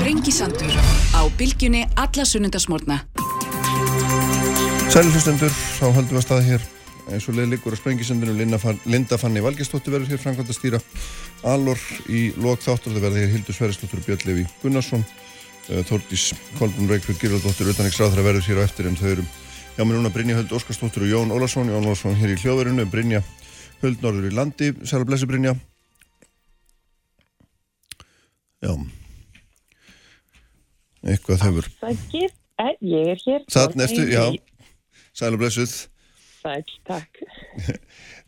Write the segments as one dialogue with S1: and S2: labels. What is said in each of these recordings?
S1: Sprengisandur á bylgjunni alla sunnundasmórna.
S2: Sæli hlustendur, þá höldum við að staða hér. Eins og leið líkur á sprengisendinu Linda Fanni Valgestóttir verður hér framkvæmt að stýra Alor í lok þáttur það verður hér Hildur Sverrisdóttir og Björn Levi Gunnarsson. Eh, Þórdís Kolbún Reykjavík Girðardóttir Utanriksráðra verður hér á eftir en þau eru hjá mér núna Brynja Höld Óskarsdóttir og Jón Ólarsson Jón Ólarsson hér í hljóðverðinu Brynja Höld Norður í landi. Sæla blessi Brynja. Já eitthvað þau
S3: verður Ég er hér
S2: Þannig eftir, já. Sæla blessuð.
S3: Sæl, takk.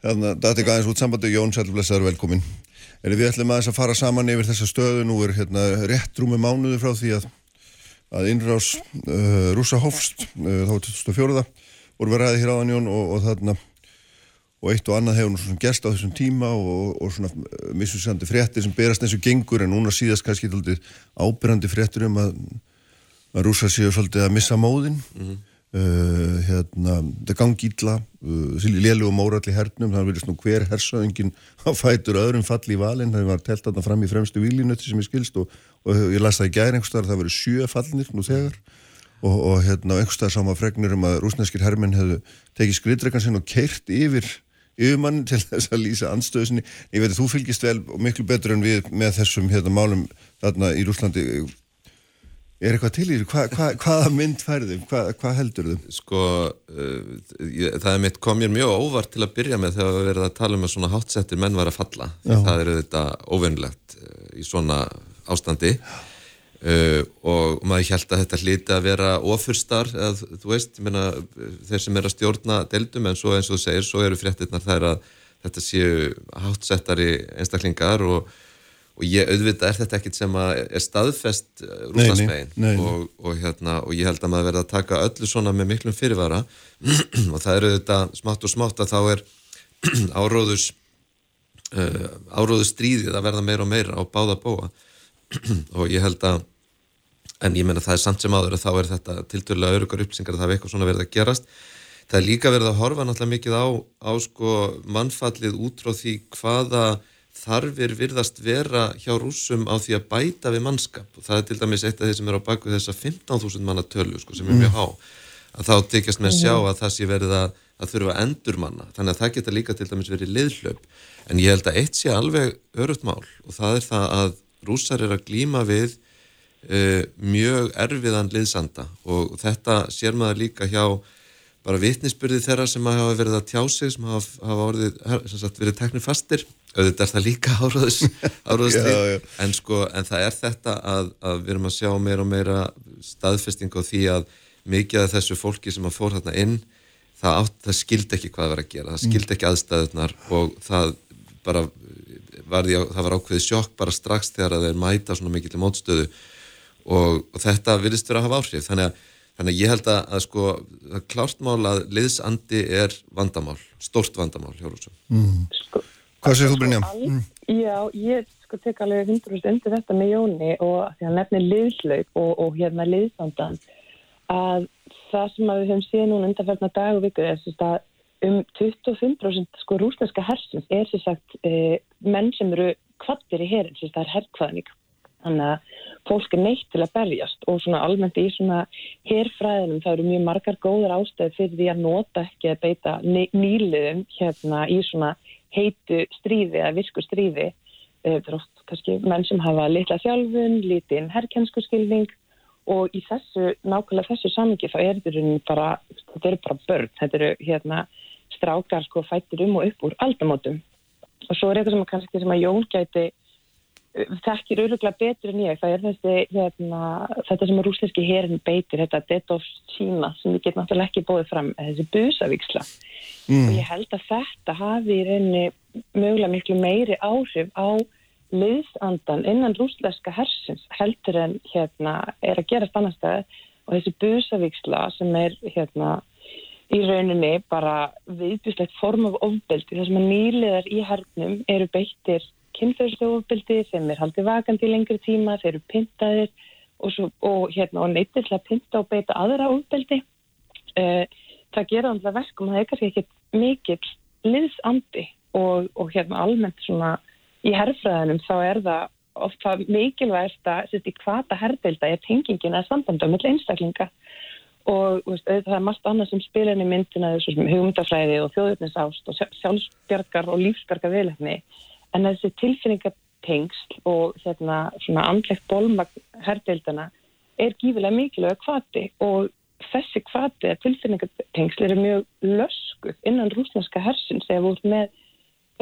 S2: Þannig að þetta er gæðins út sambandi. Jón Sælblessaður velkomin. Er við ætlum aðeins að fara saman yfir þessa stöðu? Nú er hérna rétt rúmi mánuði frá því að að innrás uh, rúsa hófst uh, þá er 2004. Voru við ræði hér áðan Jón og, og þarna og eitt og annað hefur nú svona gerst á þessum tíma og, og svona uh, missusandi fréttir sem berast eins og gengur en núna síðast kannski ábyrrandi fréttir um að, að rúsa séu svolítið að missa móðin mm -hmm. Uh, hérna, það gangi ítla uh, lélu og mórall í hernum þannig að verðist nú hver hersöðingin á fætur öðrum falli í valin, það var telt að það fram í fremstu výlinutti sem ég skilst og, og ég las það í gæri einhverstaðar, það verið sjö fallinir nú þegar og, og hérna, einhverstaðar sama fregnir um að rúsneskir hermin hefðu tekið skritreikan sinn og keirt yfir yfirmann til þess að lýsa anstöðusinni ég veit að þú fylgist vel og miklu betur en við með þessum hérna, málum þarna í Rúslandi Er eitthvað til í því? Hva, hva, hvaða mynd færðum? Hva, hvað heldur þau?
S4: Sko, uh, ég, það er mitt kom mér mjög óvart til að byrja með þegar við verðum að tala um að svona hátsettir menn var að falla. Það eru þetta óvinnlegt uh, í svona ástandi uh, og maður held að þetta hliti að vera ofurstar, eða þú veist, meina, þeir sem er að stjórna deildum en svo eins og þú segir, svo eru fréttinnar þær að þetta séu hátsettari einstaklingar og og ég auðvitað er þetta ekkit sem er staðfest eh, rúslandsmegin og, og, hérna, og ég held að maður verða að taka öllu svona með miklum fyrirvara. Og það er auðvitað smátt og smátt að þá er áróðus uh, áróðus stríðið að verða meira og meira á báða bóa og ég held að en ég menna það er samt sem áður að þá er þetta tilturlega örugar uppsingar að það er eitthvað svona verið að gerast. Það er líka verið að horfa náttúrulega mikið á, á sko mannfallið út frá því hvaða þarfir virðast vera hjá rúsum á því að bæta við mannskap. Og það er til dæmis eitt af þeir sem er á baku þessa 15.000 manna tölu sko, sem er mjög há. Að þá tekjast með að sjá að það sé verið að, að þurfa að endur manna þannig að það geta líka til dæmis verið liðhlaup. En ég held að eitt sé alveg örugt mál og það er það að rúsar er að glýma við uh, mjög erfiðan liðsanda. Og þetta sér maður líka hjá bara vitnisbyrði þeirra sem hafa verið að tjá sig sem hafa, hafa orðið, sagt, verið teknir fastir. Auðvitað er það líka áraðslið en, sko, en það er þetta að, að við erum að sjá meira og meira staðfesting á því að mikið af þessu fólki sem að fór þarna inn það, átt, það skildi ekki hvað það var að gera. Það skildi ekki aðstæðunar og það bara var, því, það var ákveðið sjokk bara strax þegar að þeir mæta svona mikill í mótstöðu og, og þetta virðist verið að hafa áhrif þannig að Þannig að ég held að, að sko, það klárt mál að liðsandi er vandamál, stórt vandamál. Mm.
S2: Sko, Hvað séu þú Brynja?
S3: Mm. Já, ég sko tek alveg 100% undir þetta með Jóni og því að nefnir liðslaup og, og hérna liðsandan að það sem að við höfum síðan núna undanferðna dag og viku er þess að um 25% sko rúsneska hersins er þess að e, menn sem eru kvattir í herin, að það er herrkvæðning. Þannig að fólk er neitt til að berjast og svona almennt í svona herrfræðinum það eru mjög margar góðar ástæði fyrir því að nota ekki að beita nýliðum hérna í svona heitu stríði eða virku stríði eh, er oft kannski menn sem hafa litla þjálfun, lítinn herrkjensku skilning og í þessu nákvæmlega þessu samingi þá er þetta bara þetta eru bara börn, þetta eru hérna strákar sko fættir um og upp úr aldamótum. Og svo er eitthvað sem kannski sem að Jón gæti þekkir auðvitað betur en ég. Það er þessi, hérna, þetta sem er rúsleski herin beitir, þetta dead of China sem við getum náttúrulega ekki bóðið fram þessi busavíksla mm. og ég held að þetta hafi í rauninni mögulega miklu meiri áhrif á liðsandan innan rúsleska hersins heldur en hérna er að gera stannastæði og þessi busavíksla sem er hérna í rauninni bara viðbyrslegt form af ofbeldi þar sem að nýliðar í hernum eru beittir kynferðsofbildi sem er haldið vakandi í lengri tíma, þeir eru pintaðir og, svo, og, hérna, og að pinta og beita aðra ofbildi. Uh, það gera alltaf verkum að það er kannski ekki mikill liðsandi og, og hérna almennt svona í herrfræðinum þá er það ofta mikilvægast að í hvata herrdeilda er tengingin að sambanda með einstaklinga og veist, það er margt annað sem spilin í myndina þessu sem hugmyndafræði og þjóðurnisást og sjálfsbjargar og lífsbjargar viðlefni en þessi tilfinningatengsl og hérna svona andlegt bólmagn herrdeildana er gífilega mikilvæg kvati og þessi kvati að tilfinningatengsl eru mjög löskuð innan rúsneska hersins eða voru með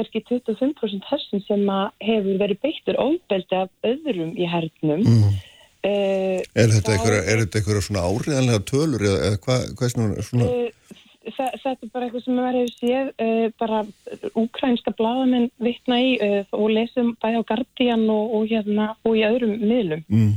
S3: verkið 25% hersin sem hefur verið beittur óbeldi af öðrum í hernum mm.
S2: Uh, er þetta einhverja svona áriðanlega tölur eða hvað hva er svona? svona? Uh,
S3: þetta er bara eitthvað sem við verðum séð uh, bara úkrænska bladamenn vittna í og lesum bæði á Guardian og, og, hérna, og í öðrum miðlum mm.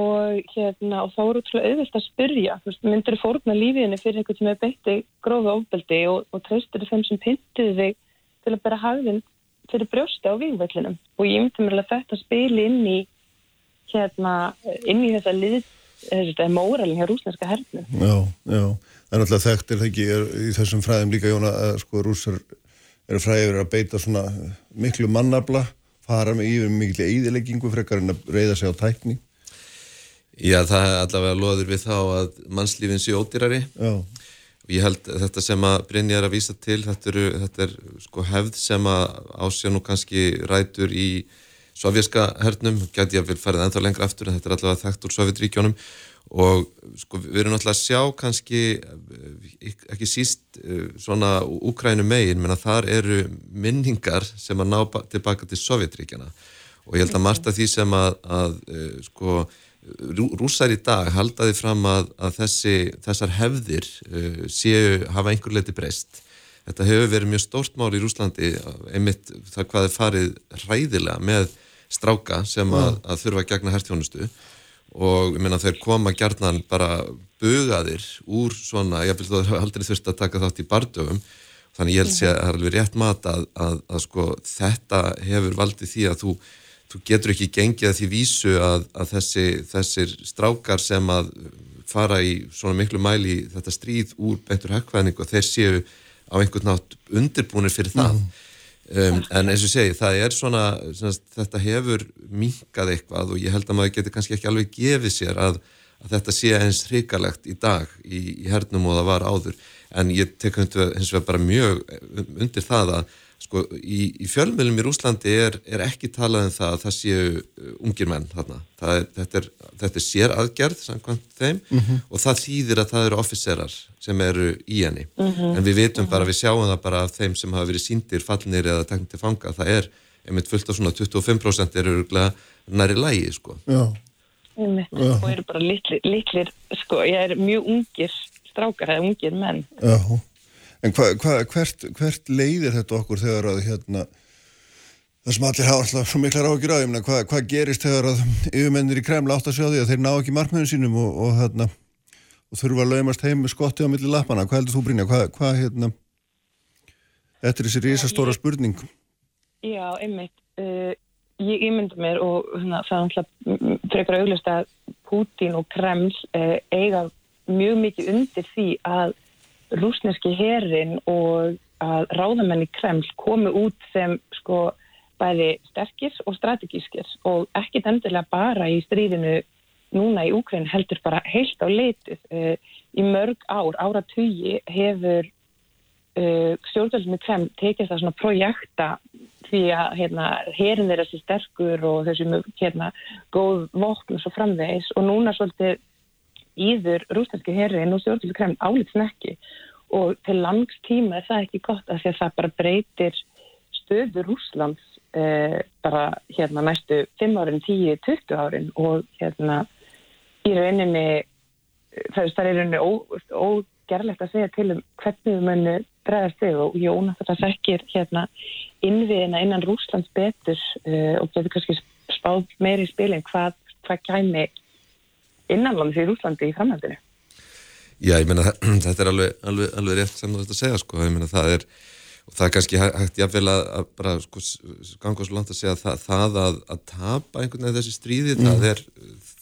S3: og hérna og þá er útrúlega auðvilt að spyrja myndir þú fórna lífiðinni fyrir eitthvað sem er beitti gróða ofbeldi og, og treystir þeim sem pyntiði þig til að bera hagðin fyrir brjósta á výgvellinum og ég myndi mér að þetta spili inn í hérna inn í þessa lið, þetta er móralin hér rúsneska hernum.
S2: Já, já, það er náttúrulega þekkt er það ekki er, í þessum fræðum líka Jóna að sko rúsar eru fræðir að beita svona miklu mannabla, fara með yfir miklu eðileggingu frekar en að reyða sig á tækni.
S4: Já, það er allavega loður við þá að mannslífin sé ódýrari. Já. Og ég held þetta sem að Brynja er að vísa til, þetta, eru, þetta er sko hefð sem að ásjá nú kannski rætur í sovjerska hernum, gæti ég að vil farið ennþá lengra aftur en þetta er allavega þekkt úr Sovjetríkjónum og sko við erum náttúrulega að sjá kannski eh, ekki síst eh, svona úkrænum megin, menn að þar eru minningar sem að ná tilbaka til Sovjetríkjana og ég held að margt af því sem að, að eh, sko rúsar í dag haldaði fram að, að þessi, þessar hefðir séu hafa einhver leiti breyst. Þetta hefur verið mjög stórt mál í Rúslandi einmitt það hvað er farið ræðilega með stráka sem að, að þurfa að gegna hertjónustu og ég meina þeir koma gerðnan bara bugaðir úr svona, ég vil þú aldrei þurft að taka þátt í bardöfum þannig ég held sé að það er alveg rétt mat að, að, að sko þetta hefur valdið því að þú, þú getur ekki gengið að því vísu að þessi, þessir strákar sem að fara í svona miklu mæli þetta stríð úr beintur hökkvæðning og þeir séu á einhvern nátt undirbúinir fyrir það mm. Um, en eins og segi, það er svona, svona þetta hefur minkað eitthvað og ég held að maður getur kannski ekki alveg gefið sér að, að þetta sé eins hrikalegt í dag í, í hernum og það var áður. En ég tek hins vegar bara mjög undir það að sko í, í fjölmjölum í Rúslandi er, er ekki talað um það að það séu uh, ungir menn þarna. Er, þetta, er, þetta er sér aðgerð samkvæmt þeim mm -hmm. og það þýðir að það eru officerar sem eru í henni. Mm -hmm. En við veitum bara, við sjáum það bara af þeim sem hafa verið síndir, fallnir eða teknir til fanga. Það er, einmitt fullt af svona 25% eru næri lægi, sko. Já.
S3: Einmitt, Já. og eru bara litlir, litlir, sko, ég er mjög ungir strákar eða ungir menn.
S2: Já. En hva, hva, hvert, hvert leiðir þetta okkur þegar að hérna, það sem allir hafa alltaf miklar ágjur á, ég meina, hvað hva gerist þegar að yfirmennir í Kremla átt að sjá því að þeir ná ekki markmiðun sínum og, og, hérna, og þurfa að laumast heim með skotti á milli lappana, hvað heldur þú Brynja, hvað, hvað hérna, þetta er þessi risastóra spurning?
S3: Já, einmitt, uh, ég mynda mér og hérna, það er alltaf frekar auglust að Putin og Kreml uh, eiga mjög mikið undir því að rúsneski herin og að ráðamenni Kreml komi út sem sko bæði sterkir og strategískir og ekkit endilega bara í stríðinu núna í Úkræn heldur bara heilt á leitið. Uh, í mörg ár, áratugi hefur uh, stjórnvöldinu Kreml tekið það svona projekta því að hérna, herin þeirra sé sterkur og þessi hérna, góð vokn og svo framvegis og núna svolítið íður rúsneski herin og stjórnvöldinu Kreml álitsnekki og til langs tíma er það ekki gott af því að það bara breytir stöðu Rúslands eh, bara hérna næstu 5 árin, 10, 20 árin og hérna í rauninni það er rauninni ógerlegt að segja til um hvernig við munum bregðast þig og Jóna þetta sækir hérna innviðina innan Rúslands betur eh, og getur kannski spáð meiri spilin hvað, hvað kæmi innanlands í Rúslandi í framhaldinu.
S4: Já, ég meina þetta er alveg, alveg, alveg rétt sem þú ætti að segja sko, ég meina það er og það er kannski hægt jáfnvel að, að bara sko ganga svo langt að segja það, það að, að tapa einhvern veginn þessi stríði mm. það, er,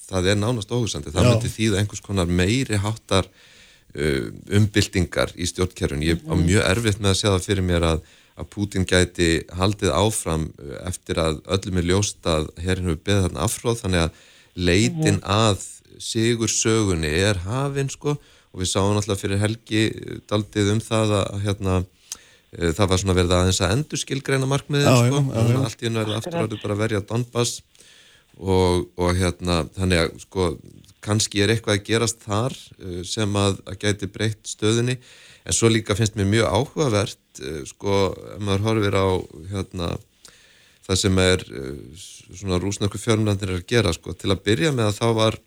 S4: það er nánast óhusandi það myndi því að einhvers konar meiri háttar uh, umbyltingar í stjórnkerfun ég á mm. mjög erfitt með að segja það fyrir mér að að Putin gæti haldið áfram eftir að öllum er ljóst að herrin hefur beðið þarna afhróð þannig að leitin mm -hmm. að sigur sögunni er hafinn sko. Og við sáum alltaf fyrir helgi daldið um það að hérna það var svona verið aðeins að endur skilgreina markmiðin sko, já, já, já. allt í hennu er aftur að bara verja Donbass. Og, og hérna þannig að sko kannski er eitthvað að gerast þar sem að, að gæti breytt stöðunni. En svo líka finnst mér mjög áhugavert sko, ef maður horfir á hérna, það sem er svona rúsnarku fjörmlandir að gera, sko, til að byrja með að þá var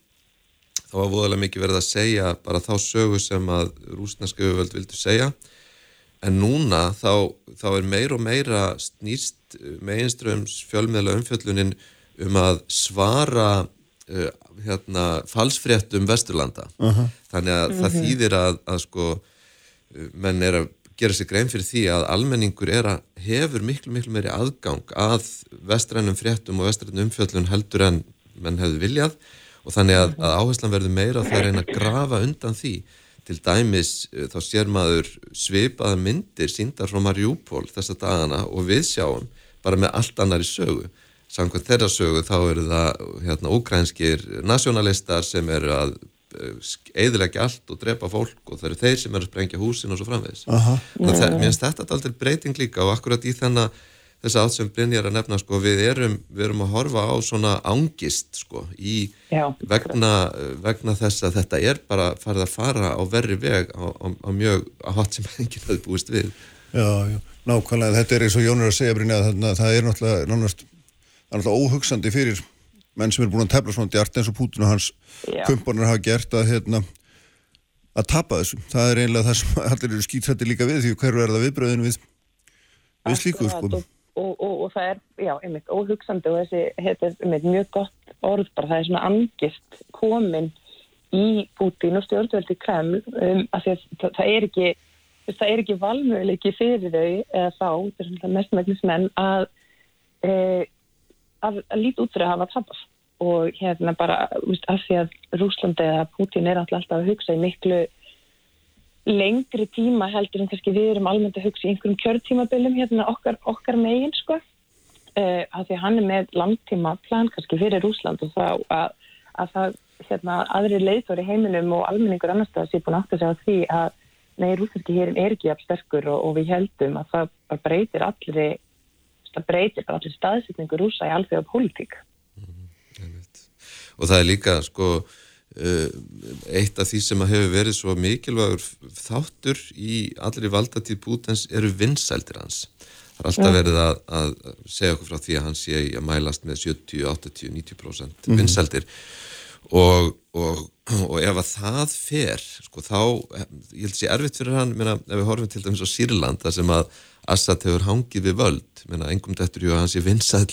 S4: þá var voðalega mikið verið að segja bara þá sögu sem að rúsnarska auðvöld vildu segja en núna þá, þá er meir og meira snýst uh, meginströms fjölmiðla umfjöllunin um að svara uh, hérna falsfréttum Vesturlanda uh -huh. þannig að uh -huh. það mhm. þýðir að, að sko menn er að gera sér grein fyrir því að almenningur er að hefur miklu miklu meiri aðgang að vestrænum fréttum og vestrænum umfjöllun heldur en menn hefur viljað og þannig að, að áherslan verður meira að það er einn að grafa undan því. Til dæmis eh, þá sér maður svipaða myndir síndar frá Marjúpól þessa dagana og við sjáum bara með allt annar í sögu. Samkvæmt þeirra sögu þá eru það hérna úkrænskir nationalistar sem eru að eðilegja allt og drepa fólk og það eru þeir sem eru að sprengja húsin og svo framvegis. Mér finnst þetta alltaf breyting líka og akkurat í þennan þess að allt sem Brynjar að nefna sko, við, erum, við erum að horfa á svona ángist sko, í Já, vegna, vegna þess að þetta er bara farið að fara á verri veg á, á, á mjög hatt sem enginn hafi búist við.
S2: Já, já, nákvæmlega. Þetta er eins og Jónur að segja Brynjar að það er náttúrulega, náttúrulega óhugsandi fyrir menn sem er búin að tefla svona djart eins og Putin og hans kumparnar hafa gert að, hérna, að tapa þessu. Það er einlega það sem allir eru skýtrætti líka við því hverju er það viðbröðinu við, við slíku sko.
S3: Og, og, og, það er, já, einmitt, óhugsandi og þessi, þetta er einmitt mjög gott orð bara, það er svona angist komin í Putin og stjórnvöldi Kreml um, að það, það er ekki það er ekki valmöðuleiki fyrir þau eða þá, þetta er mestmægnismenn að e, að, að líti út fyrir að hafa tapast og hérna bara víst, af því að Rúslandi eða Putin er alltaf að hugsa í miklu lengri tíma heldur en kannski við erum almennt að hugsa í einhverjum kjörtímabilum hérna okkar, okkar megin sko. Uh, af því hann er með langtíma plan kannski fyrir Rúsland og þá að, að það hérna aðri leiðtóri heiminum og almenningur annars það sé búin átt að því að nei, rúslandski hérin er ekki af sterkur og, og við heldum að það breytir allri það breytir allir staðsetningu rúsa í alþjóða pólitík.
S4: Mm, og það er líka sko eitt af því sem hefur verið svo mikilvægur þáttur í allir valdatíð Pútens eru vinsældir hans. Það er alltaf verið að, að segja okkur frá því að hann sé að mælast með 70, 80, 90% mm. vinsældir og, og, og ef að það fer, sko þá, ég held að sé erfitt fyrir hann, meina, ef við horfum til dæmis á Sýrland, það sem að Assad hefur hangið við völd. Menna, engum dættur jú að hans er vinsæl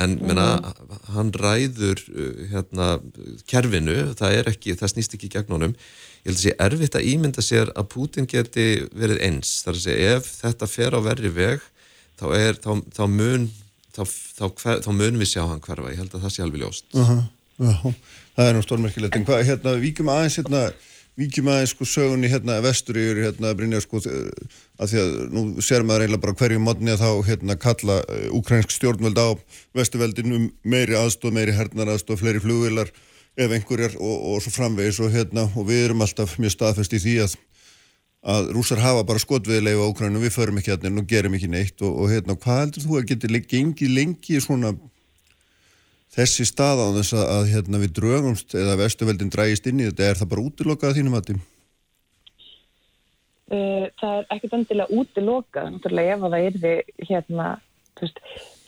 S4: en menna, hann ræður uh, hérna, kerfinu, það er ekki það snýst ekki gegn honum. Ég held að sé erfitt að ímynda sér að Putin geti verið eins, þar að segja ef þetta fer á verri veg þá, er, þá, þá mun þá, þá mun við sjá hann hverfa. Ég held að það sé alveg ljóst. Uh -huh.
S2: Uh -huh. Það er nú stórmerkilegt. En hvað, hérna, víkjum aðeins hérna Víkjum aðeins sko sögunni hérna vestur yfir hérna að brinja sko að því að nú ser maður eiginlega bara hverju modni að þá hérna kalla ukrænsk eh, stjórnvöld á vestuveldin um meiri aðstof, meiri hernar aðstof, fleiri flugvilar ef einhverjar og, og svo framvegis og hérna og við erum alltaf mjög staðfest í því að að rúsar hafa bara skotviðilegu á Ukrænum, við förum ekki hérna og gerum ekki neitt og, og hérna hvað heldur þú að geti lengi, lengi svona þessi stað á þess að, að hérna, við drögumst eða vestuveldin drægist inn í þetta, er það bara útilokað þínum að því?
S3: Uh, það er ekkert endilega útilokað, náttúrulega ef það er því hérna, veist,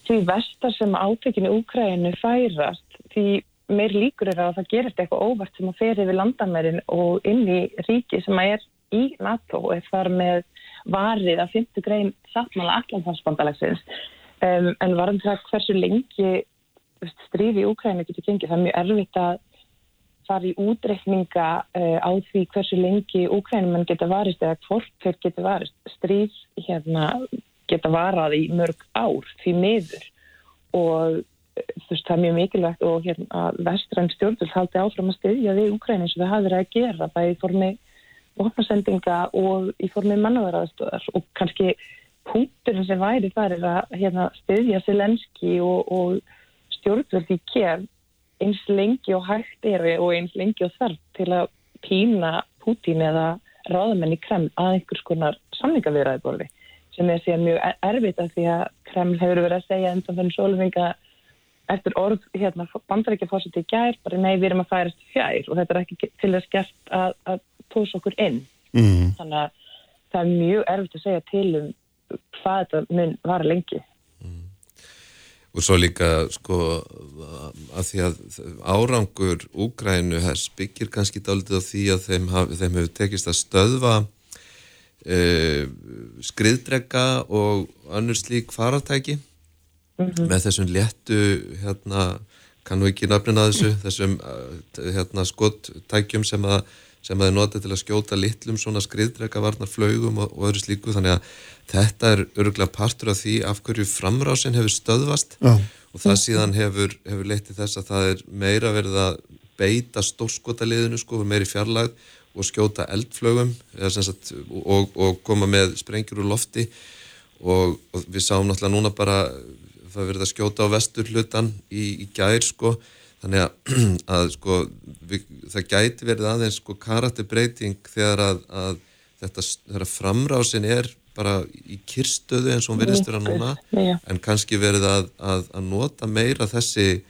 S3: því vestar sem átökinu Úkrænu færast, því meir líkur er að það gerist eitthvað óvart sem að fer yfir landamærin og inn í ríki sem að er í NATO er þar með varið að 50 grein sattmála allanfarsbandalagsins um, en varum það hversu lengi stríði í Úkræna getur gengið. Það er mjög erfitt að fara í útreikninga uh, á því hversu lengi Úkrænum geta varist eða hvort þeir geta varist. Stríð hérna, geta varað í mörg ár því miður og eh, veist það er mjög mikilvægt og hérna vestræn stjórnvöld haldi áfram að styðja því Úkrænum sem það hafði verið að gera bæði í formi vopnarsendinga og í formi mannaverðaðstöðar og kannski punkturinn sem væri þar er að hérna, styðja Selenski og, og stjórnvöld í kjær eins lengi og hægt er og eins lengi og þarf til að pína Putin eða ráðamenn í Kreml að einhvers konar samlingavirðaði borði sem er síðan mjög erfitt af því að Kreml hefur verið að segja undan fyrir sólvinga eftir orð hérna, bandarækja fórsett í gær bara nei við erum að færast fjær og þetta er ekki til þess gert að, að tósa okkur inn mm. þannig að það er mjög erfitt að segja til um hvað þetta mun var lengi.
S4: Og svo líka sko að því að árangur Úgrænu byggir kannski dálítið á því að þeim, haf, þeim hefur tekist að stöðva uh, skriðdrega og annur slík faratæki mm -hmm. með þessum léttu hérna, kannu ekki nafnina þessu þessum uh, hérna, skottækjum sem að sem að er notið til að skjóta litlum svona skriðdrega varnar flögum og, og öðru slíku. Þannig að þetta er öruglega partur af því af hverju framrásin hefur stöðvast. Já. og það síðan hefur, hefur leytið þess að það er meira verið að beita stórskotaliðinu sko meiri fjarlag og skjóta eldflögum sagt, og, og koma með sprengjur úr lofti. Og, og við sáum náttúrulega núna bara það verið að skjóta á vestur hlutan í, í gær sko þannig að, að sko, við, það gæti verið aðeins sko karatebreiting þegar að, að þetta, þegar framrásin er bara í kyrstöðu eins og hún verðist vera núna. En kannski verið að, að nota meira þessi,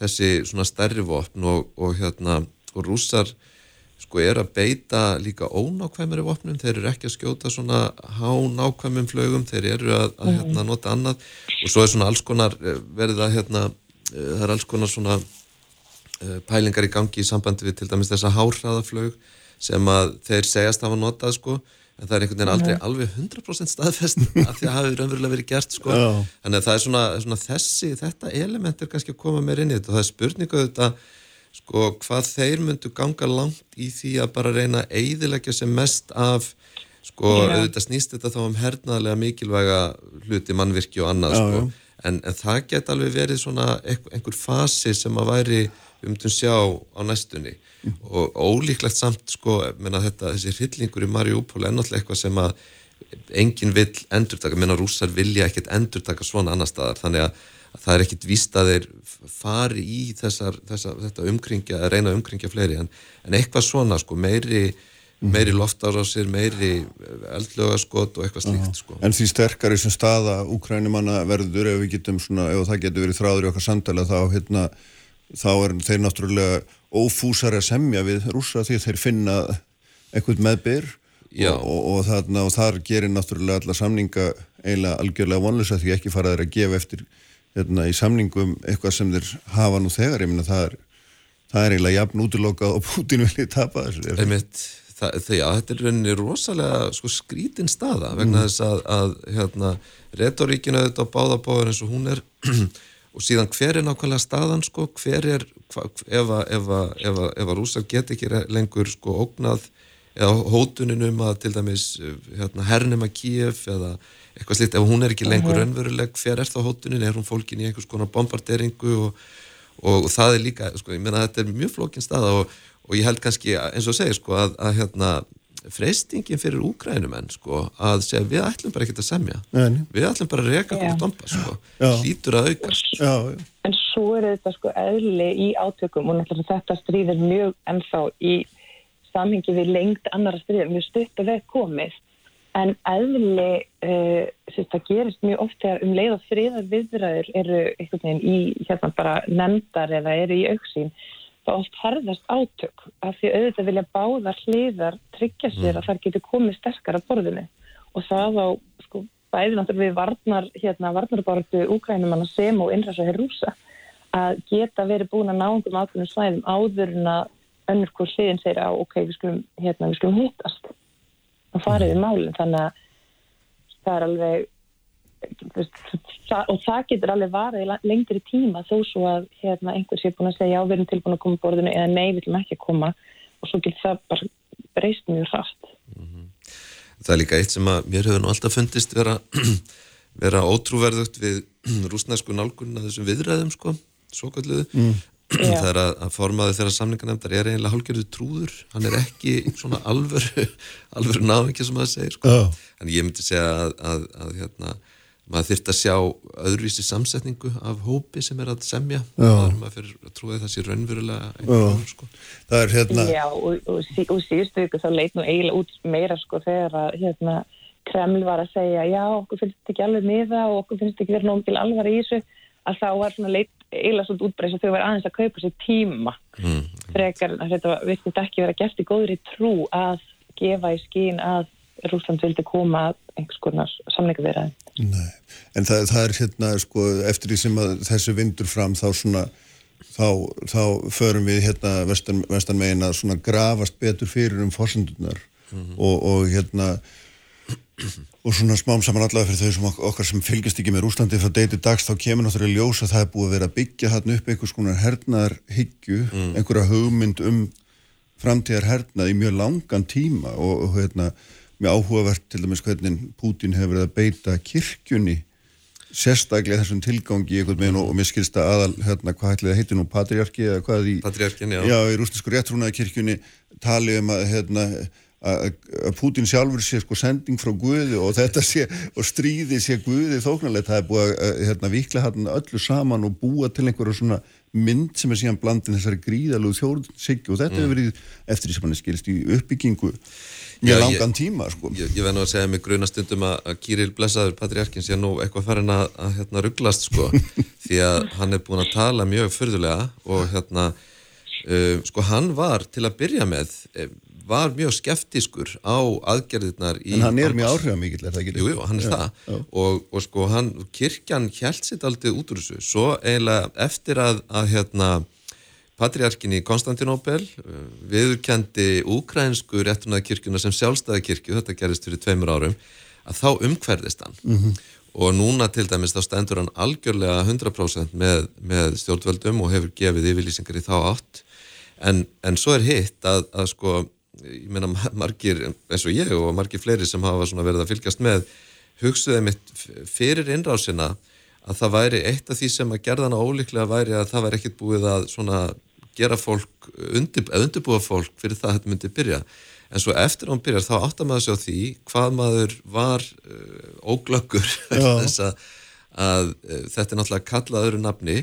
S4: þessi svona stærri vopn og, og hérna og rússar sko er að beita líka ónákvæmari vopnum, þeir eru ekki að skjóta svona hánákvæmum flögum, þeir eru að, að hérna, nota annað. Og svo er svona alls konar eh, verið að hérna, eh, það er alls konar svona pælingar í gangi í sambandi við til dæmis þessa hárhraðaflög sem að þeir segjast hafa notað sko en það er einhvern veginn aldrei alveg 100% staðfest af því að það hafi raunverulega verið gert sko. Já. þannig að það er svona, svona þessi þetta element er kannski að koma meir inn í þetta. Og það er spurningu þetta sko hvað þeir myndu ganga langt í því að bara reyna að eidilegja sem mest af sko Já. auðvitað snýst þetta þá um hernaðlega mikilvæga hluti mannvirki og annað Já, sko. en, en það get alveg verið svona einhver fasi sem að væri myndum sjá á næstunni mm. og ólíklegt samt sko þetta, þessi hryllingur í Mariupol er náttúrulega eitthvað sem að enginn vill endurtaka, menna rúsar vilja ekkert endurtaka svona annar staðar þannig að, að það er ekkert víst að þeir fari í þessar, þessar, þetta umkringja, að reyna umkringja fleiri en, en eitthvað svona sko meiri meiri loftárásir, meiri eldlögaskot og eitthvað slíkt sko.
S2: En því sterkar í sem staða úkrænumanna verður ef við getum svona, ef það getur verið þráður í okkar samtala þá hérna þá er þeir náttúrulega ófúsar að semja við rúsa því þeir finna eitthvað meðbyr og, og, og, þarna, og þar gerir náttúrulega alla samninga eiginlega algjörlega vonlösa því ekki fara þeir að gefa eftir hérna, í samningum eitthvað sem þeir hafa nú þegar, ég minna það er það er eiginlega jafn útlokað og Putin vilja tapa þessu.
S4: Einmitt, það, það, já, Þetta er rauninni rosalega sko, skrítin staða vegna mm. þess að, að hérna, retoríkinu auðvitað á báðabóður eins og hún er og síðan hver er nákvæmlega staðan sko, hver er, hva, ef að rúsar get ekki lengur sko ógnað eða hótuninum að til dæmis hérna, hernum að Kíef eða eitthvað slitt, ef hún er ekki lengur uh -huh. önveruleg, hver er þá hótunin, er hún fólkin í einhvers konar bombarderingu og, og, og það er líka, sko, ég menna þetta er mjög flókin staða og, og ég held kannski eins og segir sko að, að hérna freystingin fyrir úgrænumenn sko, að segja við ætlum bara ekki að semja Nei. við ætlum bara að reyka okkur að dompa sko. hlýtur að aukast
S3: já, já. en svo er þetta sko eðli í átökum og náttúrulega þetta stríðir mjög ennþá í samhengi við lengt annara stríðir, mjög stutt að veð komist en eðli uh, það gerist mjög oft þegar um leið og friðar viðræður eru í hérna bara nefndar eða eru í auksín þá oft herðast átök af því auðvitað vilja báða hliðar tryggja sér mm. að það getur komið sterkar að borðinu og það á sko, bæði náttúrulega við varnar hérna, varnarbáratu úkrænumanna sem og innræðs og herrúsa að geta verið búin að ná einhverjum ákveðnum svæðum áður en að önnur hvort hliðin segir á ok, við skulum, hérna, við skulum hittast og farið við málinn þannig að það er alveg og það getur alveg varðið lengri tíma þó svo að hérna, einhvers er búin að segja já við erum tilbúin að koma borðinu eða nei við viljum ekki að koma og svo getur það bara breyst mjög hratt mm -hmm.
S4: Það er líka eitt sem að mér hefur nú alltaf fundist vera, vera ótrúverðugt við rúsnæsku nálgunna þessum viðræðum sko, svo kalluðu mm. þegar að, að formaði þeirra samningarnemndar er eiginlega hálgjörðu trúður hann er ekki svona alvöru alvöru náðingi sem það segir sko. en ég myndi segja að, að, að hérna, maður þurft að sjá öðruvísi samsetningu af hópi sem er að semja. Maður fyrir að trúa það sé raunverulega sko.
S2: það er hérna
S3: Já, og, og, sí, og síðustu ykkur þá leit nú eiginlega út meira sko þegar að hérna, Kreml var að segja já, okkur finnst þetta ekki alveg miða og okkur finnst þetta ekki verið nógum til alvar í þessu. Að þá var svona leit eiginlega svona útbreyðs að þau verið aðeins að kaupa sér tíma. Mm. frekar að þetta virtist ekki verið að gert í góður í trú að gefa í skín að Rúsland vildi koma einhvers konar
S2: Nei, en það, það er hérna sko eftir því sem að þessu vindur fram þá svona þá, þá förum við hérna vestan, vestan megin að svona grafast betur fyrir um fórsendunar mm -hmm. og, og hérna og svona smám saman allavega fyrir þau sem okkar sem fylgist ekki með Rúslandi frá deyti dags þá kemur náttúrulega ljós að það er búið að vera að byggja hann upp einhvers konar hernaðar hyggju, mm. einhverja hugmynd um framtíðar hernað í mjög langan tíma og, og hérna mjög áhugavert til dæmis hvernig Pútin hefur verið að beita kirkjunni sérstaklega þessum tilgangi veginn og, og mér skilst að aðal, hérna, hvað ætlaði að heiti nú, patriarki eða hvað í,
S4: já.
S2: já, í rúsnesku réttrúnaða kirkjunni tali um að, hérna, að Putin sjálfur sé sko sending frá Guði og þetta sé og stríði sé Guði þóknarlegt það er búið að hérna, vikla hann öllu saman og búa til einhverju svona mynd sem er síðan blandin þessari gríðalög þjóðsíkju og þetta mm. hefur verið eftir því sem hann er skilist í uppbyggingu mjög langan tíma sko.
S4: Ég, ég verði nú að segja mig grunastundum að, að Kirill Blesaður, patriarkin, sé nú eitthvað farin að, að hérna rugglast sko því að hann er búin að tala mjög fyrðulega og hérna uh, sko hann var til að byrja með var mjög skeftiskur á aðgerðirnar í...
S2: En hann er mjög áhrifamíkil, er það ekki?
S4: Jú, jú, hann er já, það já. Og, og sko hann, kirkjan held sitt aldrei út úr þessu, svo eiginlega eftir að, að hérna patriarkin í Konstantinopel uh, viðurkendi úkrænsku réttunaða kirkjuna sem sjálfstæða kirkju, þetta gerist fyrir tveimur árum, að þá umhverðist hann mm -hmm. og núna til dæmis þá stendur hann algjörlega 100% með, með stjórnvöldum og hefur gefið yfirlýsingar í þá átt en, en svo er hitt að, að sko ég meina margir eins og ég og margir fleiri sem hafa verið að fylgjast með hugsuðið mitt fyrir innrásina að það væri eitt af því sem að gerðana ólíklega væri að það væri ekkit búið að gera fólk, undir, undirbúa fólk fyrir það að þetta myndi byrja. En svo eftir að hún byrjar þá áttar maður sér á því hvað maður var uh, óglöggur þess að, að uh, þetta er náttúrulega kallað öðru nafni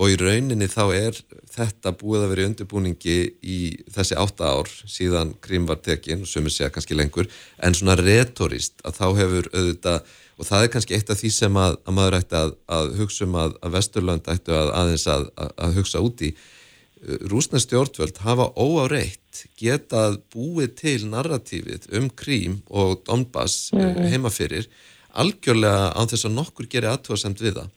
S4: og í rauninni þá er þetta búið að vera í undirbúningi í þessi átta ár síðan Krím var tekin, sem er segja kannski lengur en svona retorist að þá hefur auðvitað, og það er kannski eitt af því sem að, að maður ætti að, að hugsa um að, Vesturland ættu að aðeins að hugsa út í Rúsna stjórnvöld hafa óáreitt getað búið til narratífið um Krím og Donbass mm -hmm. heimafyrir algjörlega á þess að nokkur gerir aðtóðasemt við það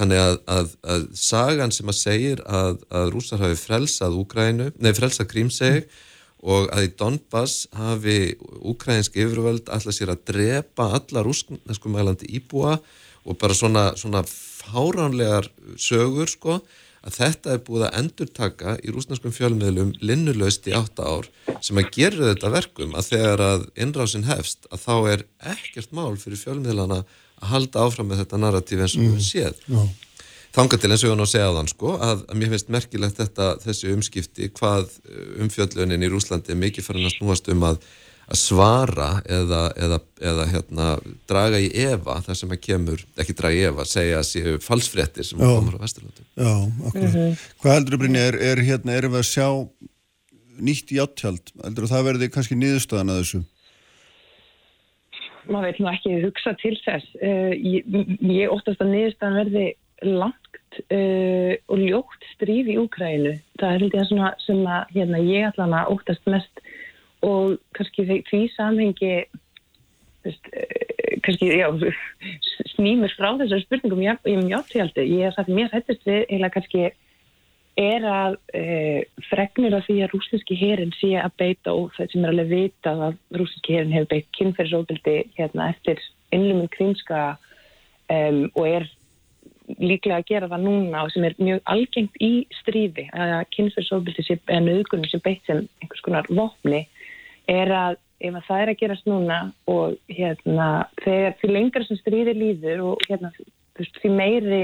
S4: Þannig að, að, að sagan sem að segir að, að rúsar hafi frelsað Úgrænu, nei frelsað Grímseg mm. og að í Donbass hafi úkrænsk yfirvöld alltaf sér að drepa alla rúsnesku mælandi íbúa og bara svona, svona fáránlegar sögur sko að þetta er búið að endurtaka í rúsneskum fjölmiðlum linnulöst í átta ár sem að gera þetta verkum að þegar að innrásin hefst að þá er ekkert mál fyrir fjölmiðlana að halda áfram með þetta narratíf eins og við mm. séð Já. þanga til eins og ég var nú að segja á þann sko að, að mér finnst merkilegt þetta þessi umskipti hvað uh, umfjöldlunin í Rúslandi er mikið farin að snúast um að, að svara eða, eða, eða hérna, draga í efa þar sem að kemur, ekki draga í efa segja að séu falsfrettir sem komur á Vesturlandi
S2: Já, okkur mm -hmm. Hvað heldur Brynni, er, er hérna, erum við að sjá nýtt í áttjald, heldur það verði kannski niðurstaðan að þessu
S3: maður veit nú ekki hugsa til þess. Uh, ég, ég óttast að niðurstaðan verði langt uh, og ljótt stríð í Úkrænu. Það er hildið svona sem að hérna, ég allan að óttast mest og kannski því, því samhengi veist, uh, kannski já, snýmur frá þessar spurningum ég, ég um játtjaldi. Ég hef sagt mér hættist við eða kannski er að e, fregnir af því að rústinski herin sé að beita og það sem er alveg vita að rústinski herin hefur beitt kynferðisóbildi hérna, eftir innlumum krimska um, og er líklega að gera það núna og sem er mjög algengt í stríði að kynferðisóbildi eða nöðgunum sem beitt sem einhvers konar vopni er að ef að það er að gerast núna og hérna þegar því lengra sem stríði líður og hérna því meiri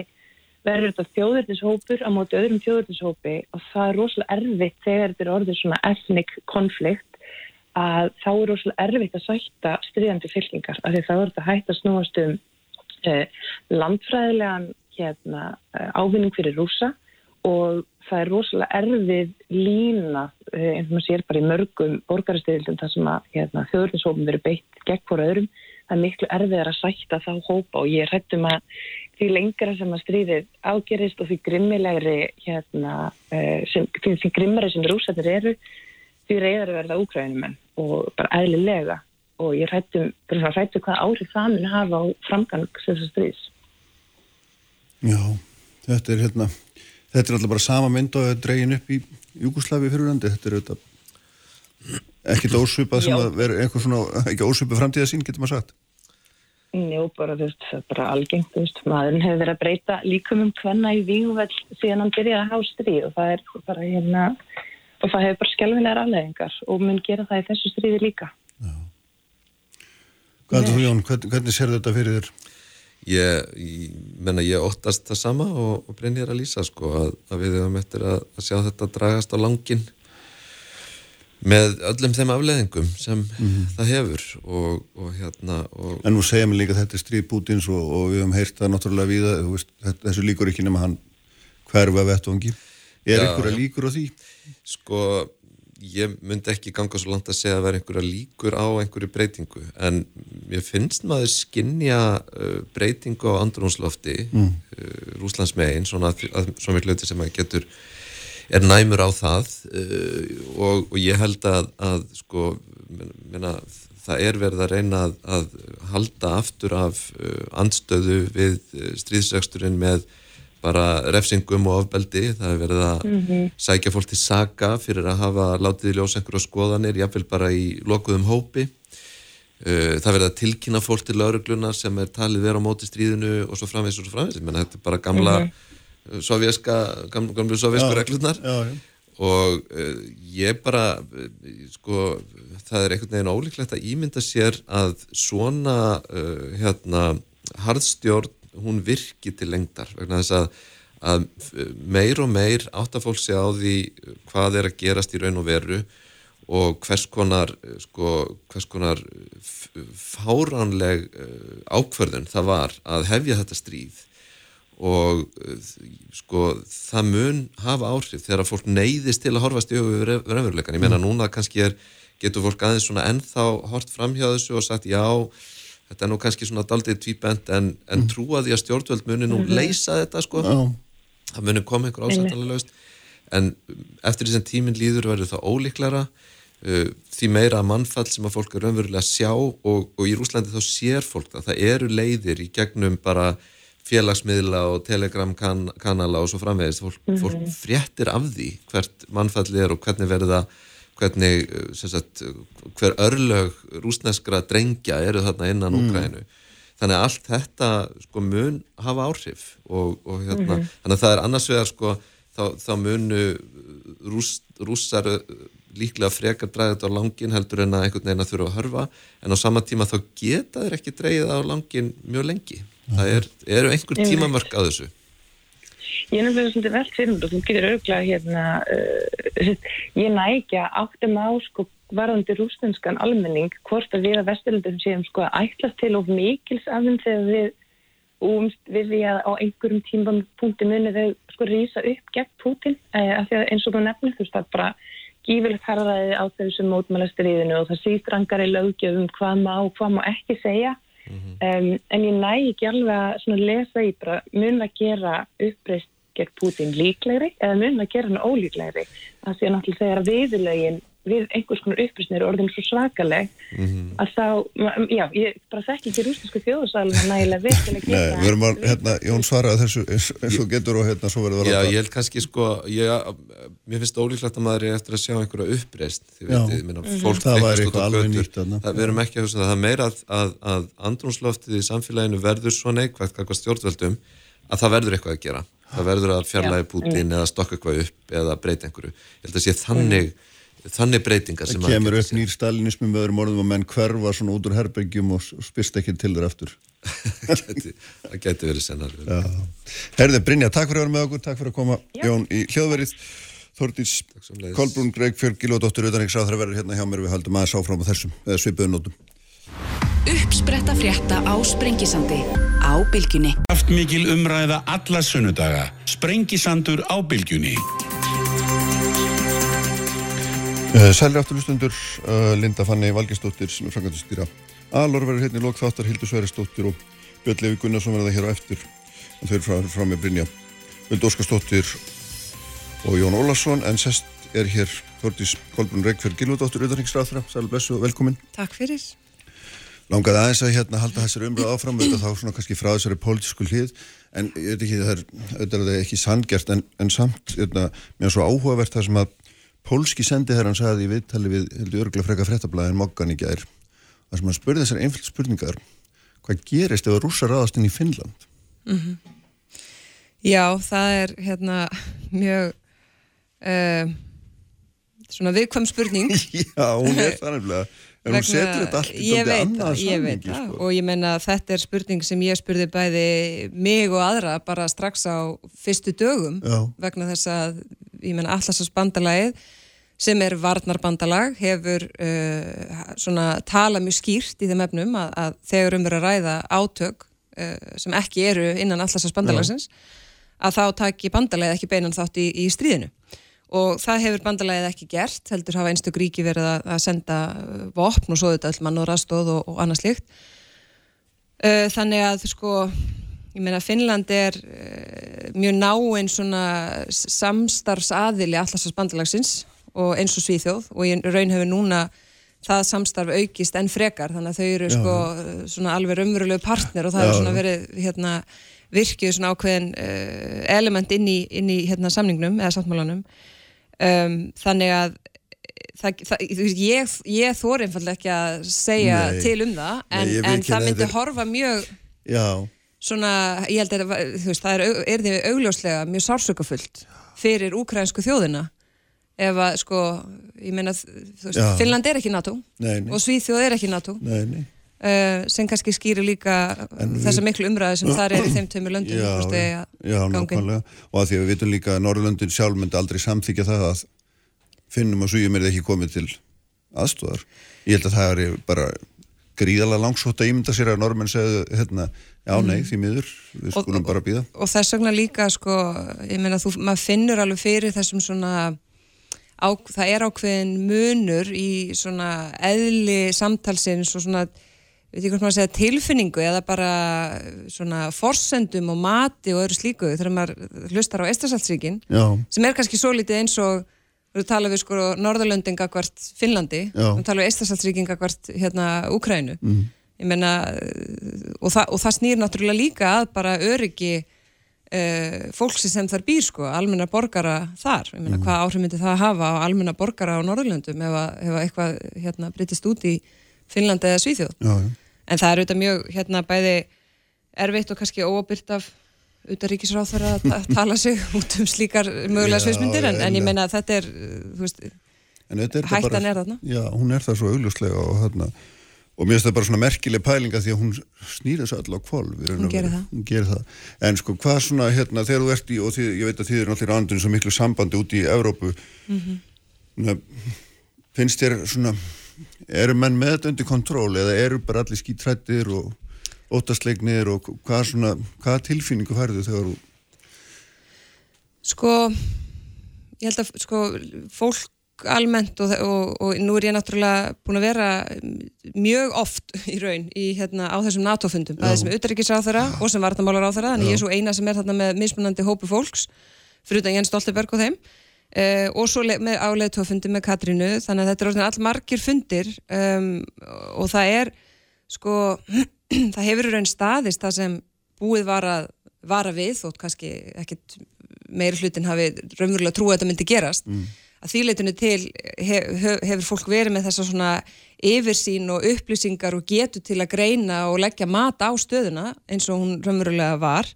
S3: verður þetta þjóðurðishópur á móti öðrum þjóðurðishópi og það er rosalega erfitt þegar þetta er orðið svona ethnic konflikt að þá er rosalega erfitt að sætta stríðandi fylkingar af því þá er þetta hægt að snúast um eh, landfræðilegan hérna, eh, ávinning fyrir rúsa og það er rosalega erfið lína eh, eins og maður sér bara í mörgum borgarastöðildum þar sem að hérna, þjóðurðishópum verður beitt gegn hvora öðrum það er miklu erfiðar að sætta þá hópa og ég hrættum að því lengra sem að stríðið ágerist og því grimmilegri hérna, uh, sem, því, grimmari sem rúsættir eru því reyðar að verða úkræðinum og bara eðlilega. Og ég hrættum, hrættum hvað áhrif það mun hafa á framgang þessar stríðs.
S2: Já, þetta er hérna þetta er alltaf bara sama mynd og dregin upp í Júkoslavi fyrirlandi, þetta er þetta ekkert ósvipað sem að vera einhver svona, ekki ósvipað framtíðasín, getur maður sagt
S3: Jú, bara þú veist, það er bara algengt, þú veist, maðurinn hefur verið að breyta líkum um hvenna í víguvell síðan hann byrjaði að há stríð og það er bara hérna, og það hefur bara skjálfilegar afleðingar og mun gera það í þessu stríði líka. Já.
S2: Hvað er þú Jón, hvern, hvernig sér þetta fyrir þér?
S4: Ég, ég menna, ég óttast það sama og, og breynir að lýsa, sko, að, að við hefum eftir að, að sjá þetta dragast á langin með öllum þeim afleðingum sem mm -hmm. það hefur og, og hérna og
S2: En nú segja mér líka að þetta er stríð Pútins og, og við hefum heyrt það náttúrulega við veist, þessu líkur ekki nema hann hverfa vettvangi er ja, einhverja líkur á því?
S4: Sko ég myndi ekki ganga svo langt að segja að vera einhverja líkur á einhverju breytingu en ég finnst maður skinnja uh, breytingu á andrúnslofti mm. uh, Rúslandsmegin svona, svona miklu hluti sem maður getur er næmur á það uh, og, og ég held að, að sko, menna, það er verið að reyna að, að halda aftur af andstöðu við stríðsregsturinn með bara refsingum og ofbeldi, það er verið að mm -hmm. sækja fólk til saga fyrir að hafa látið í ljós einhverju skoðanir, jáfnveil bara í lokuðum hópi. Það verið að tilkynna fólk til lauruglunar sem er talið vera á móti stríðinu og svo framvegs og svo framvegs, menn þetta er bara gamla mm -hmm sovjerska, gamlu sovjersku reglurnar. Og uh, ég bara uh, sko, það er einhvern veginn ólíklegt að ímynda sér að svona uh, hérna, harðstjórn hún virki til lengdar vegna þess að, að meir og meir áttafólk sé á því hvað er að gerast í raun og veru og hvers konar, sko, hvers konar fáránleg ákverðun það var að hefja þetta stríð og eh, sko það mun hafa áhrif þegar að fólk neyðist til að horfast í auðvitað verðurleikan. Ég meina mm. núna kannski er, getur fólk aðeins svona ennþá hort framhjá þessu og sagt já, þetta er nú kannski svona daldið tvíbent en, en mm. trúa því að stjórnvöld muni nú mhm. leysa þetta sko. Mm. Það muni koma einhver ásættalega löst en eftir því sem tíminn líður verður það ólíklara uh, því meira mannfall sem að fólk er raunverulega að sjá og, og í Rúslandi þá sér fólk það. Það eru leiðir í gegnum bara félagsmiðla og telegramkanala og svo framvegist, fólk, mm fólk fréttir af því hvert mannfalli er og hvernig verða hvernig, sagt, hver örlög rúsneskra drengja eru þarna innan mm. Úkrænu þannig að allt þetta sko mun hafa áhrif og, og hérna, mm -hmm. þannig að það er annars vegar sko þá, þá munu rús, rússar líklega frekar dræðið á langin heldur en að einhvern veginn að þurfa að hörfa en á sama tíma þá geta þeir ekki dræðið á langin mjög lengi. Það er, eru einhver tímamörk að þessu
S3: Ég er náttúrulega svolítið velt fyrir og þú getur auðvitað hérna uh, ég nægja áttum á sko varðandi rústenskan almenning hvort að við að vesturlundum séum sko að ætlast til of mikils af þeim þegar við umst við því að á einhverjum tímapunkti muni þau sko rýsa upp gegn Putin eh, af því að eins og þú nefnir þú veist að bara gífilegt harðaði á þessum mótmælastriðinu og það sístrangar í lögjöfum hvað má og hvað má ekki segja Mm -hmm. um, en ég næ ekki alveg að lesa í bara mun að gera uppreist gegn Putin líklegri eða mun að gera hann ólíklegri að því að náttúrulega þegar viðlögin við einhvers konar upprýstnir orðin svo svakaleg mm -hmm. að þá, já, ég bara þekk ekki rústinsku þjóðsæluna nægilega vel
S2: Nei, við erum að, hérna, Jón svaraði þessu eins, eins og getur og hérna svo verður það
S4: Já, ég held kannski sko ég, mér finnst ólíklegt að maður er eftir að sjá einhverja uppreist því veit, ég minna,
S2: mhm. fólk það var eitthvað alveg nýtt
S4: Við erum ekki að hugsa það, það er meira að, að, að andrúnsloftið í samfélaginu verður svo neikvægt að það verður eitthvað að gera. Það verður að fjarlægi Putin eða stokka eitthvað upp eða breyta einhverju. Ég held að sé þannig þannig breytingar sem
S2: það kemur upp nýr stalinismi með öðrum orðum og menn hverfa svona út úr herbergjum og spyrst ekki til þér aftur.
S4: Það getur verið sennar
S2: Herði Brynja, takk fyrir að vera með okkur takk fyrir að koma Já. Jón í hljóðverið. Þordís Kolbrún Greg Fjörg Gilvardóttir Utanriksráð þar verður hérna hjá mér. Við haldum aðeins áfram á þessum svipuðunótum
S1: Uppspretta frétta á Sprengisandi á Bilginni
S5: Aftmikil umræða alla sunnudaga. Sprengisandur á Bilginni
S2: Uh, Sælir afturlustundur, uh, Linda Fanni Valgestóttir sem er frangandistýra Alor verður hérna í lokþáttar, Hildur Sveristóttir og Björn Levi Gunnarsson verður það hér á eftir. En þau eru frá, frá með Brynja Völd Óskarstóttir og Jón Ólarsson en sest er hér Þordís Kolbrun Reykjörg Gilvardóttir Uðarriksraðra, sæl og blessu og velkomin.
S6: Takk fyrir.
S2: Langaði aðeins að hérna halda þessari umröð áfram þetta þá svona kannski frá þessari pólitísku hlið en ég veit ekki það er, það er ekki sangjart en, en samt hérna, mér er svo áhugavert það sem að Pólski sendiherran sagði í viðtali við heldur örgulega freka frettablaðin Moggan í gær að sem hann spurði þessar einfjöld spurningar hvað gerist ef að rúsa ráðast inn í Finnland?
S6: Mm -hmm. Já, það er hérna mjög uh, svona viðkvæm spurning
S2: Já, hún er það nefnilega en hún setur þetta allt í
S6: þetta annað sammingi sko. og ég menna að þetta er spurning sem ég spurði bæði mig og aðra bara strax á fyrstu dögum Já. vegna þess að ég menna allarsas bandalagið sem er varnarbandalag hefur uh, svona tala mjög skýrt í þeim efnum að, að þegar um verið að ræða átök uh, sem ekki eru innan allarsas bandalagsins að þá taki bandalagið ekki beinan þátt í, í stríðinu. Og það hefur bandalagið ekki gert heldur hafa einstaklega ríki verið að, að senda uh, vopn og svo þetta öll mann og rastóð og, og annað slikt uh, þannig að sko ég meina Finnland er uh, mjög náinn svona samstarfsaðili allarsas bandalagsins og eins og Svíþjóð og ég raun hefur núna það samstarf aukist enn frekar þannig að þau eru sko svona alveg raunverulegu partner og það eru svona verið hérna virkið svona ákveðin uh, element inn í, inn í hérna samningnum eða samtmálanum um, þannig að það, það, ég, ég þór einfallega ekki að segja Nei. til um það en, Nei, en það myndi horfa mjög
S2: Já.
S6: svona, ég held að veist, það er, er því augljóslega mjög sársökafullt fyrir úkrænsku þjóðina ef að sko, ég meina Finnland er ekki NATO
S2: nei, nei.
S6: og Svíþjóð er ekki NATO.
S2: Nei,
S6: uh, sem kannski skýrir líka en þessa við... miklu umræði sem þar er í þeim tömur löndum
S2: Já, já, já nákvæmlega. Og að því að við vitum líka að Norrlöndin sjálf myndi aldrei samþykja það að finnum og sújum er ekki komið til aðstóðar ég held að það er bara gríðalega langsótt að ímynda sér að normenn segðu hérna, já nei, mm. því miður við skulum og, bara býða.
S6: Og þess vegna líka sko, ég meina þú, maður finnur alveg fyrir þessum svona á, það er ákveðin munur í svona eðli samtalsins og svona veit ég hvort maður segja tilfinningu eða bara svona forsendum og mati og öðru slíku þegar maður hlustar á Estrasaltsríkin sem er kannski svo litið eins og við talum við sko Norðalöndin gagvart Finnlandi, við talum við Estrasaltsríkin gagvart hérna Úkrænu mm. ég menna og, þa og það snýr náttúrulega líka að bara öryggi Uh, fólksi sem þar býr sko, almenna borgara þar, ég meina mm. hvað áhrif myndi það hafa á almenna borgara á Norðurlöndum ef, ef eitthvað hérna breytist út í Finnlandi eða Svíþjóð
S2: já, já.
S6: en það er auðvitað mjög hérna bæði erfitt og kannski óabyrt af auðvitað ríkisráþara að tala sig út um slíkar mögulega sviðsmyndir en, en ég meina þetta er, veist, hættan er þarna
S2: Já, hún er það svo augljóslega og hérna og mér finnst það bara svona merkileg pælinga því að hún snýr þessu allar á kvolv
S6: hún gerir það.
S2: Ger það en sko hvað svona hérna þegar þú ert í og því, ég veit að þið eru náttúrulega andun svo miklu sambandi út í Evrópu mm -hmm. finnst þér svona eru menn með þetta undir kontról eða eru bara allir skítrættir og ótastleiknir og hvað svona hvað tilfinningu færðu þegar þú
S6: sko ég held að sko fólk almennt og, og, og nú er ég náttúrulega búin að vera mjög oft í raun í, hérna, á þessum NATO-fundum, bæðið sem auðverkisráþara og sem vartamálaráþara, þannig Já. ég er svo eina sem er þarna með mismunandi hópu fólks fyrir utan Jens Stoltenberg og þeim. Uh, og svo með áleitufundi með Katrínu, þannig að þetta er all margir fundir um, og það er sko, það hefur raun staðist það sem búið var að vara við, þótt kannski ekkit meiri hlutin hafi raunverulega trúið að þetta myndi gerast. Mm að þýleitinu til hef, hefur fólk verið með þessa svona yfirsýn og upplýsingar og getur til að greina og leggja mat á stöðuna eins og hún raunverulega var.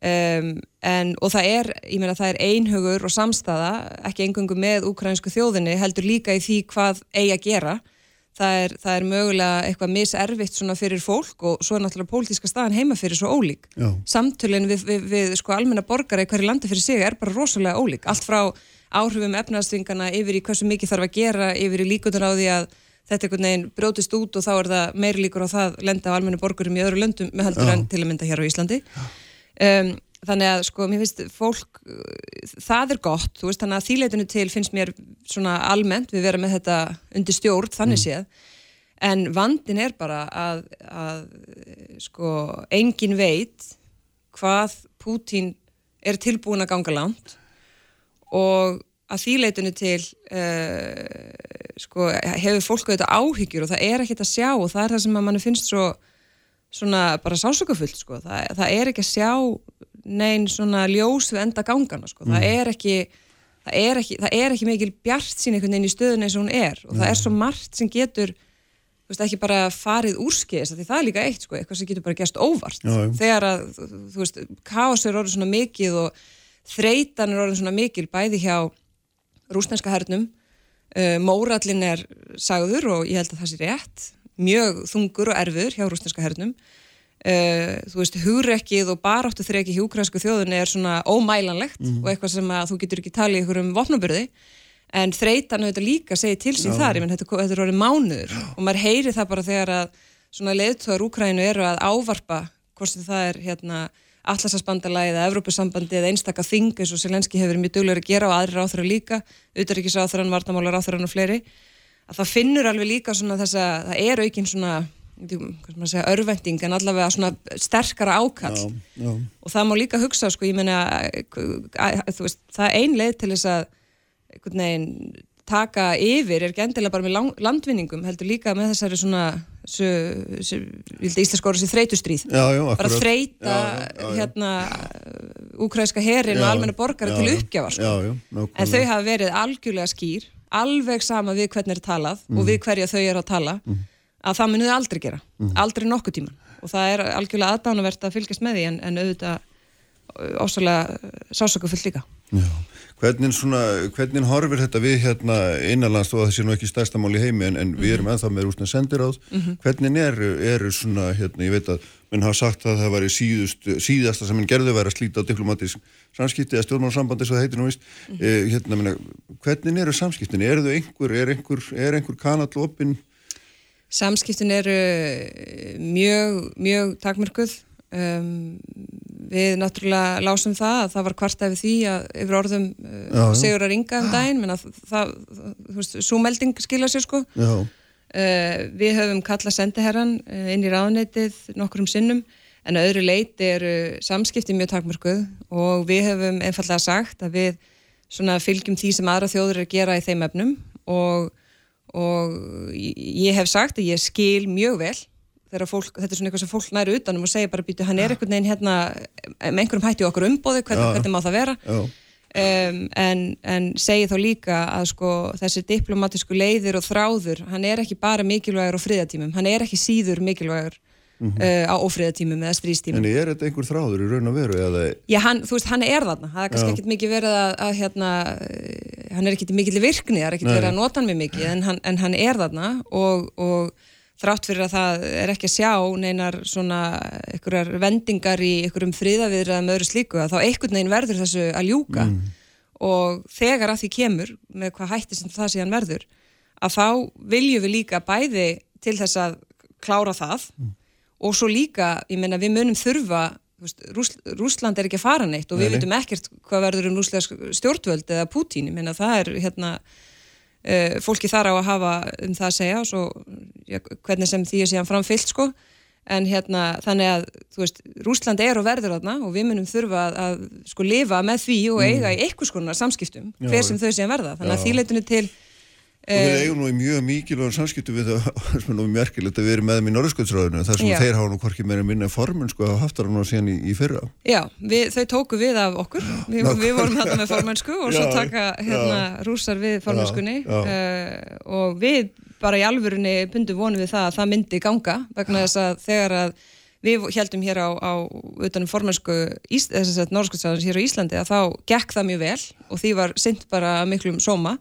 S6: Um, en, og það er, ég meina það er einhugur og samstaða, ekki engungu með ukrainsku þjóðinni, heldur líka í því hvað eigi að gera. Það er, það er mögulega eitthvað miservitt svona fyrir fólk og svo er náttúrulega pólitíska staðan heima fyrir svo ólík. Já. samtölinn við, við, við sko almenna borgara í hverju landi fyrir sig er bara rosalega ólík. Allt frá áhrifum efnaðstvingana yfir í hversu mikið þarf að gera yfir í líkundur á því að þetta einhvern veginn brótist út og þá er það meiri líkur á það lenda á almenna borgurum í öðru löndum með heldur en til að mynda hér á Íslandi. Um, þannig að sko mér finnst fólk það er gott, veist þannig að þýleitinu til finnst mér svona almennt við vera með þetta undir stjórn þannig mm. séð. En vandin er bara að, að sko engin veit hvað Pútín er tilbúin að ganga langt og að þýleitinu til uh, sko hefur fólk auðvitað áhyggjur og það er ekkert að sjá og það er það sem að mann finnst svo svona bara sásökafullt sko, það, það er ekki að sjá neyn svona ljós við enda gangana sko, mm. það er ekki það er ekki, það er ekki mikil bjart sín einhvern veginn í stöðun eins og hún er og mm. það er svo margt sem getur þú veist, ekki bara farið úrskis því það er líka eitt sko, eitthvað sem getur bara gerst óvart Já, þegar að, þú veist, káos er orðið svona mikið og þreitan er orðið svona mikil bæði hjá rúsnænska hernum. Uh, mórallin er sagður og ég held að það sé rétt. Mjög þungur og erfur hjá rúsneska hernum. Uh, þú veist, hugrekkið og baráttu þreki hjúkransku þjóðunni er svona ómælanlegt mm. og eitthvað sem að þú getur ekki talið ykkur um vopnaburði. En þreytan auðvitað líka segir til sín þar, ég menn þetta, þetta er orðið mánuður Já. og maður heyri það bara þegar að svona leðtóðar Úkrænu eru að ávarpa hvort sem það er hérna allarsasbandalagi eða Evrópusambandi eða einstakka þing eins og Selenski hefur mjög duglegur að gera og aðri ráþur að líka, auðvitaðrikiðsáþurann, vartamálar ráþurann og fleiri að það finnur alveg líka svona þess að það er aukinn svona segja, örvending en allavega svona sterkara ákall já, já. og það má líka hugsa sko, ég menna það ein leið til þess að neginn, taka yfir er ekki endilega bara með landvinningum heldur líka með þessari svona íslensk orðið sér þreytustríð bara þreyta hérna úkræðska herin og almenna borgara til uppgjafar sko. en þau hafa verið algjörlega skýr alveg sama við hvernig er talað mm. og við hverja þau eru að tala mm. að það munið aldrei gera, mm. aldrei nokkuð tíman og það er algjörlega aðdánavert að fylgjast með því en, en auðvitað ósvæmlega sásökufullt líka
S2: Já. Hvernig, svona, hvernig horfir þetta við hérna innanlands og það sé nú ekki stærsta mál í heimi en, en við erum -hmm. ennþá með rúsna sendiráð -hmm. hvernig eru, eru svona hérna, ég veit að minn hafa sagt að það var síðasta sem minn gerði verið að slíta á diplomatísk samskipti eða stjórnmálarsambandi svo það heitir nú vist mm -hmm. eh, hérna, minna, hvernig eru samskiptin? Er þau einhver, er einhver, er einhver kanall opinn?
S6: Samskiptin eru mjög, mjög takmörkuð um, við náttúrulega lásum það að það var kvarta yfir því að yfir orðum uh, segur að ringa um daginn menn að það, þú veist, svo melding skilja sér sko. Uh, við höfum kallað sendiherran uh, inn í ráðneitið nokkur um sinnum en öðru leiti eru samskipti mjög takmörkuð og við höfum einfallega sagt að við fylgjum því sem aðra þjóður er að gera í þeim efnum og, og ég hef sagt að ég skil mjög vel þegar fólk, þetta er svona eitthvað sem fólk næru utanum og segir bara býtu hann er einhvern veginn hérna með einhverjum hætti okkur umbóði, hvernig, hvernig má það vera? Um, en, en segi þá líka að sko þessi diplomatísku leiðir og þráður hann er ekki bara mikilvægur á friðatímum hann er ekki síður mikilvægur Mm -hmm. uh, á ofriðatímum eða strístímum
S2: En er þetta einhver þráður í raun og veru? Eða...
S6: Já, hann, þú veist, hann er þarna. Það er kannski ekkit mikið verið að, að hérna, hann er ekkit mikið virkni það er ekkit verið að nota hann mjög mikið en hann, en hann er þarna og, og þrátt fyrir að það er ekki að sjá neinar svona einhverjar vendingar í einhverjum fríðaviðraða með öðru slíku að þá einhvern veginn verður þessu að ljúka mm. og þegar að því kemur með hvað hætti sem það síðan verður að þá viljum við líka bæði til þess að klára það mm. og svo líka, ég menna við munum þurfa Rús, Rúsland er ekki að fara neitt og við veitum ekkert hvað verður um rúslega stjórnvöld eða Pútín, ég menna það er hérna fólki þar á að hafa um það að segja og svo ja, hvernig sem því er síðan framfyllt sko. En hérna þannig að þú veist Rúsland er og verður þarna og við munum þurfa að, að sko lifa með því og eiga mm. í einhvers konar samskiptum hver sem þau síðan verða. Þannig að þýleitinu til
S2: og við eh, eigum nú í mjög mikilvægum samskiptu við það, sem er nú merkilegt að við erum með þeim í Norðskjöldsráðinu, þar sem Já. þeir hafa nú hvorki meira minna formun sko að haft það nú síðan í, í fyrra.
S6: Já, við, þau tóku við af okkur, við, við vorum þetta með formunsku og svo taka hérna rúsar við formunskunni uh, eh, og við bara í alvörunni bundum vonum við það að það myndi ganga vegna þess að þegar að við heldum hér á, á utanum formensku norðskjöldsræðins hér á Íslandi að þá gekk það mjög vel og því var synd bara miklum sóma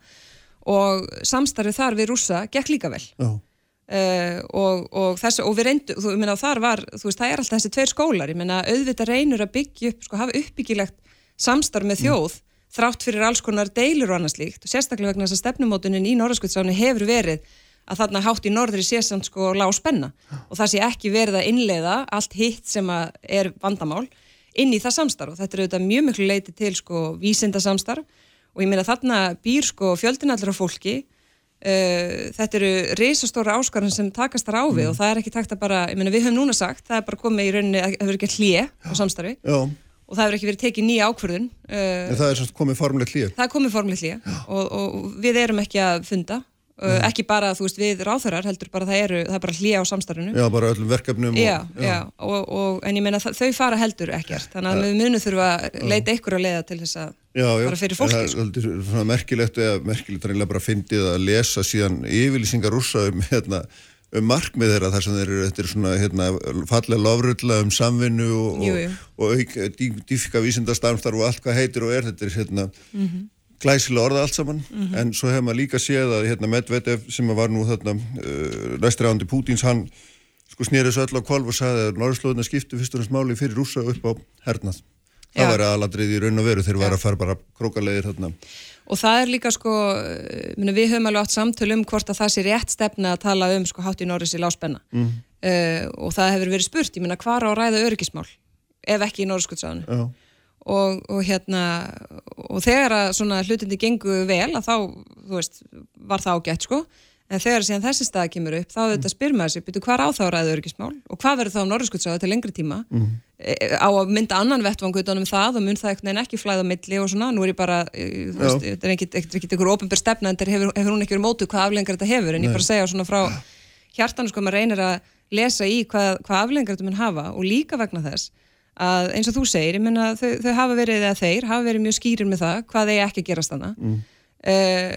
S6: og samstarfið þar við rúsa gekk líka vel. Uh, og, og, þessu, og við reyndu, þú meina þar var veist, það er alltaf þessi tveir skólar, ég meina auðvitað reynur að byggja upp, sko hafa uppbyggilegt samstarf með þjóð mm. þrátt fyrir alls konar deilur og annars líkt og sérstaklega vegna þess að stefnumótunin í norðskjöldsræðinu hefur verið að þarna hátt í norðri sé samt sko lág spenna. Og það sé ekki verið að innleiða allt hitt sem er vandamál inn í það samstarf. Og þetta er auðvitað mjög miklu leiti til sko vísinda samstarf og ég meina þarna býr sko fjöldinallra fólki. Uh, þetta eru reysastóra áskarðan sem takast þar á við mm. og það er ekki takt að bara, ég meina við höfum núna sagt það er bara komið í rauninni, það hefur ekki hlið á samstarfi.
S2: Já.
S6: og það hefur ekki verið tekið nýja ákverðun
S2: uh, Það er komið formleitt hlið
S6: Það er komið formleitt hlið og, og við erum ekki að funda Mm. ekki bara þú veist við ráþarar heldur bara það eru, það er bara hlýja á samstarfinu.
S2: Já, bara öllum verkefnum
S6: og, Já, já, og, og, en ég meina þau fara heldur ekkert þannig að við munum þurfa að leita ykkur að leiða til þess að já, fara fyrir fólki
S2: Já, það er svona merkilegt eða merkilegt að bara fyndið að lesa síðan yfirlýsingar rúsa um, hérna, um markmið þeirra þar sem þeir eru, þetta er svona hérna, fallega lofrulla um samvinnu og, og auk, dýfika vísindastarmstar og allt hvað heitir og er þetta er hérna mm -hmm glæsilega orða allt saman. Mm -hmm. en svo hefur maður líka séð að hérna, Medvedev sem var nú þarna uh, næstræðandi Pútins hann sko snýrið svo öll á kvalv og sagði að Norðslóðina skiptu fyrst og næst máli fyrir rúsa upp á hernað. Það var aðladrið í raun og veru. Þegar það var að fara bara krókalegir þarna.
S6: Og það er líka sko við höfum alveg átt samtölu um hvort að það sé rétt stefna að tala um sko hátt í Norris í láspenna mm. uh, og það hefur verið spurt, ég minna hvar á ræða öryggismál ef ekki í Norriskuttsáðinu og, og hérna og þegar að svona hlutindi gengu vel að þá, þú veist, var það ágætt sko, en þegar síðan þessi stað kemur upp, þá þetta spyr maður sér, byrju hvað á þá ræðu örgismál og hvað verður þá norðskutsáðu til lengri tíma? Mm. e, á að mynda annan vettvangu utanum það og mynd það ekkert en ekki flæða milli og svona, nú er ég bara e, þú veist, þetta er ekkert einhver ofinbér stefna en hefur, hefur hún ekki verið mótu hvað aflengar þetta hefur. En Nei. ég bara segja svona frá hjartanu sko, maður reynir að lesa í hvað, hvað aflengar þetta mun hafa. Og líka vegna þess að eins og þú segir, ég menna þau, þau hafa verið eða þeir hafa verið mjög skýrir með það hvað þeir ekki gerast þannig mm. uh,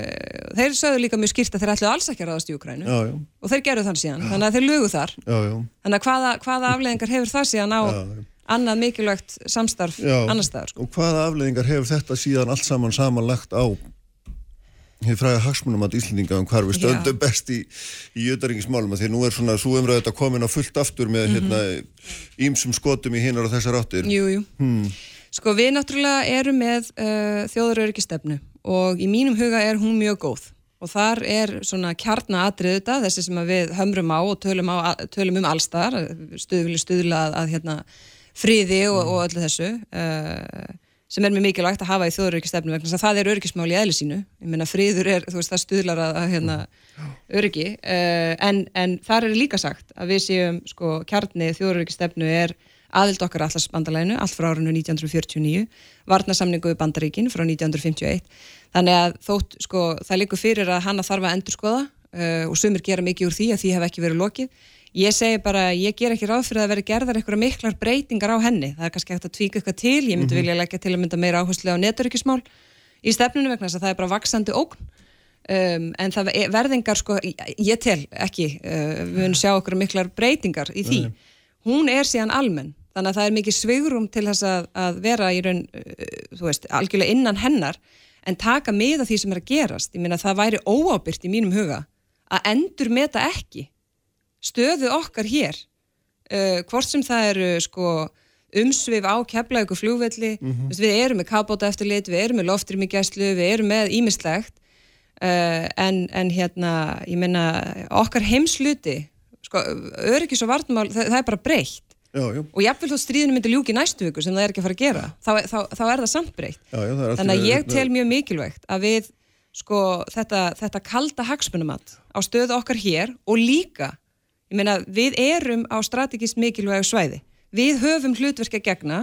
S6: þeir sögðu líka mjög skýrt að þeir ætlu alls ekki að ráðast í Ukrænu já, já. og þeir gerðu þann síðan, þannig að þeir lugu þar. Já, þannig að hvaða, hvaða afleðingar hefur það síðan á annað mikilvægt samstarf annar staðar
S2: sko. og hvaða afleðingar hefur þetta síðan allt saman samanlagt á hér fræða hagsmunum að Íslandinga um hvar við stöndum Já. best í, í jötaringismálum því nú er svona svo umræðið að komin á fullt aftur með mm -hmm. hérna ímsum skotum í hinnar og þessar áttir
S6: Jújú, hmm. sko við náttúrulega erum með uh, þjóðarörygistefnu og í mínum huga er hún mjög góð og þar er svona kjarnaatrið þetta, þessi sem við hömrum á og tölum, á, tölum um allstar stuðvili stuðla að, að hérna, friði og, og öllu þessu uh, sem er mjög mikilvægt að hafa í þjóðuröryggistefnu vegna það er öryggismáli í eðli sínu. Ég menna friður er, þú veist, það stuðlar að, hérna, öryggi. Uh, en, en þar er líka sagt að við séum sko, kjarni þjóðuröryggistefnu er aðild okkar allarsbandalæinu allt frá árinu 1949 varnasamningu við bandaríkin frá 1951 þannig að þótt, sko, það líkur fyrir að hanna þarf að endurskoða uh, og sumir gera mikið úr því að því hef ekki verið lokið Ég segi bara, ég ger ekki ráð fyrir að vera gerðar eitthvað miklar breytingar á henni. Það er kannski hægt að tvíka eitthvað til. Ég myndi -hmm. vilja leggja til að mynda meira áherslu á neturökismál í stefnunum vegna þess að það er bara vaksandi ógn. Um, en það verðingar, sko, ég tel ekki, uh, við munum sjá okkur miklar breytingar í því. Hún er síðan almenn, þannig að það er mikið svigrum til þess að, að vera í raun, uh, þú veist, algjörlega innan hennar, en taka miða því sem er að gerast. Ég minna það væri óábyrgt í mínum huga að endur meta ekki stöðu okkar hér uh, hvort sem það eru sko, umsvið á og fljóvelli mm -hmm. við erum með kábóta eftirlit við erum með loftrými gæslu, við erum með ímislegt uh, en, en hérna, ég menna okkar heimsluti sko, öryggis og vartmál, það, það er bara breytt Já, já. og jáfnveil þó stríðinu myndi ljúki næstu viku sem það er ekki að fara að gera þá, þá, þá er það samt breytt þannig að ég tel mjög mikilvægt að við sko, þetta, þetta kalda hagsmunumat á stöðu okkar hér og líka Ég meina, við erum á strategist mikilvægu svæði. Við höfum hlutverk að gegna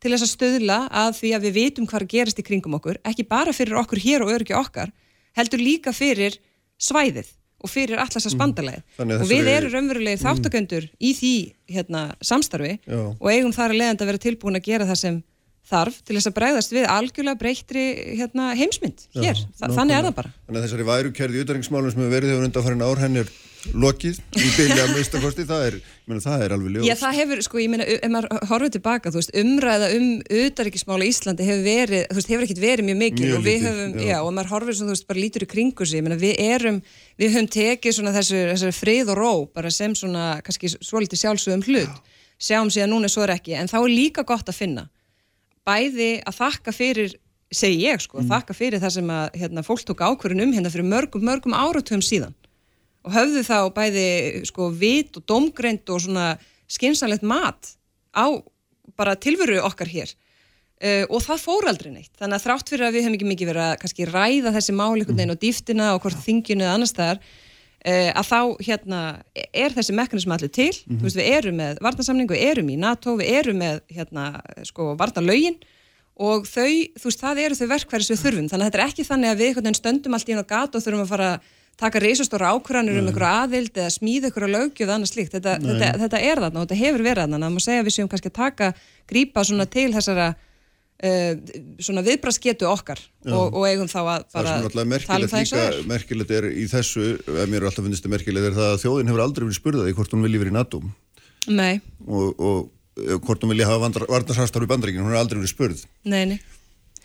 S6: til þess að stöðla að því að við vitum hvað gerist í kringum okkur, ekki bara fyrir okkur hér og öryggi okkar, heldur líka fyrir svæðið og fyrir allast að spandalæði. Mm. Og við erum raunverulegir mm. þáttaköndur í því hérna, samstarfi Já. og eigum þar að leiðanda að vera tilbúin að gera það sem þarf til þess að bregðast við algjörlega breyttri hérna, heimsmynd hér, Já, þannig er það bara
S2: Þannig að þessari værukerði útæringsmálum sem hefur verið hefur undanfærin ár henni er lokið í bylja að mistakosti, það er, mena, það er alveg ljóst.
S6: Já, það hefur, sko, ég meina, ef maður horfið tilbaka, þú veist, umræða um auðaríkismála í Íslandi hefur verið, þú veist, hefur ekkert verið mjög mikil mjög og við lítið, höfum, já. já, og maður horfið sem þú veist, bara lítur í kringu sig, ég meina, við erum, við höfum tekið svona þessu, þessu frið og ró, bara sem svona, kannski svolítið sjálfsögum hlut, sjáum síðan núna svo er ekki, en þá er líka gott að finna, bæði að þakka fyrir segi ég sko, mm. þakka fyrir það sem að hérna, fólk tók ákverðin um hérna fyrir mörgum, mörgum áratöfum síðan og höfðu þá bæði sko vit og domgreind og svona skynsanlegt mat á bara tilveru okkar hér. Uh, og það fór aldrei neitt. Þannig að þrátt fyrir að við hefum ekki mikið verið að kannski ræða þessi máli einhvern veginn og dýftina og hvort þingjunu eða annar staðar uh, að þá hérna er þessi mekanism allir til. Mm -hmm. veist, við erum með vartansamning, við erum í NATO við erum með hérna sko vartanlaugin og þau, þú veist, það eru þau verkværi sem við þurfum, þannig að þetta er ekki þannig að við stöndum allt í einu á gat og þurfum að fara taka reysastóra ákvæðanir um einhverju aðild eða smíða einhverju lögjöð annars líkt. Þetta, þetta, þetta er þarna og þetta hefur verið þarna. Það má segja að við séum kannski að taka, grípa svona til þessara uh, svona viðbrasketu okkar og, og eigum þá að bara tala um það eins og
S2: er. Merkilegt er í þessu, ef mér er alltaf finnist þetta merkilegt, er það að þjóðin hefur aldrei verið spurðað í hvort hún vilji verið í NATO. Og, og hvort hún vilji hafa varnarsastar í bandringin, hún hefur aldrei verið spurð.
S6: Nei, nei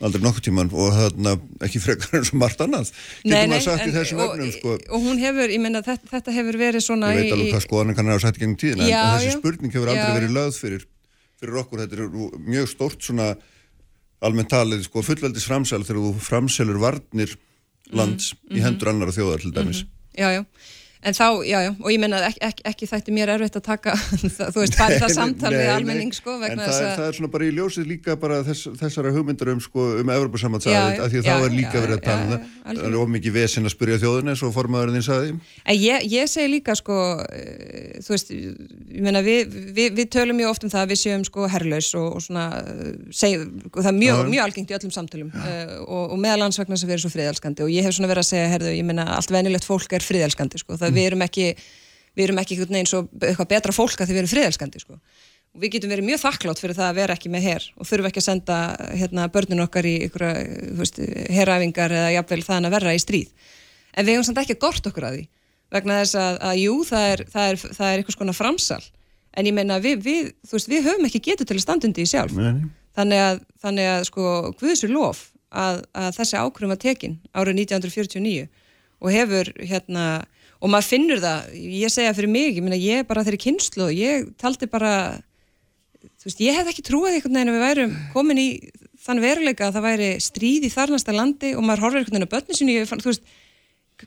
S2: aldrei nokkur tíman og þarna ekki frekar eins og margt annað getur maður sagt en, í þessum öfnum sko.
S6: og hún hefur, ég menna þetta, þetta hefur verið svona
S2: ég veit alveg hvað skoðanir kannar á sætti gengum tíðin já, en þessi já, spurning hefur aldrei já. verið lögð fyrir, fyrir okkur, þetta er mjög stórt svona almennt talið sko fullveldis framsæl þegar þú framsælur varnir lands mm, mm í mhm. hendur annar og þjóðar til dæmis mm.
S6: Já, já En þá, já, já, og ég menna ekki, ekki, ekki þætti mér erfitt að taka, þú veist, bara það samtal við almenning, sko,
S2: vegna þess að... En það er svona bara í ljósið líka bara þess, þessara hugmyndur um, sko, um Evropasamhansæðið, af því að já, þá er líka já, verið að tala um það. Það er ómikið vesinn að spurja þjóðin eins og formaðurinn þín saði.
S6: En ég, ég segi líka, sko, eh, þú veist, ég menna, við, við, við tölum mjög oft um það að við séum, sko, herrlaus og, og svona, seg, það er mjög, mjög algengt í öllum samtölum uh, og, og meðalansvegna sem við erum svo friðelskandi. Og ég hef svona verið að segja, herðu, ég menna, það við erum ekki við erum ekki eins og eitthvað betra fólk að þið verum friðelskandi sko. og við getum verið mjög þakklátt fyrir það að vera ekki með hér og þurfum ekki að senda hérna, börnun okkar í herrafingar eða jafnvel þann að vera í stríð. En við hefum samt ekki gort okkur að því vegna þess að, að jú, það er, það er, það er eitthvað svona framsal. En ég meina við, við, veist, við höfum ekki getur til að standundi í sjálf. Þannig að, þannig að sko Guðsur lof að, að þessi ákvörum var tekin árið 1949 og hefur hérna og maður finnur það, ég segja fyrir mig ég, minna, ég er bara þeirri kynslu og ég taldi bara þú veist, ég hef ekki trúið einhvern veginn að við værum komin í þann veruleika að það væri stríð í þarnasta landi og maður horfir einhvern veginn á börnum sinni ég, þú veist,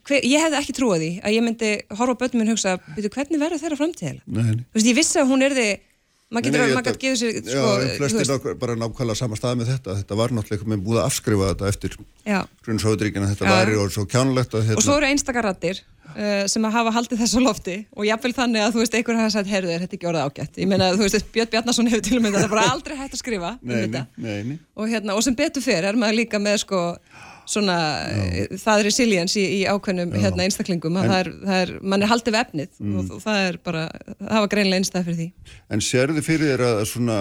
S6: hver, ég hef ekki trúið því að ég myndi horfa börnum minn hugsa hvernig verður þeirra framtíðilega? Þú veist, ég vissi að hún er þið maður getur að, gefa sér
S2: sko, já, flestir nák bara nákvæmlega sama stað með þetta. Þetta var náttúrulega með búið að afskrifa þetta eftir grunnsóðuríkina, þetta var og svo kjánlegt að
S6: hérna... og svo eru einstakar rattir uh, sem að hafa haldið þessu lofti og jáfnvel þannig að þú veist, einhver hafa sagt herðu, þetta er ekki orðið ágætt? Ég meina, þú veist, Björn Bjarnason hefur til og með þetta bara aldrei hægt að skrifa um
S2: nei, nei, nei,
S6: og, hérna, og sem betur fyrir er maður líka með sko svona, Já. það er resilience í, í ákveðnum hérna, einstaklingum en, það er, það er, mann er haldið vefnið mm. og, og það er bara, það var greinlega einstað fyrir því.
S2: En sérðu fyrir þér að svona,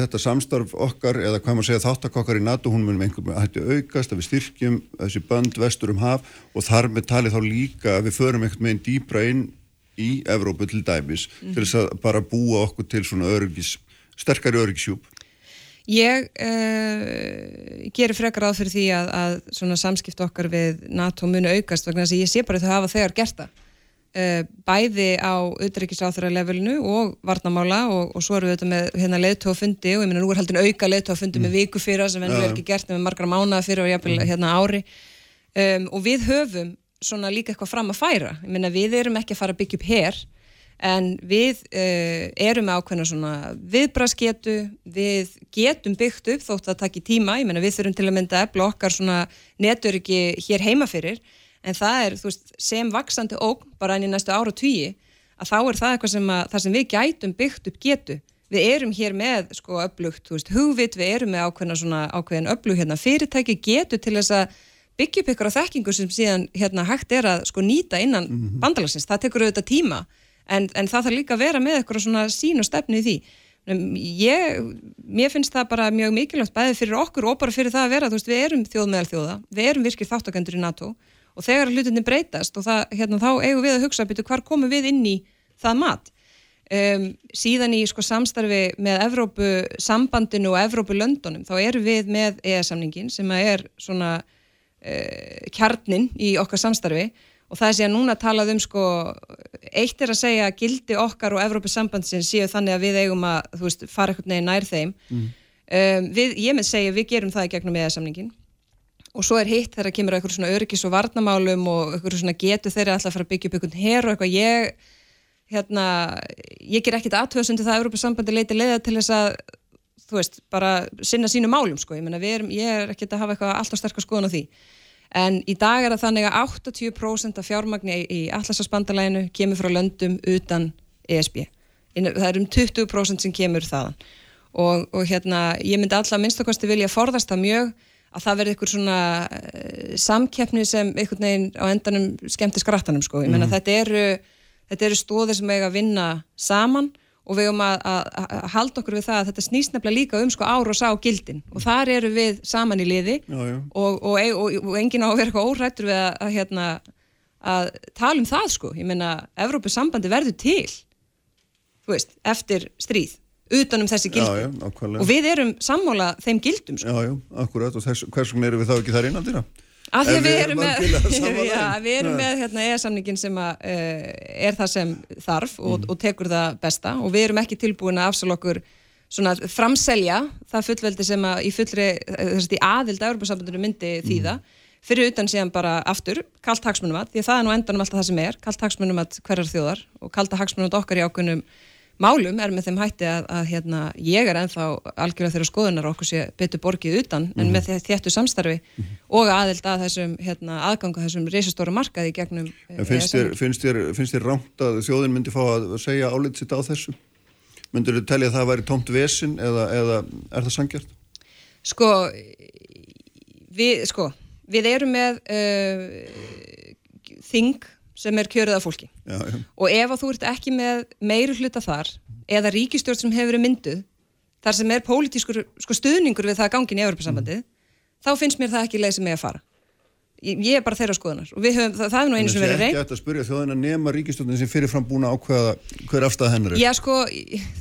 S2: þetta samstarf okkar eða hvað maður segja þáttakokkar í NATO hún munum einhverjum hætti aukast að við styrkjum þessi band vestur um haf og þar með talið þá líka að við förum einhvern veginn dýbra inn í Evrópu til dæmis mm. til þess að bara búa okkur til svona öryggis, sterkari öryggisjúp
S6: Ég uh, gerir frekar áð fyrir því að, að svona samskipt okkar við NATO muni aukast vegna þess að ég sé bara þau hafa þegar gert það. Uh, bæði á auðryggisáþurra levelinu og varnamála og, og svo eru við auðvitað með hérna, leðtófundi og ég minna nú er haldin auka leðtófundi mm. með viku fyrir sem ennum er ekki gert með margra mánuða fyrir og jafnvel mm. hérna ári um, og við höfum svona líka eitthvað fram að færa. Ég minna við erum ekki að fara að byggja upp hér en við uh, erum með ákveðna svona viðbrasketu, við getum byggt upp þótt að taki tíma, ég menna við þurfum til að mynda ebla okkar svona netöryggi hér heima fyrir, en það er veist, sem vaksandi óg bara enn í næstu ára og tíi, að þá er það eitthvað sem, að, sem við gætum byggt upp getu. Við erum hér með sko öflugt, þú veist, hugvit, við erum með ákveðna svona ákveðin öflug hérna fyrirtæki getu til þess að byggja upp ykkur á þekkingu sem síðan hérna hægt er að sko nýta innan mm -hmm. bandalagsins, það tekur auðvitað tíma en, en það þarf líka að vera með eitthvað svona sín og stefni í því. Ég, mér finnst það bara mjög mikilvægt bæðið fyrir okkur og bara fyrir það að vera, þú veist, við erum þjóð meðal þjóða, við erum virkið þáttakendur í NATO og þegar hlutinni breytast og það, hérna, þá eigum við að hugsa, betur, hvar komum við inn í það mat? Um, síðan í sko, samstarfi með Evrópu sambandinu og Evrópu löndunum, þá erum við með EES-samningin sem er svona uh, kjarnin í okkar samstarfi og það er síðan núna að talað um sko, eitt er að segja að gildi okkar og Evrópus sambandsins séu þannig að við eigum að, þú veist, fara eitthvað neginn nær þeim. Mm. um, við, ég með segja við gerum það í gegnum eða-samningin og svo er hitt þegar kemur eitthvað svona öryggis og varnamálum og eitthvað svona getur þeirri alltaf að fara að byggja upp eitthvað hér og eitthvað. Ég hérna, ég ger ekkit aðtöðsundi það að Evrópus sambandi leiti leiða til þess að þú veist, bara sinna sínu málum sko, ég, meina, erum, ég er en í dag er það þannig að 80% af fjármagni í Atlasasbandalæinu kemur frá löndum utan ESB. Það er um 20% sem kemur þaðan og, og hérna ég myndi alltaf minnstakosti vilja forðast það mjög að það verði eitthvað svona uh, samkeppni sem einhvern veginn á endanum skemmti skrattanum sko. Ég menna mm. þetta eru, þetta eru stóðir sem eiga að vinna saman og við höfum að, að, að halda okkur við það að þetta snýst nefnilega líka um sko ára og sá gildin og þar eru við saman í liði já, já. Og, og, og, og enginn á að vera eitthvað órættur við að, hérna, að tala um það sko, ég meina Evrópus sambandi verður til þú veist, eftir stríð utanum þessi gildi já, og við erum sammála þeim gildum sko.
S2: Já, já, akkurat og hvers vegna eru við þá ekki þar innandina?
S6: Af því að við erum með, já, við erum með hérna, EA-samningin sem að, uh, er það sem þarf og, mm. og tekur það besta og við erum ekki tilbúin að afsala okkur svona framselja það fullveldi sem að í fullri, þess að aðild að Európa-sambandinu myndi mm. þýða fyrir utan síðan bara aftur, kallt hagsmunum að, því að það er nú endanum alltaf það sem er, kallt hagsmunum að hverjar þjóðar og kallt hagsmunum að okkar í ákunum málum er með þeim hætti að, að hérna, ég er enþá algjörlega þeirra skoðunar okkur sé betur borgið utan mm -hmm. en með þéttu samstarfi mm -hmm. og aðild að þessum hérna, aðganga þessum reysastóra markaði gegnum
S2: eh, finnst þér, finnst, þér, finnst þér rámt að þjóðin myndi fá að segja álit sitt á þessu? Myndur þið telja að það væri tómt vesin eða, eða er það sangjart?
S6: Sko við, sko, við erum með uh, þing sem er kjörið af fólki já, já. og ef að þú ert ekki með meiri hluta þar eða ríkistjórn sem hefur verið mynduð þar sem er pólitískur sko, stuðningur við það gangin í Evropasambandið mm. þá finnst mér það ekki leið sem ég að fara ég, er bara þeirra skoðunar. Og höfum, það, það er nú einu sem verið reynd
S2: Það er ekki að spyrja þjóðin að nema ríkistjóðin sem fyrirfram búin að ákveða hver afstæða hennar
S6: er. Já sko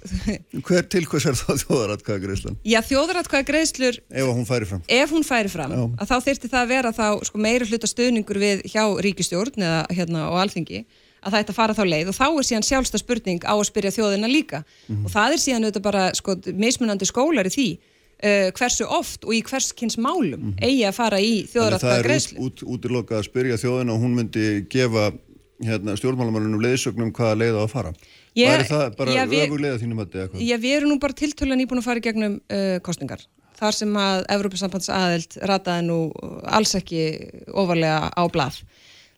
S2: Hver til hvers er það þjóðaratkvæða greiðslun?
S6: Já þjóðaratkvæða greiðslur
S2: Ef hún færi fram.
S6: Ef hún færi fram Já. að þá þyrti það að vera þá sko, meiri hluta stöðningur við hjá ríkistjórn eða hérna á alþingi að það ætti að fara þá leið. Og þá er síðan sjálfsta spurning á að spyrja þjóðina líka. Mm -hmm. og það er síðan auðvitað bara sko, mismunandi skólar í því uh, hversu oft og í hverskins málum mm -hmm. eigi að fara í þjóðrættkvæða greiðslu.
S2: Það er út, útiloka að spyrja þjóðina og hún myndi gefa hérna, stjórnmálamannunum leiðsögnum hvaða leið á að fara. Ég, Var það bara öfuglega þínum að þetta eitthvað?
S6: Já, við erum nú bara tiltölan íbúin að fara í gegnum uh, kostningar. Þar sem að Evrópusambands aðeld rataði nú alls ekki ofarlega á blað.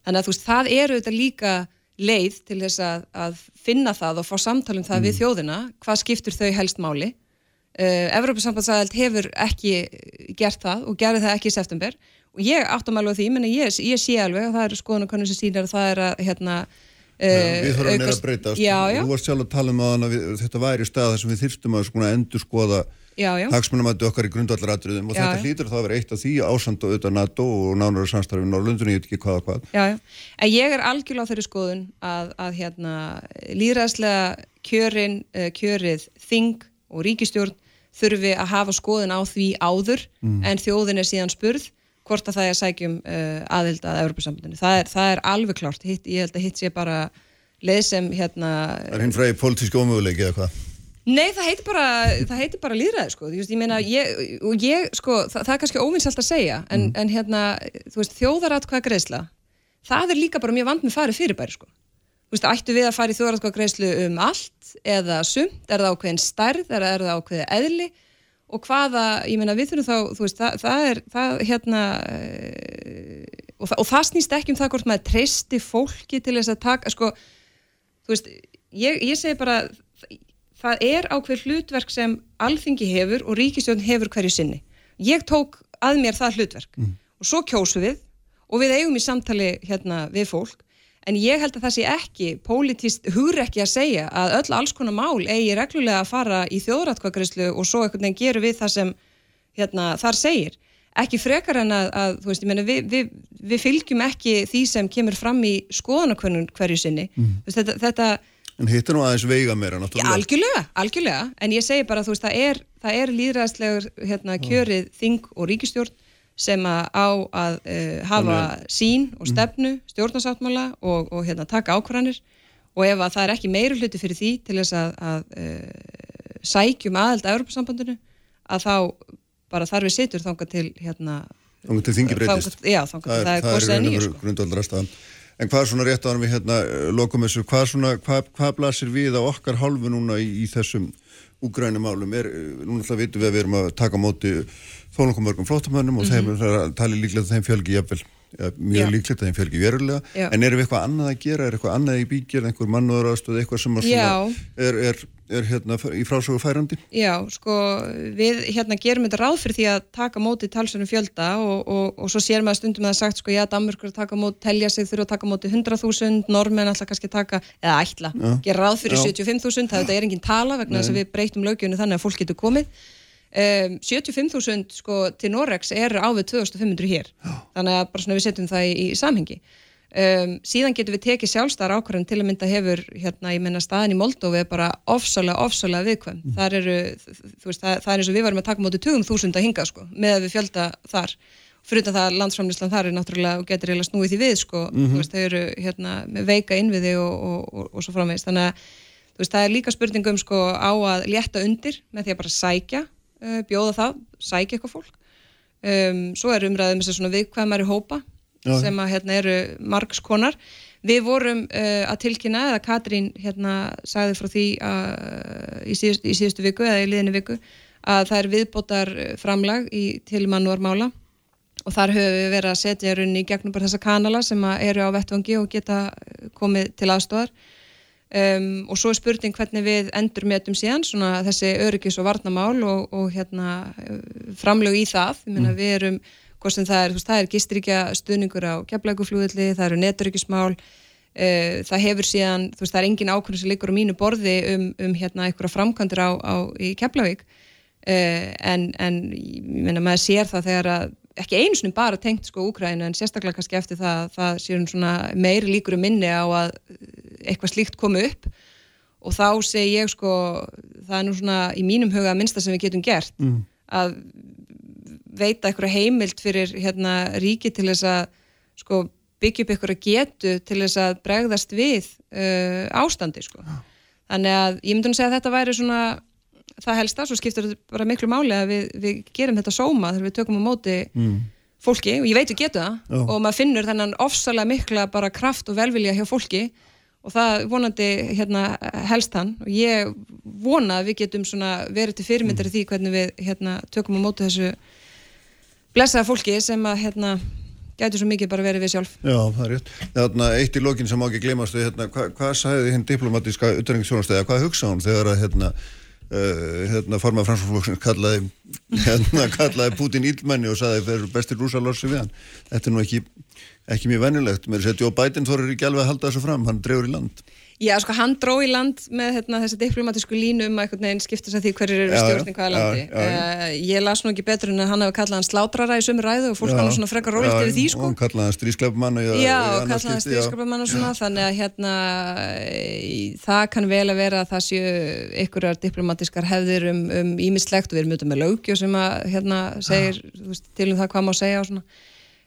S6: Þannig að þú veist, það eru þetta líka leið til þess að, að finna það og fá samtalum það mm. við þjóðina, hvað skiptur þau helst máli Eh, Evropasambandsæðald hefur ekki gert það og gerði það ekki í september. Og ég áttum alveg því, menn ég, ég sé alveg og það eru skoðan og kannum sem sýnir að það er að hérna
S2: Uh, já, við þurfum meira að breytast. Þú varst sjálf að tala um að þetta væri stað þar sem við þyrstum að sko endur skoða hagsmunumættu okkar í grundvallaratriðum. Og já, þetta hlýtur þá að vera eitt af því ásand og auðvitað NATO og nánara samstarfi Norrlundunni, ég veit ekki hvað og hvað.
S6: Já, en ég er algjörlega á þeirri skoðun að, að hérna, líðræðslega kjörin, uh, kjörið þing og ríkistjórn þurfi að hafa skoðun á því áður mm. en þjóðin er síðan spurð hvort að það er sækjum uh, aðild að Európa-sambandinu. Það, það er alveg klart, hitt, ég held að hitt sé bara leið sem hérna...
S2: Er hinn fræði politíski ómöguleiki eða hvað?
S6: Nei, það heitir bara, bara líðræði sko, veist, ég meina, ég, ég, sko, það, það er kannski óvinnselt að segja, en, mm. en hérna, þú veist, þjóðaratkvæða greiðsla, það er líka bara mjög vand með farið fyrirbæri, sko. Veist, ættu við að fara í þjóðaratkvæða greiðslu um allt eða sumt, er það ákveðin stærð, er, það ákveðin eðli og hvaða, ég meina, við þurfum þá, þú veist, það, það er, það, hérna, uh, og, það, og það snýst ekki um það hvort maður treysti fólki til þess að taka, sko, þú veist, ég, ég segi bara, það er ákveð hlutverk sem alþingi hefur og ríkistjón hefur hverju sinni. Ég tók að mér það hlutverk mm. og svo kjósu við og við eigum í samtali hérna við fólk en ég held að það sé ekki pólitíst hugur ekki að segja að öll alls konar mál eigi reglulega að fara í þjóðratkvæðgreyslu og svo einhvern veginn gerur við það sem hérna, þar segir ekki frekar en að, að veist, meni, við, við, við fylgjum ekki því sem kemur fram í skoðanakönnun hverju sinni mm. þetta, þetta
S2: En hittir nú aðeins veiga meira
S6: náttúrulega? Algjörlega, algjörlega, en ég segi bara þú veist, það er, er líðræðslegur hérna, kjörið þing og ríkistjórn sem að á að uh, hafa Þannig... sín og mhm. stefnu, stjórnarsáttmála og, og hérna, taka ákvarðanir. Og ef að það er ekki meiru hluti fyrir því til þess að, að uh, sækjum aðeld að Europasambandinu að þá bara þar við situr þánga til hérna
S2: Þánga til þingi breytist.
S6: Já, þánga til það er kosið að nýju sko.
S2: En hvað er svona rétt ára við hérna lokum þessu, hvað, svona, hvað, hvað blasir við á okkar hálfu núna í, í þessum úgrænumálum er, núna alltaf vitum við að við erum að taka móti þónungum mörgum flótamönnum og mm -hmm. þeim er að tala líklega þeim fjölgi jafnvel, ja, mjög líklegt að þeim fjölgi verulega, Já. en erum við eitthvað annað að gera er eitthvað annað í bíkjir, einhver mannúður aðstöð eitthvað sem er, er er hérna í frásögu færandi?
S6: Já, sko, við hérna gerum þetta ráð fyrir því að taka móti talsunum fjölda og, og, og svo sér maður stundum að það sagt, sko, já, Danmörkur taka móti, telja sig þurfa að taka móti 100.000, normen alltaf kannski taka, eða ætla, já. gera ráð fyrir 75.000, það er engin tala vegna þess að við breytum lögjönu þannig að fólk getur komið. Um, 75.000 sko til Norex er á við 2500 hér, já. þannig að bara svona við setjum það í, í samhengi. Um, síðan getur við tekið sjálfstæðar ákvarðan til að mynda hefur, hérna, ég menna staðin í Moldófi er bara ofsalega, ofsalega viðkvæm mm. þar eru, þú veist, það, það er eins og við varum að taka mótið 20.000 að hinga, sko með að við fjölda þar, fyrir þetta að landsframlýslan þar er náttúrulega og getur eiginlega snúið því við, sko, mm -hmm. veist, þau eru hérna, með veika innviði og, og, og, og svo framvegist, þannig að, veist, það er líka spurningum, sko, á að létta undir með því að bara sækja, bjóða það, sækja eitthvað fólk um, svo er umræðið með svona viðkvæmari hópa Já. sem að hérna eru margskonar. Við vorum uh, að tilkynna, eða Katrín hérna sagði frá því að, í, síðust, í síðustu viku eða í liðinni viku að það er viðbótar framlag í, til mannúarmála og þar höfum við verið að setja í gegnum bara þessa kanala sem eru á vettvangi og geta komið til aðstofar um, og svo er spurning hvernig við endur metum síðan svona þessi öryggis og varnamál og, og hérna framlög í það, ég meina mm. við erum hvort sem það er, veist, það er gisturíkja stuðningur á keflækuflúðli, það eru neturökismál, uh, eh, það hefur síðan, þú veist, það er engin ákvörð sem liggur á mínu borði um, um hérna einhverja framkantur á, á í Keflavík uh, en, en ég meina maður sér það þegar að ekki einu snum bara tengt sko Úkrænu en sérstaklega kannski eftir það það séum svona meiri líkur um minni á að eitthvað slíkt komi upp og þá segi ég sko það er nú svona í mínum huga að minnsta sem við getum gert mm. að veita eitthvað heimild fyrir hérna, ríki til þess að sko, byggja upp eitthvað getu til þess að bregðast við uh, ástandi sko. Ja. þannig að ég myndi að segja að þetta væri svona það helst að svo skiptir bara miklu máli að við, við gerum þetta sóma þegar við tökum á móti mm. fólki og ég veit við getum það Já. og maður finnur þennan ofsalega mikla bara kraft og velvilja hjá fólki og það vonandi hérna, helst hann og ég vona að við getum verið til fyrirmyndari mm. því hvernig við hérna, tökum á móti þessu blessaða fólki sem að hérna gætu svo mikið bara verið við sjálf
S2: Já, það er rétt. Þarna, eitt í lokin sem má ekki glemast hérna, hvað, hvað sagði hinn diplomatíska utanriksjónastega, hvað hugsaði hún þegar að hérna, uh, hérna formað fransfólksins kallaði, hérna, kallaði Putin ílmenni og sagði að það er bestir rúsalorsi við hann. Þetta er nú ekki, ekki mjög vennilegt. Mér er að Joe Biden þorir ekki alveg að halda þessu fram, hann drefur í land.
S6: Já, sko, hann dró í land með hérna, þessi diplomatísku línu um að einhvern veginn skiptast að því hverjir eru stjórn í hvaða landi. Já, já, já. Uh, ég las nú ekki betur en að hann hafi kallað hann slátrara í sömu ræðu og fólk hann svona frekar rólegt yfir því, sko.
S2: Já, og kallað hann strískleipamann og
S6: já, kallað hann strískleipamann og svona, þannig að hérna, það kann vel að vera að það séu einhverjar diplomatískar hefðir um ímislegt um og við erum auðvitað með lögju sem að hérna, segir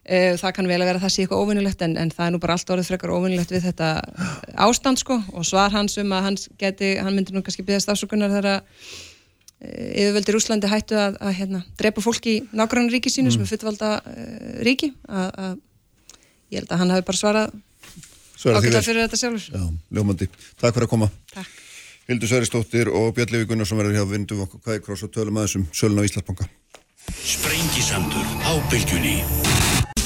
S6: það og. Eh, það kann vel að vera að það sé eitthvað óvinnilegt en, en það er nú bara allt orðið frekar óvinnilegt við þetta ástand sko og svar hans um að hans geti, hann myndir nú kannski byggast afsökunar þegar að eh, yfirveldir Úslandi hættu að, að hérna, drepa fólk í nákvæmlega ríki sínu mm. sem er fullvalda uh, ríki að, að ég held að hann hafi bara svarað ákveðlega fyrir þetta sjálfur
S2: Já, ljómandi. Takk fyrir að koma
S6: Takk.
S2: Hildur Sveristóttir og Björn Levi Gunnarsson verður hér á vindu okkur hvað er kross og tölum aðeins um sölun á Íslandsbanka
S5: Sprengisandur á bylgjunni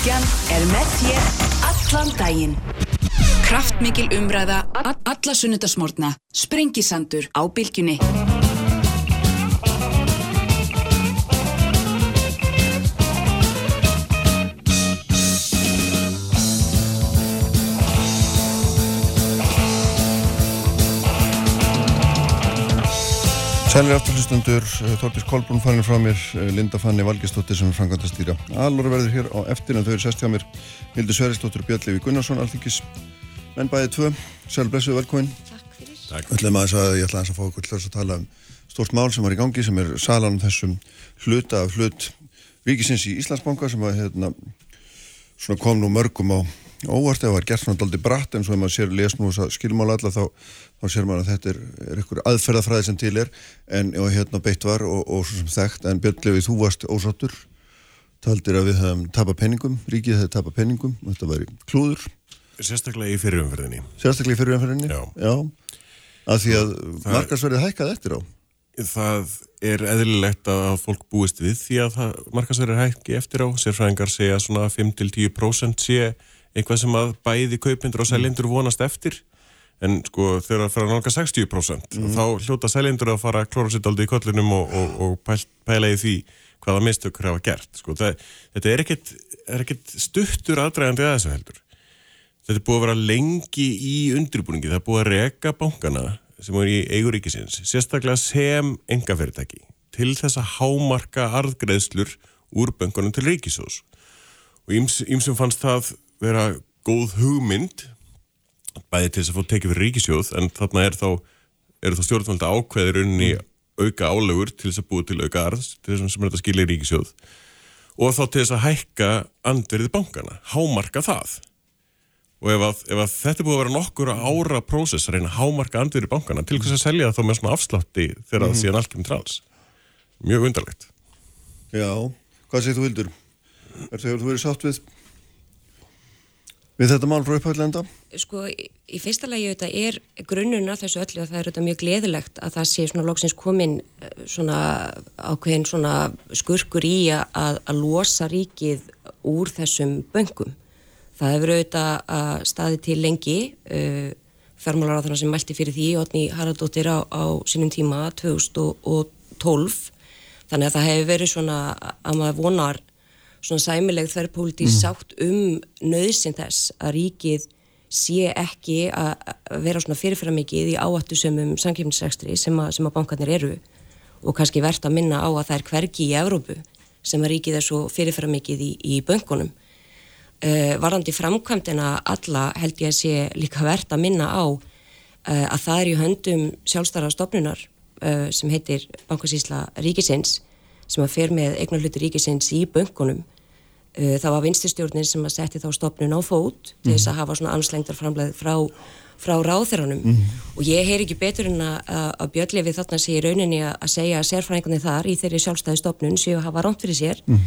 S1: Bylgjan er með þér allan daginn. Kraftmikil umræða, alla sunnudasmórna. Sprengisandur á Bylgjunni.
S2: Sælir afturlustundur, eh, Þortís Kolbrún fannir frá mér, eh, Linda Fanni Valgestóttir sem er frangandastýra. Alvor verður hér á eftir en þau eru sest hjá mér Hildur Sveristóttur Björnlefi Gunnarsson, alþingis menn bæðið tvö. Sælir blessuðu velkvæðin.
S6: Takk fyrir.
S2: Takk. Ætlum að ég ætla að fá okkur til að tala um stort mál sem var í gangi sem er salan um þessum hluta af hlut Ríkisins í Íslandsbanka sem að, hérna, kom nú mörgum á óvart eða var gert svona doldi bratt en svo ef maður sér les nú þess að skilmála alla þá þá sér maður að þetta er, er einhver aðferðafræði sem til er en og hérna beitt var og, og svo sem þekkt. En Björnlefið þú varst ósáttur taldir að við hefum tapað penningum ríkið hefði tapað penningum og þetta var klúður.
S7: Sérstaklega í fyrirumferðinni.
S2: Sérstaklega í fyrirumferðinni?
S7: Já.
S2: Já. Að því að markasverðið hækkað eftir á.
S7: Það er eðlilegt að fólk búist við því að markasverðið hækki eftir á. Sérfræðingar segja svona 5-10% sé eitthvað sem að bæði kaupindur og seljendur vonast eftir. En sko þegar það fara að nálga 60% mm. þá hljóta seljendur að fara að klóra sér aldrei í kollinum og, og, og pæl, pæla í því hvaða mistökur hafa gert. Sko. það, þetta er ekkit, er ekkit stuttur aðdrægandi að þessu heldur. Þetta er búið að vera lengi í undirbúningi, það er búið að reka bankana sem er í eiguríkisins sérstaklega sem engafyrirtæki til þess að hámarka arðgreðslur úr bankunum til ríkisós og ímsum fannst það vera góð hugmynd bæði til þess að fá tekið fyrir ríkisjóð en þarna er þá, þá stjórnvalda ákveðir unni auka álögur til þess að búa til auka arðs til þess að sem er þetta skilja í ríkisjóð og þá til þess að hækka andverðið bankana, hámarka það og ef, að, ef að þetta búið að vera nokkur ára prósess að reyna að hámarka andverðið bankana til þess að selja þá með svona afslátti þegar það mm. allt kemur trals mjög undarlegt
S2: Já, hvað segir þú Hildur? Er það að þú verið sátt við þetta mál frá upphællenda?
S8: Sko, í fyrsta lagi þetta er grunnuna þessu öllu og það er þetta mjög gleðilegt að það sé svona loksins komin eh, svona ákveðin svona skurkur í að, að losa ríkið úr þessum böngum. Það hefur auðvitað að staði til lengi uh, fjármálar á þannig sem mælti fyrir því Otni Haraldóttir á, á sínum tíma 2012 þannig að það hefur verið svona að maður vonar svona sæmileg þverrpólítið mm. sátt um nöðsin þess að ríkið sé ekki að vera svona fyrirfæra mikið í áhattu sömum samkjöfnisrekstri sem, sem að bankarnir eru og kannski verðt að minna á að það er hverki í Evrópu sem að ríkið er svo fyrirfæra mikið í, í böngunum. Uh, varandi framkvæmdina alla held ég að sé líka verðt að minna á uh, að það er í höndum sjálfstæra stofnunar uh, sem heitir Bankasísla Ríkisins sem að fer með eignar hluti ríkisins í böngunum uh, það var vinstistjórnir sem að setja þá stopnun á fót til þess að hafa svona anslengtar framleið frá, frá ráþeranum mm og ég heyr ekki betur en að, að Björnlefi þarna sé í rauninni að segja að sérfræðingarnir þar í þeirri sjálfstæði stopnun séu að hafa ránt fyrir sér. Mm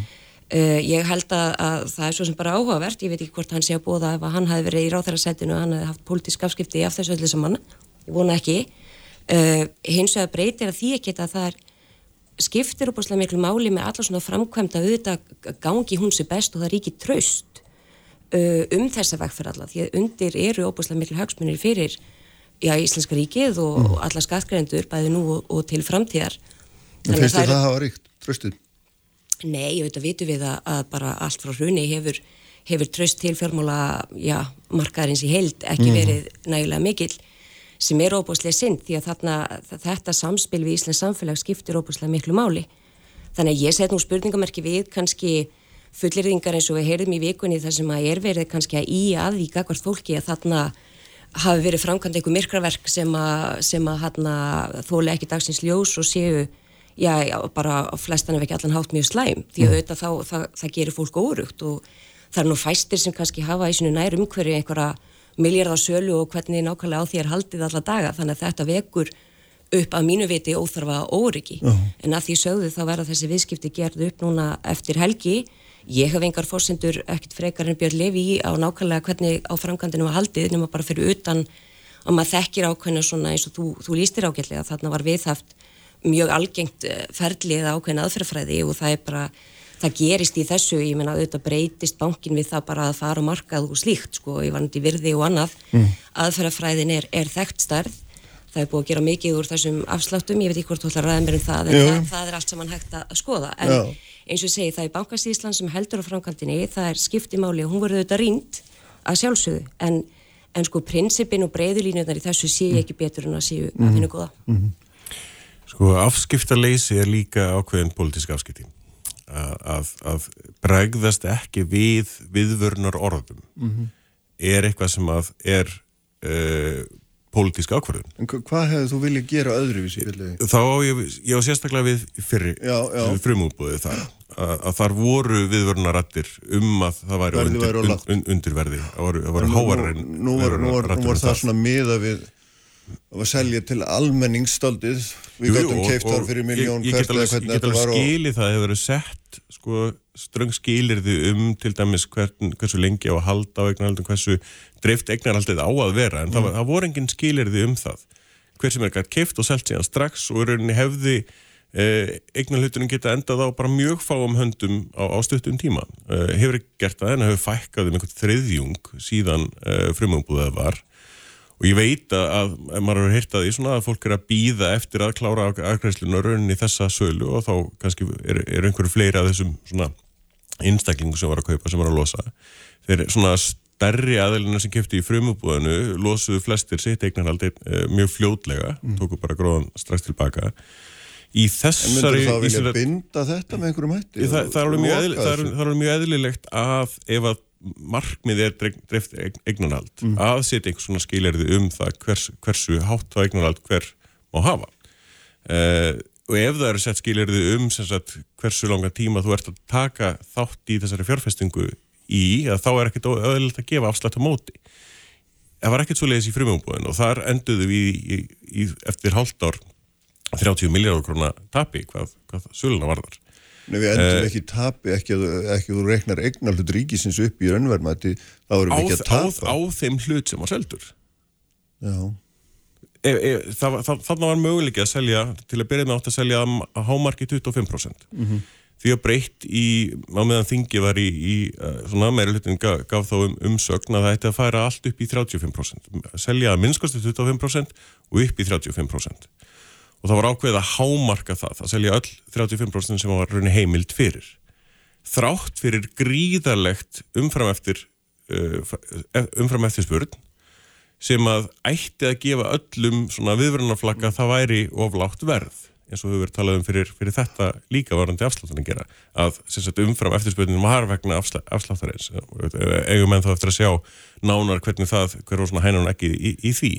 S8: uh, ég held að, að það er svo sem bara áhugavert. Ég veit ekki hvort hann sé að bóða ef hann hafi verið í ráþærasettinu og hann hafi haft pólitísk afskipti af þessu öllu saman, ég vona ekki. Uh, hins vegar breytir að því ekki að það er skiptir opaslega miklu máli með alla svona framkvæmda auðvitað gangi hún sér best og það ríkir traust uh, um þessa vegferð alla því að undir eru opaslega miklu hagsmunir fyrir já, Íslenska ríkið og, mm. og alla skattgreðendur bæði nú og, og til framtíðar
S2: En finnst þið það að hafa ríkt traustið?
S8: Nei, auðvitað vitum við að, að bara allt frá hruni hefur, hefur traust til fjármála já, markaðarins í heild ekki mm. verið nægulega mikill sem er óbúslega synd því að þarna, þetta samspil við Íslands samfélag skiptir óbúslega miklu máli. Þannig að ég set nú spurningamerki við kannski fullirðingar eins og við heyrðum í vikunni þar sem að er verið kannski að í aðvíka hvert fólki að þarna hafi verið framkvæmd einhver myrkraverk sem að, sem að hana, þóla ekki dagsins ljós og séu já, já bara flestan ef ekki allan hátt mjög slæm því að mm. auðvitað þá, það, það gerir fólk órugt og það er nú fæstir sem kannski hafa í svona nær umhverju einhverja miljardarsölu og hvernig nákvæmlega á því er haldið alla daga. Þannig að þetta vekur upp að mínu viti óþarfa óryggi uh -huh. en að því sögðu þá verða þessi viðskipti gerð upp núna eftir helgi. Ég hef engar fórsendur ekkert frekar en Björn Levi í á nákvæmlega hvernig á framkvæmdinu var haldið nema bara fyrir utan að maður þekkir ákveðna svona eins og þú, þú lístir ágætlega. Þarna var viðhaft mjög algengt eh, ferli eða ákveðna aðferðfræði og það er bara það gerist í þessu, ég menna auðvitað breytist bankin við það bara að fara markað og slíkt sko, ég í virði og annað. Mm. aðferðafræðin er, er þekkt starf það er búið að gera mikið úr þessum afsláttum, ég veit ekki hvort þú ætlar að ræða mér um það en það, það er allt sem hann hægt að skoða. En Já. eins og ég segi, það er bankastíslan sem heldur á framkvæmdini, það er skiptimáli og hún verður auðvitað rínd að sjálfsögðu. En, en sko prinsipin og breyðulínunar í þessu sé ekki betur en að séu mm. að finna góða
S7: mm. Sko afskiptarleysi er líka ákveðin pólitísk afskipti að, að, bregðast ekki við viðvörnar orðum mm -hmm. er eitthvað sem að er uh, pólitísk ákvarðun.
S2: En hvað hefðu þú viljað gera öðruvísi?
S7: Þá ég, ég var sérstaklega við fyrri frumútbúðið þar að, að þar voru viðvörnarattir um að það væri undir, un, un, undirverði að voru hávarinn
S2: Nú var, nú var, nú var það svona miða við að selja til almenningsstöldið við gætum keift þar fyrir miljón
S7: hvert eða hvernig þetta var og... skilið það hefur verið sett sko, ströng skilirði um til dæmis hvern, hversu lengi á að halda á eignarhaldum hversu dreift eignarhaldið á að vera en mm. það, var, það voru engin skilirði um það. Hver sem er gætt keift og selt síðan strax og í rauninni hefði eh, eignarhaldunum geta endað á bara mjög fáum höndum á, á stuttum tíma. Eh, hefur ekki gert það en hefur fækkað um einhvern þriðjung síðan eh, frumömbúðað var og ég veit að, ef maður hefur hýrt að því svona að fólk er að býða eftir að klára aðgræslinu og rauninni þessa sölu og þá kannski er, er einhverju fleiri af þessum svona einstaklingu sem var að kaupa sem var að losa þeir svona stærri aðeilina sem kæfti í frumubúðinu losuðu flestir sitt eignarhaldi e, mjög fljótlega mm. tóku bara gróðan strax tilbaka í þessari...
S2: En myndur það vilja binda þetta með einhverjum hætti?
S7: Það, það er alveg mjög eðlilegt að ef að markmið er dreift eignarhald. Mm. að setja einhvers svona skilirði um það hvers, hversu hátt á eignarhald hver má hafa. Uh, og ef það eru sett skilirði um sagt, hversu langa tíma þú ert að taka þátt í þessari fjárfestingu í þá er ekkert öðvöld að gefa afslætt á móti. Það var ekkert svo leiðis í frumjónbúin og þar enduðu við í, í, í, eftir halvt ár 30 miljardar krónar tapi hvað, hvað söluna varðar
S2: Nei, við endum uh, ekki tapi, ekki að, þú reknar eignar hlut ríkisins upp í önverðmætti, þá erum við ekki að tapa.
S7: Á, á þeim hlut sem var seldur.
S2: Já.
S7: E, e, það, það, þannig var möguleik að selja, til að byrja með átt að selja að hámarki 25%. Mm -hmm. Því að breytt í, á meðan þingi var í, í svona meira hlutin gaf, gaf þá um, umsögn að það ætti að færa allt upp í 35%. Selja að minnskastu 25% og upp í 35% og það var ákveðið að hámarka það að selja öll 35% sem var raunni heimild fyrir. Þrátt fyrir gríðarlegt umfram eftir uh, umfram eftir spurn sem að ætti að gefa öllum svona viðverðanaflagga það væri oflátt verð eins og við verðum talað um fyrir, fyrir þetta líka varandi afsláttan að gera að sagt, umfram eftirspöldunum var vegna afsl afsláttarins. Eigum enn þá eftir að sjá nánar hvernig það, hver var svona hænan ekki í, í því.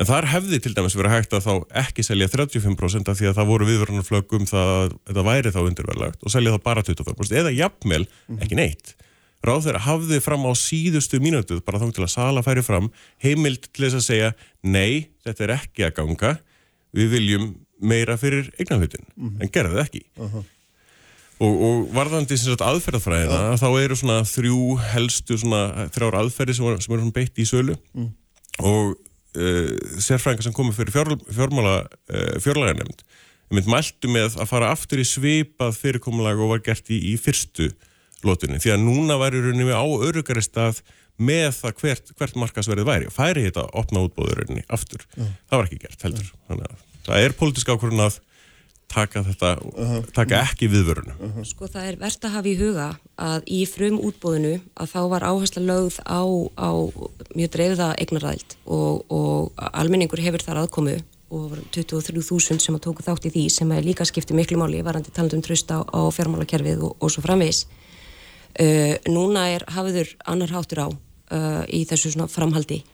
S7: En þar hefði til dæmis verið hægt að þá ekki selja 35% af því að það voru viðverðanarflögum það að þetta væri þá undirverðlagt og selja þá bara 25% eða jafnvel ekki neitt. Ráð þeirra hafði fram á síðustu mínutuð bara þá til að sala færi fram heimild til þess að segja nei, þetta er ekki að ganga. Við viljum meira fyrir eignanhutin mm -hmm. en gerði ekki uh -huh. og, og varðandi sagt, aðferðafræðina uh -huh. þá eru svona þrjú helstu svona þrjár aðferði sem, var, sem eru beitt í sölu mm. og uh, sérfræðingar sem komið fyrir fjár, fjármála uh, fjárlægarnemnd mæltu með að fara aftur í svipað fyrirkomulag og var gert í, í fyrstu lótunni því að núna væri rauninni á örugari stað með það hvert, hvert markasverðið væri og færi þetta opna útbóðurinn aftur. Það var ekki gert heldur. Þannig að það er pólitísk ákvörðun að taka þetta, uh -huh. taka ekki viðvörunu. Uh
S8: -huh. Sko það er verðt að hafa í huga að í frum útbóðinu að þá var áhersla lögð á, á mjög dreifða eignaræld og, og almenningur hefur þar aðkomu og 23.000 sem að tóku þátt í því sem er líka skiptið miklu máli varandi talandum tröst á, á fjármálakerfið og, og svo framvis. Uh, núna er hafiður annar hátur á uh, í þessu svona framhaldi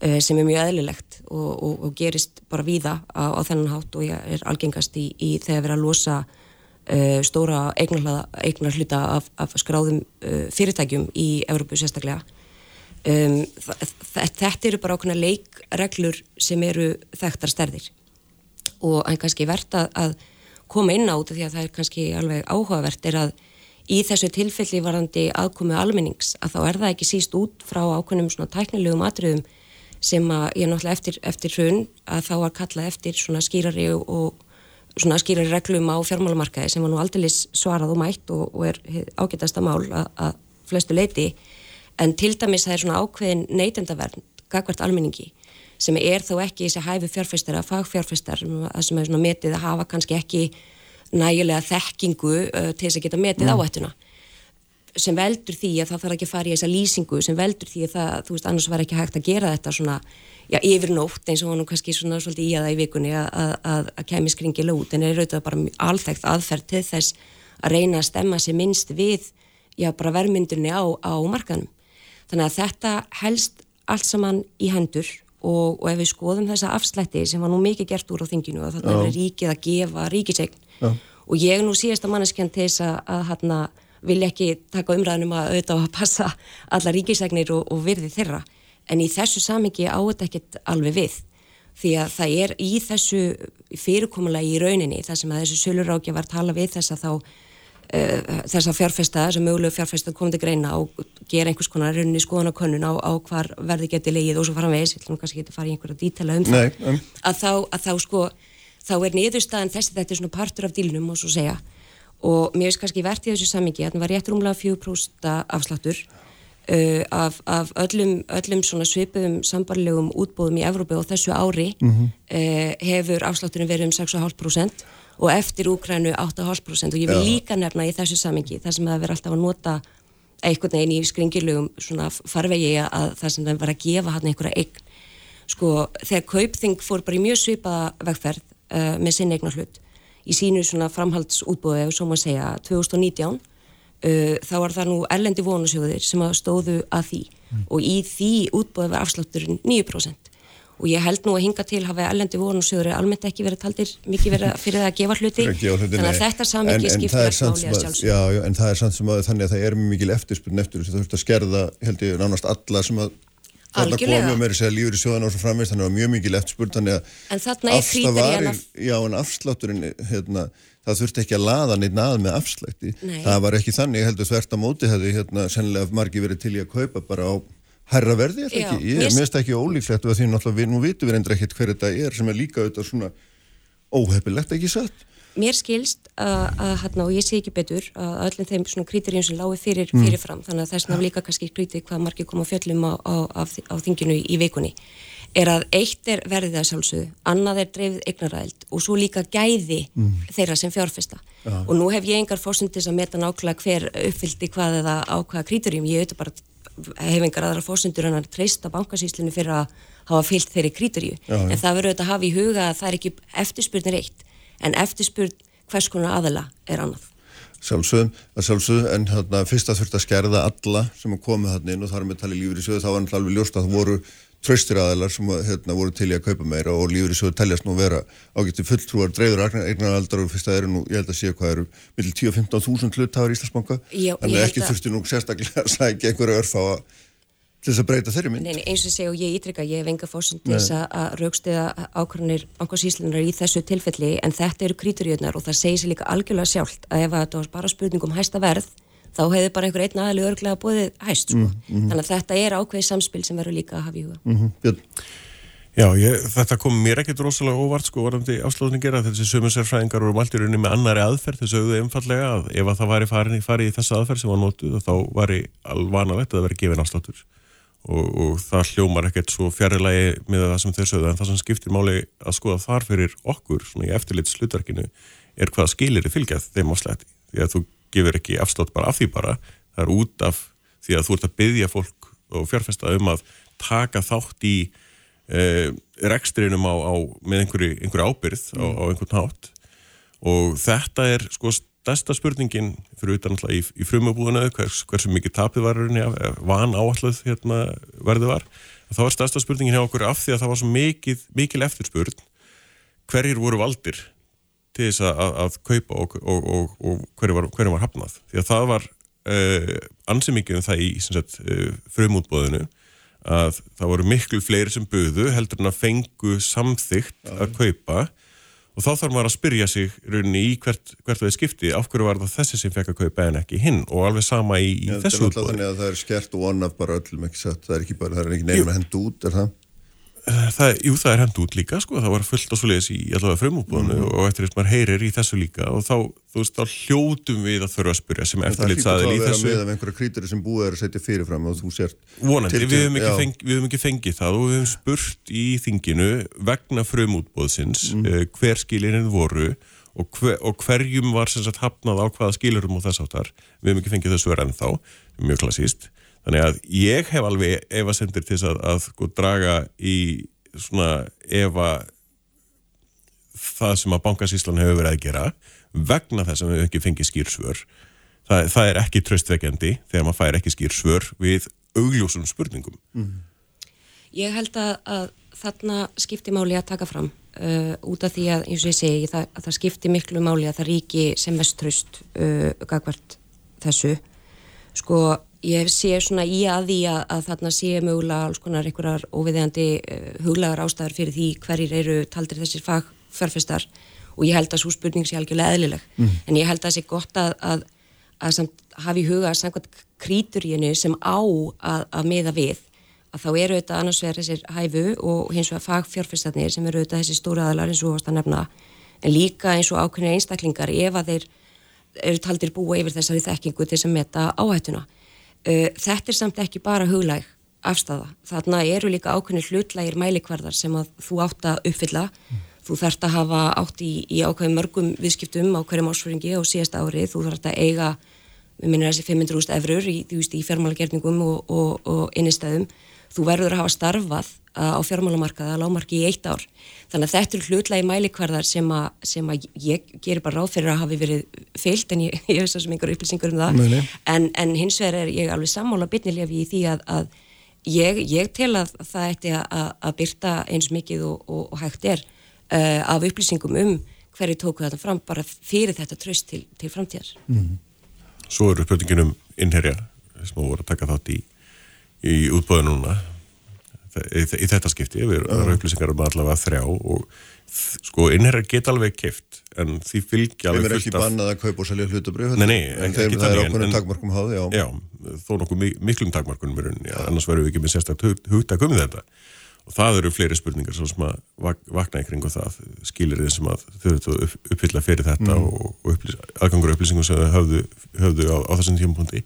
S8: sem er mjög eðlilegt og, og, og gerist bara víða á, á þennan hátt og er algengast í, í þegar erum að losa uh, stóra eignar hluta af, af skráðum uh, fyrirtækjum í Európu sérstaklega. Um, þetta eru bara ákveðna leikreglur sem eru þekktar stærðir og en kannski verðt að, að koma inn á þetta því að það er kannski alveg áhugavert er að í þessu tilfelli varandi aðkomi almennings að þá er það ekki síst út frá ákveðnum svona tæknilegum atriðum sem að ég náttúrulega eftir, eftir hrun að þá var kallað eftir svona skýrari og svona skýrari reglum á fjármálamarkaði sem var nú aldrei svarað og mætt og, og er ágætasta mál að, að flestu leiti en til dæmis það er svona ákveðin neytendavernd, gagvert almenningi sem er þó ekki þessi hæfi fjárfæstar að fagfjárfæstar, sem er svona metið að hafa kannski ekki nægilega þekkingu uh, til þess að geta metið mm. áhættuna sem veldur því að það þarf ekki að fara í þessa lýsingu sem veldur því að það, þú veist, annars var ekki hægt að gera þetta svona, já, yfir nótt eins og hann kannski svona svolítið í aða í vikunni að, að, að kemi skringilega út. En er auðvitað bara alþægt aðferð til þess að reyna að stemma sér minnst við, já, bara verðmyndunni á, á markanum. Þannig að þetta helst allt saman í hendur og, og ef við skoðum þessa afslætti sem var nú mikið gert úr á þinginu og þannig að ríkið að gefa ríkisegn og ég nú síðast að manneskjan til þess að, að hérna vilja ekki taka umræðanum að auðvitað að passa alla ríkisegnir og, og virði þeirra. En í þessu samingi á þetta ekkert alveg við. Því að það er í þessu fyrirkomulagi í rauninni þar sem að þessu sölurákja var tala við þess að þá uh, þess að fjárfesta, þess að mögulegu fjárfesta komið til greina og gera einhvers konar rauninni skoðanakönnun á, á hvar verði getið leið og svo þess, ég ætlum kannski ekki að fara í einhverja dítela um það, um. Að, þá, að þá sko þá er niðurstaðan þessi þetta er svona partur af dílunum og svo segja og mér finnst kannski verðt í þessu samingi að það var rétt rúmlega 4% afsláttur uh, af, af öllum, öllum svipuðum sambarlegum útbóðum í Evrópi og þessu ári mm -hmm. uh, hefur afslátturinn verið um 6,5% og eftir Úkrænu 8,5% og ég vil Já. líka nefna í þessu samingi þar sem það verður alltaf að nota einhvern veginn í skringilugum svona farvegi að það sem það var að gefa hann einhverja eign sko þegar Kaupþing fór bara í mjög svipaða vegferð uh, með sinni eignar hlut í sínu svona framhaldsútbúið ef svo maður segja 2019 uh, þá var það nú erlendi vonusjóðir sem að stóðu að því. Mm. og í því útbúið var afslátturinn 9% og ég held nú að hinga til hafa erlendi vonusjóður almennt ekki verið taldir mikið verið fyrir það að gefa hluti þannig að þetta samingi skiptir ekki að sjálfsög
S2: Já, já, en það er samt sem að þannig að það er mikil eftirspurn eftir þess að þú ert að skerða held ég nánast alla sem að þarna komum með þess að lífur í sjóðan á svo framvist þannig að það var mjög mikið left spurt þannig að afslavarir, já en afslátturinn hérna, það þurfti ekki að laða neitt nað með afslætti. Nei. það var ekki þannig, ég heldur þvert að móti hefði hérna sennilega margi verið til í að kaupa bara á herra verði, ég minnst ekki ólíklegt og því náttúrulega við nú vitum við reyndra ekkert hver þetta er sem er líka auðvitað svona óhefilegt ekki satt?
S8: Mér skilst og ég sé ekki betur að öllum þeim krítirjum sem lágu fyrir, mm. fyrirfram þannig að þess vegna líka kannski krítið hvað margir koma fjöllum á, á, á, á þinginu í vikunni. Er að eitt er verðið að sjálfsögðu, annað er dreifið eignaræld og svo líka gæði mm. þeirra sem fjárfesta. Ja. og nú hef ég engar fórsendis að meta nákvæmlega hver uppfyldi hvað eða á hvaða krítirjum, ég auðvitað bara hef engar aðra fórsendur en að treysta bankasýslinu fyrir að hafa fyllt þeirri krítirju, ja, en það verður auðvitað að hafa í huga að það er ekki eftirspurnir eitt. En eftirspurn hvers konar aðala er annað.
S2: Sjálfsögum, sjálfsögum, en hérna, fyrst að þurft að skerða alla sem komið hann inn og þar með tali lífur í sjöðu, þá var hann alveg ljóst að það voru tröstir aðalar sem hérna, voru til í að kaupa meira og lífur í sjöðu teljast nú vera ágætti fulltrúar dreifur eignaraldar og fyrst að eru nú, ég held að sé hvað eru millir 10-15 þúsund hlutáður í Íslandsbanka, þannig að ekki þurfti nú sérstaklega að sækja einhverja örf á að til þess að breyta þeirri mynd.
S8: Nei, eins og segja og ég ítrykka, ég hef enga fórsend til þess að raukstiða ákvörnir bankasíslunar í þessu tilfelli en þetta eru kríturjöðnar og það segir sér líka algjörlega sjálft að ef þetta var bara spurning um hæsta verð þá hefði bara einhver einn aðali örglega búið hæst sko. Mm, mm. Þannig að þetta er ákveðið samspil sem verður líka að hafa í huga.
S2: Mm -hmm.
S7: Já, ég, þetta kom mér ekkert rosalega óvart sko varandi afslóðningir að þessi sumusérfræðingar voru mælt í rauninni með annari aðferð þessu auðvitað einfallega að ef að það væri farin í fari í þessa aðferð sem var nótuð þá væri alvanalegt að það veri gefin afsláttur og, og það hljómar ekkert svo fjarrilegi með það sem þau sögðu. En það sem skiptir máli að skoða þar fyrir okkur svona í eftirlit slutverkinu er hvaða skilir er fylgjað þeim á sletti því að þú gefur ekki afstátt bara af því bara. Það er út af því að þú ert að byggja fólk og fjárfesta um að taka þátt í eh, rekstrinum á, á, með einhverju, einhverju ábyrð á, á einhvern hátt. Og þetta er sko stærsta spurningin fyrir utan alltaf í, í frumabúðuna hvers, hversu mikið tapið var van áalluð hérna, verði var. Þá var stærsta spurningin hjá okkur af því að það var svo mikið, mikil eftirspurn hverjir voru valdir til þess að, að, að kaupa og, og, og, og hverju var, hver var hafnað. Því að það var uh, ansið mikið um það í sagt, uh, frumútbóðinu að það voru miklu fleiri sem buðu heldur en að fengu samþygt að kaupa og þá þarf maður að spyrja sig rauninni í hvert, hvert það er skipti af hverju var það þessi sem fekk að kaupa en ekki hinn? Og alveg sama í, í
S2: ja,
S7: þessu
S2: að það er skert og one-up bara öllum ekki satt, það er ekki bara, það er ekki nefn að henda út, er það?
S7: Eh, það, jú, það er hendt út líka, sko, það var fullt á svoleiðis í allavega frumúbúðinu mm. og eftir þess að maður heyrir í þessu líka og þá, þú veist, þá hljótum við að þurfa að spyrja sem eftirlitsaðil í þessu.
S2: Það hljótum að vera með einhverja kríteri sem búið er að setja fyrirfram og þú sért...
S7: Vonandi, við hefum ekki, feng, við hefum ekki fengið það og við hefum spurt í þinginu vegna frumúbúðsins mm. uh, hver skilirinn voru og, hver, og hverjum var sem sagt hafnað á hvaða skilurum og þess áttar við hefum ekki fengið þessu verið ennþá mjög klassíst, þannig að ég hef alveg eva sendir til þess að, að sko, draga í svona eva það sem að bankasíslan hefur verið að gera vegna þess að við ekki fengið skýrsvör það, það er ekki tröstveikendi þegar maður fær ekki skýrsvör við augljósum spurningum. Mm.
S8: Ég held að, að þarna skipti máli að taka fram uh, út af því að, eins og ég segi, það, að það skipti miklu máli að það ríki sem mest tröst uh, gagvart þessu. Sko, ég sé svona í að því að, að þarna sé mögulega alls konar einhverjar óviðjandi uh, huglagar ástæðar fyrir því hverjir eru taldir þessir fagfjárfestar og ég held að svo spurning sé algjörlega eðlileg mm. en ég held að það sé gott að, að, að samt, hafi í huga samkvæmt kríturíinu sem á að miða við að þá eru auðvitað annars vegar þessir hæfu og hins vegar fagfjárfestarnir sem eru auðvitað þessi stóra aðalar eins og ást að nefna en líka eins og ákveðinu einstaklingar ef að þeir eru taldir búa yfir þessari þekkingu til þess að meta áhættuna. Uh, þetta er samt ekki bara huglæg afstafa. Þarna eru líka ákveðinu hlutlægir mælikvarðar sem að þú átt að uppfylla. Mm. Þú þarft að hafa átt í, í ákveðin mörgum viðskiptum á hverjum ásföringi á síðasta ári. Þú þarft að eiga, við minnum þessi 500.000 efrur í, í fjármálagerningum og, og, og innistæðum þú verður að hafa starfað á fjármálamarkaða lámarki í eitt ár. Þannig að þetta er hlutlega í mælikvarðar sem að, sem að ég gerir bara ráð fyrir að hafi verið fyllt en ég, ég veist það sem einhver upplýsingur um það. En, en hins vegar er ég alveg sammála bitnilefi í því að, að ég, ég tel að það ætti að, að byrta eins mikið og, og, og hægt er uh, af upplýsingum um hverju tóku þetta fram bara fyrir þetta tröst til, til framtíðar. Mm.
S7: Svo eru spurningin um innherjar sem þú voru að taka þátt í í útbóðu núna í, í þetta skipti, við erum uh. upplýsingar um allavega þrjá og sko innherjar geta alveg keift en því fylgja alveg
S2: fullt af... Þeim er ekki bannað að kaupa og selja hlutubrið
S7: Nei, nei,
S2: en þeim, það er okkur takmarkum háði, já.
S7: Já, þó nokkuð miklum takmarkunum er unni, annars verðum við ekki með sérstaklega hugtak um þetta og það eru fleiri spurningar sem að vakna í kring og það skilir þeim sem að þau eru að uppfylla fyrir þetta mm. og, upplýs, aðgangur upplýsingum sem þau höfðu, höfðu á, á þessum tímapunkti.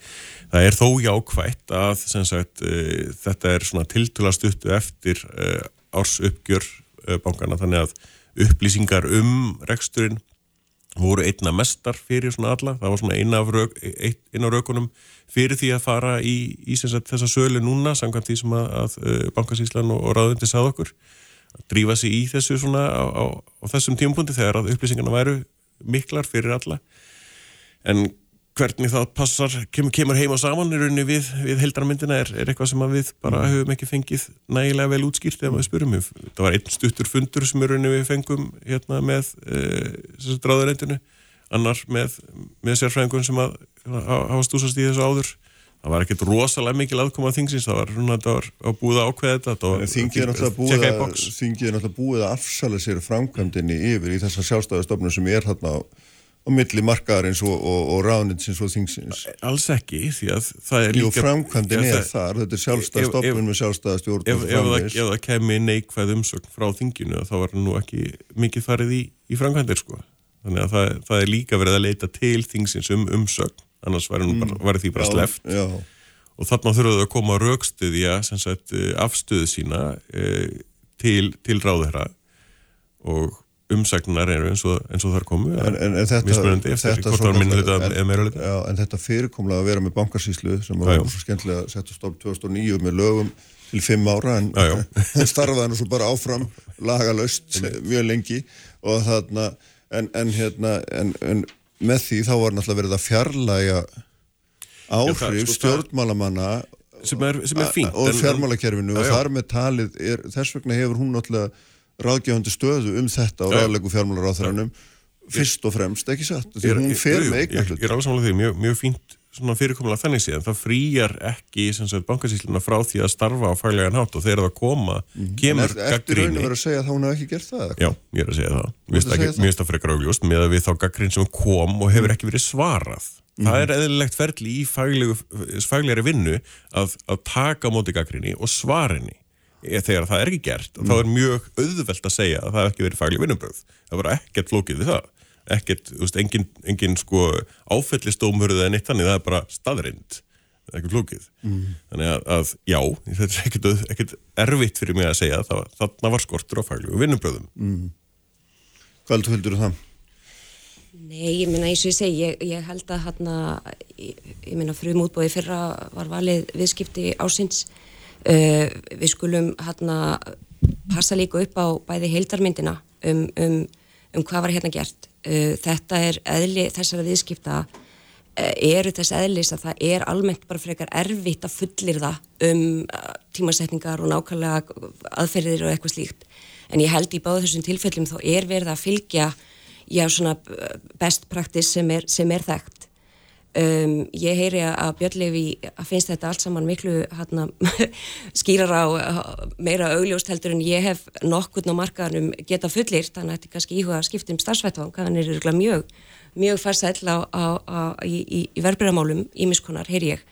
S7: Það er þó jákvægt að sagt, e, þetta er svona tiltula stuttu eftir e, árs uppgjör e, bankana þannig að upplýsingar um reksturinn voru einna mestar fyrir svona alla, það var svona eina af, rauk, eina raukunum fyrir því að fara í, í sagt, þessa sölu núna, samkvæmt því sem að, að uh, Bankasíslan og, og ráðundi sað okkur. Að drífa sig í þessu svona á, á, á þessum tímpundi þegar að upplýsingarna væru miklar fyrir alla. En hvernig það passar, kemur, kemur heima saman í rauninni við, við heldarmyndina er, er eitthvað sem við bara mm. höfum ekki fengið nægilega vel útskýrt þegar við spurum það var einn stuttur fundur sem í rauninni við fengum hérna með e, þessu dráðarreitinu, annar með, með sérfræðingun sem að hafa stúsast í þessu áður. Það var ekkert rosalega mikil aðkoma að þingsins það var svona, það var að búið að ákveða þetta
S2: Þingið er náttúrulega búið að afsala sér framkvæmdini yfir í þessa sjálfstæðastofnum sem er hérna á á milli markaðarins og, og, og ráðninsins og þingsins?
S7: Alls ekki, því að það er líka...
S2: Jú, framkvæmdinn er þar, þetta er sjálfstæða stofnun með sjálfstæða stjórn
S7: ef, ef, ef það kemi neikvæð umsögn frá þinginu þá var nú ekki mikið farið í, í framkvæmdir sko. Þannig að það, það er líka verið að leita til þingsins um umsögn, annars var, mm. bara, var því bara sleft. Já, já. Og þarna þurfuðu að koma að raukstuðja eh, afstöðu sína eh, til, til ráðherra og umsagnar eru eins og, eins og þar komu
S2: en, en, en þetta, þetta já, en þetta fyrirkomlega að vera með bankarsýslu sem var svo skemmtilega að setja stopp 2009 með lögum til fimm ára en starfaði nú svo bara áfram lagalöst mjög lengi. Og þarna en hérna en með því þá var náttúrulega verið að fjarlæga áhrif sko, stjórnmálamanna
S7: sem er, sem er fínt
S2: og fjármálakerfinu. Og þar með talið er, þess vegna hefur hún náttúrulega ráðgjöfandi stöðu um þetta á ráðlegu fjármálar á þærannum fyrst og fremst, ekki satt? Því hún fer með
S7: eignar hlut Ég er alveg samanlega því, mjög, mjög fínt fyrirkomulega þannig síðan, það frýjar ekki bankasýsluna frá því að starfa á faglega nátt og þegar það koma mm. kemur gaggríni
S2: Eftir rauninu verið að segja að hún hef ekki gert það
S7: Já, ég er að segja það, mér finnst það? frekar ágljóst með að við þá gaggrín sem kom og hefur ekki verið svarað. Mm. það er eðlilegt ferli í faglegri vinnu að, að taka móti gaggríni og svarinni þegar það er ekki gert mm. þá er mjög auðvelt að segja að það hef ekki verið faglig vinnubröð það var ekkert flókið við það ekkert, þú veist, engin, engin sko áfellistómurð eða neitt þannig það er bara staðrind, það er ekki flókið mm. þannig að, að já þetta er ekkert, ekkert erfitt fyrir mig að segja að þarna var skortur á faglig vinnubröðum
S2: mm. Hvað heldur þú það?
S8: Nei, ég minna eins og ég segi, ég, ég held að hérna, ég, ég minna frum útbóði fyrra var valið viðskipti ásins við skulum hérna passa líka upp á bæði heildarmyndina um, um, um hvað var hérna gert. Uh, þetta er eðli þessara viðskipta uh, eru þess eðlis að það er almennt bara frekar erfitt að fullir það um tímasetningar og nákvæmlega aðferðir og eitthvað slíkt. En ég held í báðu þessum tilfellum þá er verið að fylgja já, svona best practice sem er, sem er þekkt Um, ég heyri að Björnlefi finnst þetta allt saman miklu hana, skýrar á meira augljóst heldur en ég hef nokkurn á markaðanum geta fullir þannig að þetta er kannski íhuga að skipta um starfsvættvang þannig er mjög, mjög farsæll í, í, í verbreyðamálum ímiskonar, heyri ég.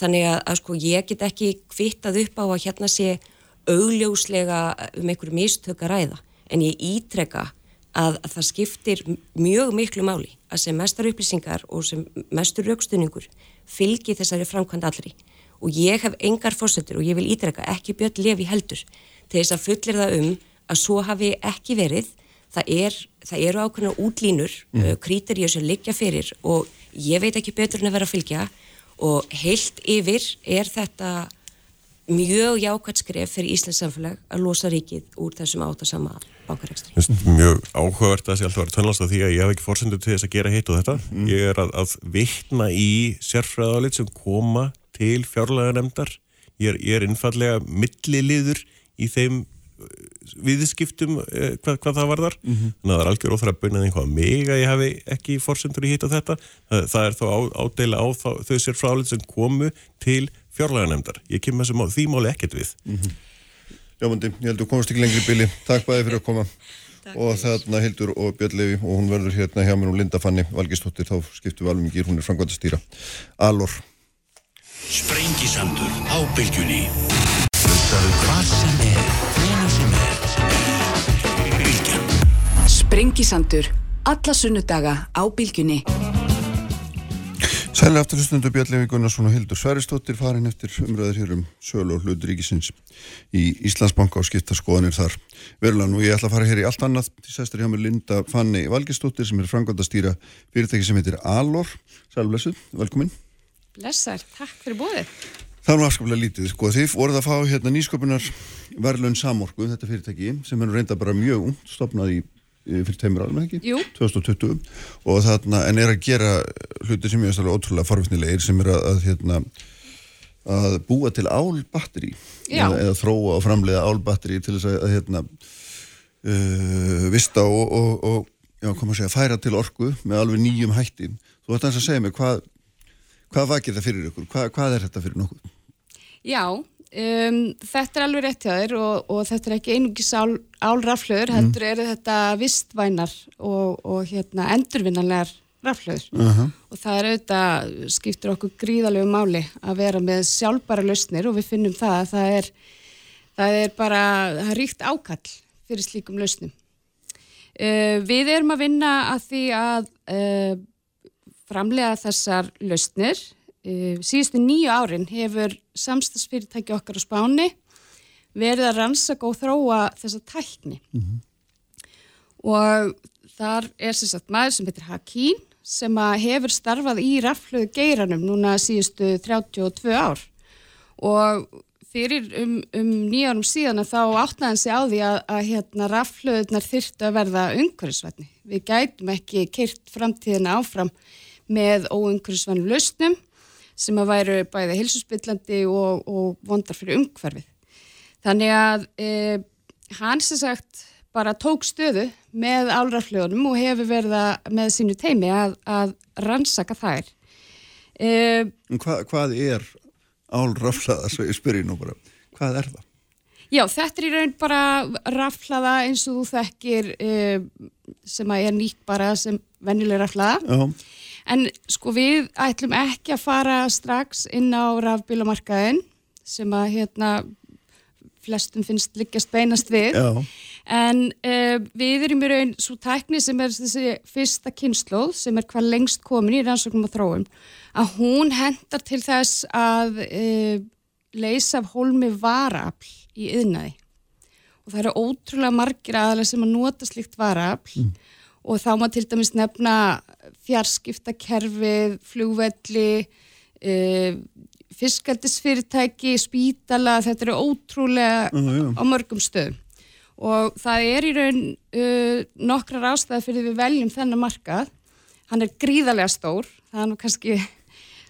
S8: Þannig að, að sko ég get ekki kvittað upp á að hérna sé augljóslega um einhverju mistök að ræða. En ég ítreka að, að það skiptir mjög miklu máli að sem mestar upplýsingar og sem mestur raukstunningur fylgi þessari framkvæmd allri. Og ég hef engar fórsetur og ég vil ídreka ekki björn lefi heldur til þess að fullir það um að svo hafi ekki verið. Það, er, það eru ákveðna útlínur mm. uh, krítiríu sem liggja fyrir og ég veit ekki betur en að vera að fylgja. Og heilt yfir er þetta mjög jákvæmt skref fyrir Íslands samfélag að losa ríkið úr þessum átasama bankarekstri.
S7: Mjög áhugavert að það sé alltaf að vera tönlast af því að ég hef ekki fórsendu til þess að gera hitt og þetta. Mm. Ég er að, að vittna í sérfræðalit sem koma til fjárlega nefndar. Ég er, er innfallega milliliður í þeim uh, viðskiptum eh, hvað, hvað það var þar. Mm -hmm. Þannig að það er algjör að bönja einhvað mig að ég hefi ekki fórsendur í hitt og þetta. Það, það er þá á, ádela á þau sérfræðalit sem komu til fjárlega nefndar. Ég kemur þessum á því máli ekkert við. Mm -hmm.
S2: Jámundi, ég held að þú komast ekki lengri í bili. Takk bæði fyrir að koma. Takk og þarna Hildur og Björn Levi og hún verður hérna hjá mér og Linda Fanni Valgistóttir, þá skiptum við alveg mikið, hún er framkvæmt að stýra. Alor.
S5: Sprengisandur á bylgjunni. Hlustaðu hvað sem er, hvena sem er. Bylgjan.
S1: Sprengisandur, alla sunnudaga á bylgjunni.
S2: Sælega aftur hlustundu Bjarlefi Gunnarsson og Hildur Sværistóttir farin eftir umröður hér um sölu og hlutur ríkisins í Íslandsbanka og skipta skoðanir þar. Verulega og ég ætla að fara hér í allt annað. Til sestur hjá mér Linda Fanni Valgistóttir sem er framgónd að stýra fyrirtæki sem heitir Alor. Sælblessuð, velkomin.
S9: Blessar, takk fyrir bóðið
S2: Það er nú afskaplega lítið, sko, þið voruð að fá hérna nýsköpunar verðlun samorku þetta fyrirtæki sem er reynda bara mjög ung stopnað í fyrir teimur árum ekki?
S9: Jú.
S2: 2020 og þarna, en er að gera hluti sem ég veist alveg ótrúlega farfisnilegir sem er að, að, hérna, að búa til álbatteri eða, eða þróa og framlega álbatteri til þess að, að hérna, uh, vista og, og, og já, segja, færa til orku með alveg nýjum hættin. Þú ætti að segja mig hvað, hvað vakir það fyrir ykkur? Hvað, hvað er þetta fyrir nokkuð?
S9: Já, Um, þetta er alveg rétt hjá þér og, og þetta er ekki einungis ál, álraflöður, mm. heldur eru þetta vistvænar og, og hérna, endurvinnanlegar raflöður uh -huh. og það er auðvitað, skiptir okkur gríðalegu máli að vera með sjálfbara lausnir og við finnum það að það er, það er bara, það er ríkt ákall fyrir slíkum lausnum. Uh, við erum að vinna að því að uh, framlega þessar lausnir síðustu nýju árin hefur samstagsfyrirtæki okkar á spáni verið að rannsaka og þróa þessa tækni mm -hmm. og þar er sagt maður sem heitir Hakín sem hefur starfað í raflöðu geiranum núna síðustu 32 ár og fyrir um, um nýjarum síðan þá áttnaðan sig á því að, að hérna, raflöðunar þyrtu að verða umhverfisvætni. Við gætum ekki keirt framtíðina áfram með óumhverfisvætnum lausnum sem að væru bæði hilsusbyllandi og, og vondar fyrir umhverfið. Þannig að e, hann sem sagt bara tók stöðu með álrafljónum og hefur verið með sínu teimi að, að rannsaka þær.
S2: E, Hva, hvað er álraflaða, svo ég spyrir nú bara, hvað er það?
S9: Já, þetta er í raun bara raflaða eins og þú þekkir e, sem að er nýtt bara sem vennileg raflaða. Já. En sko við ætlum ekki að fara strax inn á rafbílamarkaðin sem að hérna flestum finnst liggjast beinast við. Já. En uh, við erum í raun svo tækni sem er þessi fyrsta kynnslóð sem er hvað lengst komin í rannsóknum og þróum að hún hendar til þess að uh, leysa af hólmi varafl í yðnaði. Og það eru ótrúlega margir aðalega sem að nota slikt varafl mm og þá má til dæmis nefna fjarskiptakerfið, flugvelli, uh, fiskaldisfyrirtæki, spítala, þetta eru ótrúlega
S2: Já, já.
S9: á mörgum stöðum og það er í raun uh, nokkrar ástæði fyrir við veljum þennan markað hann er gríðarlega stór það er nú kannski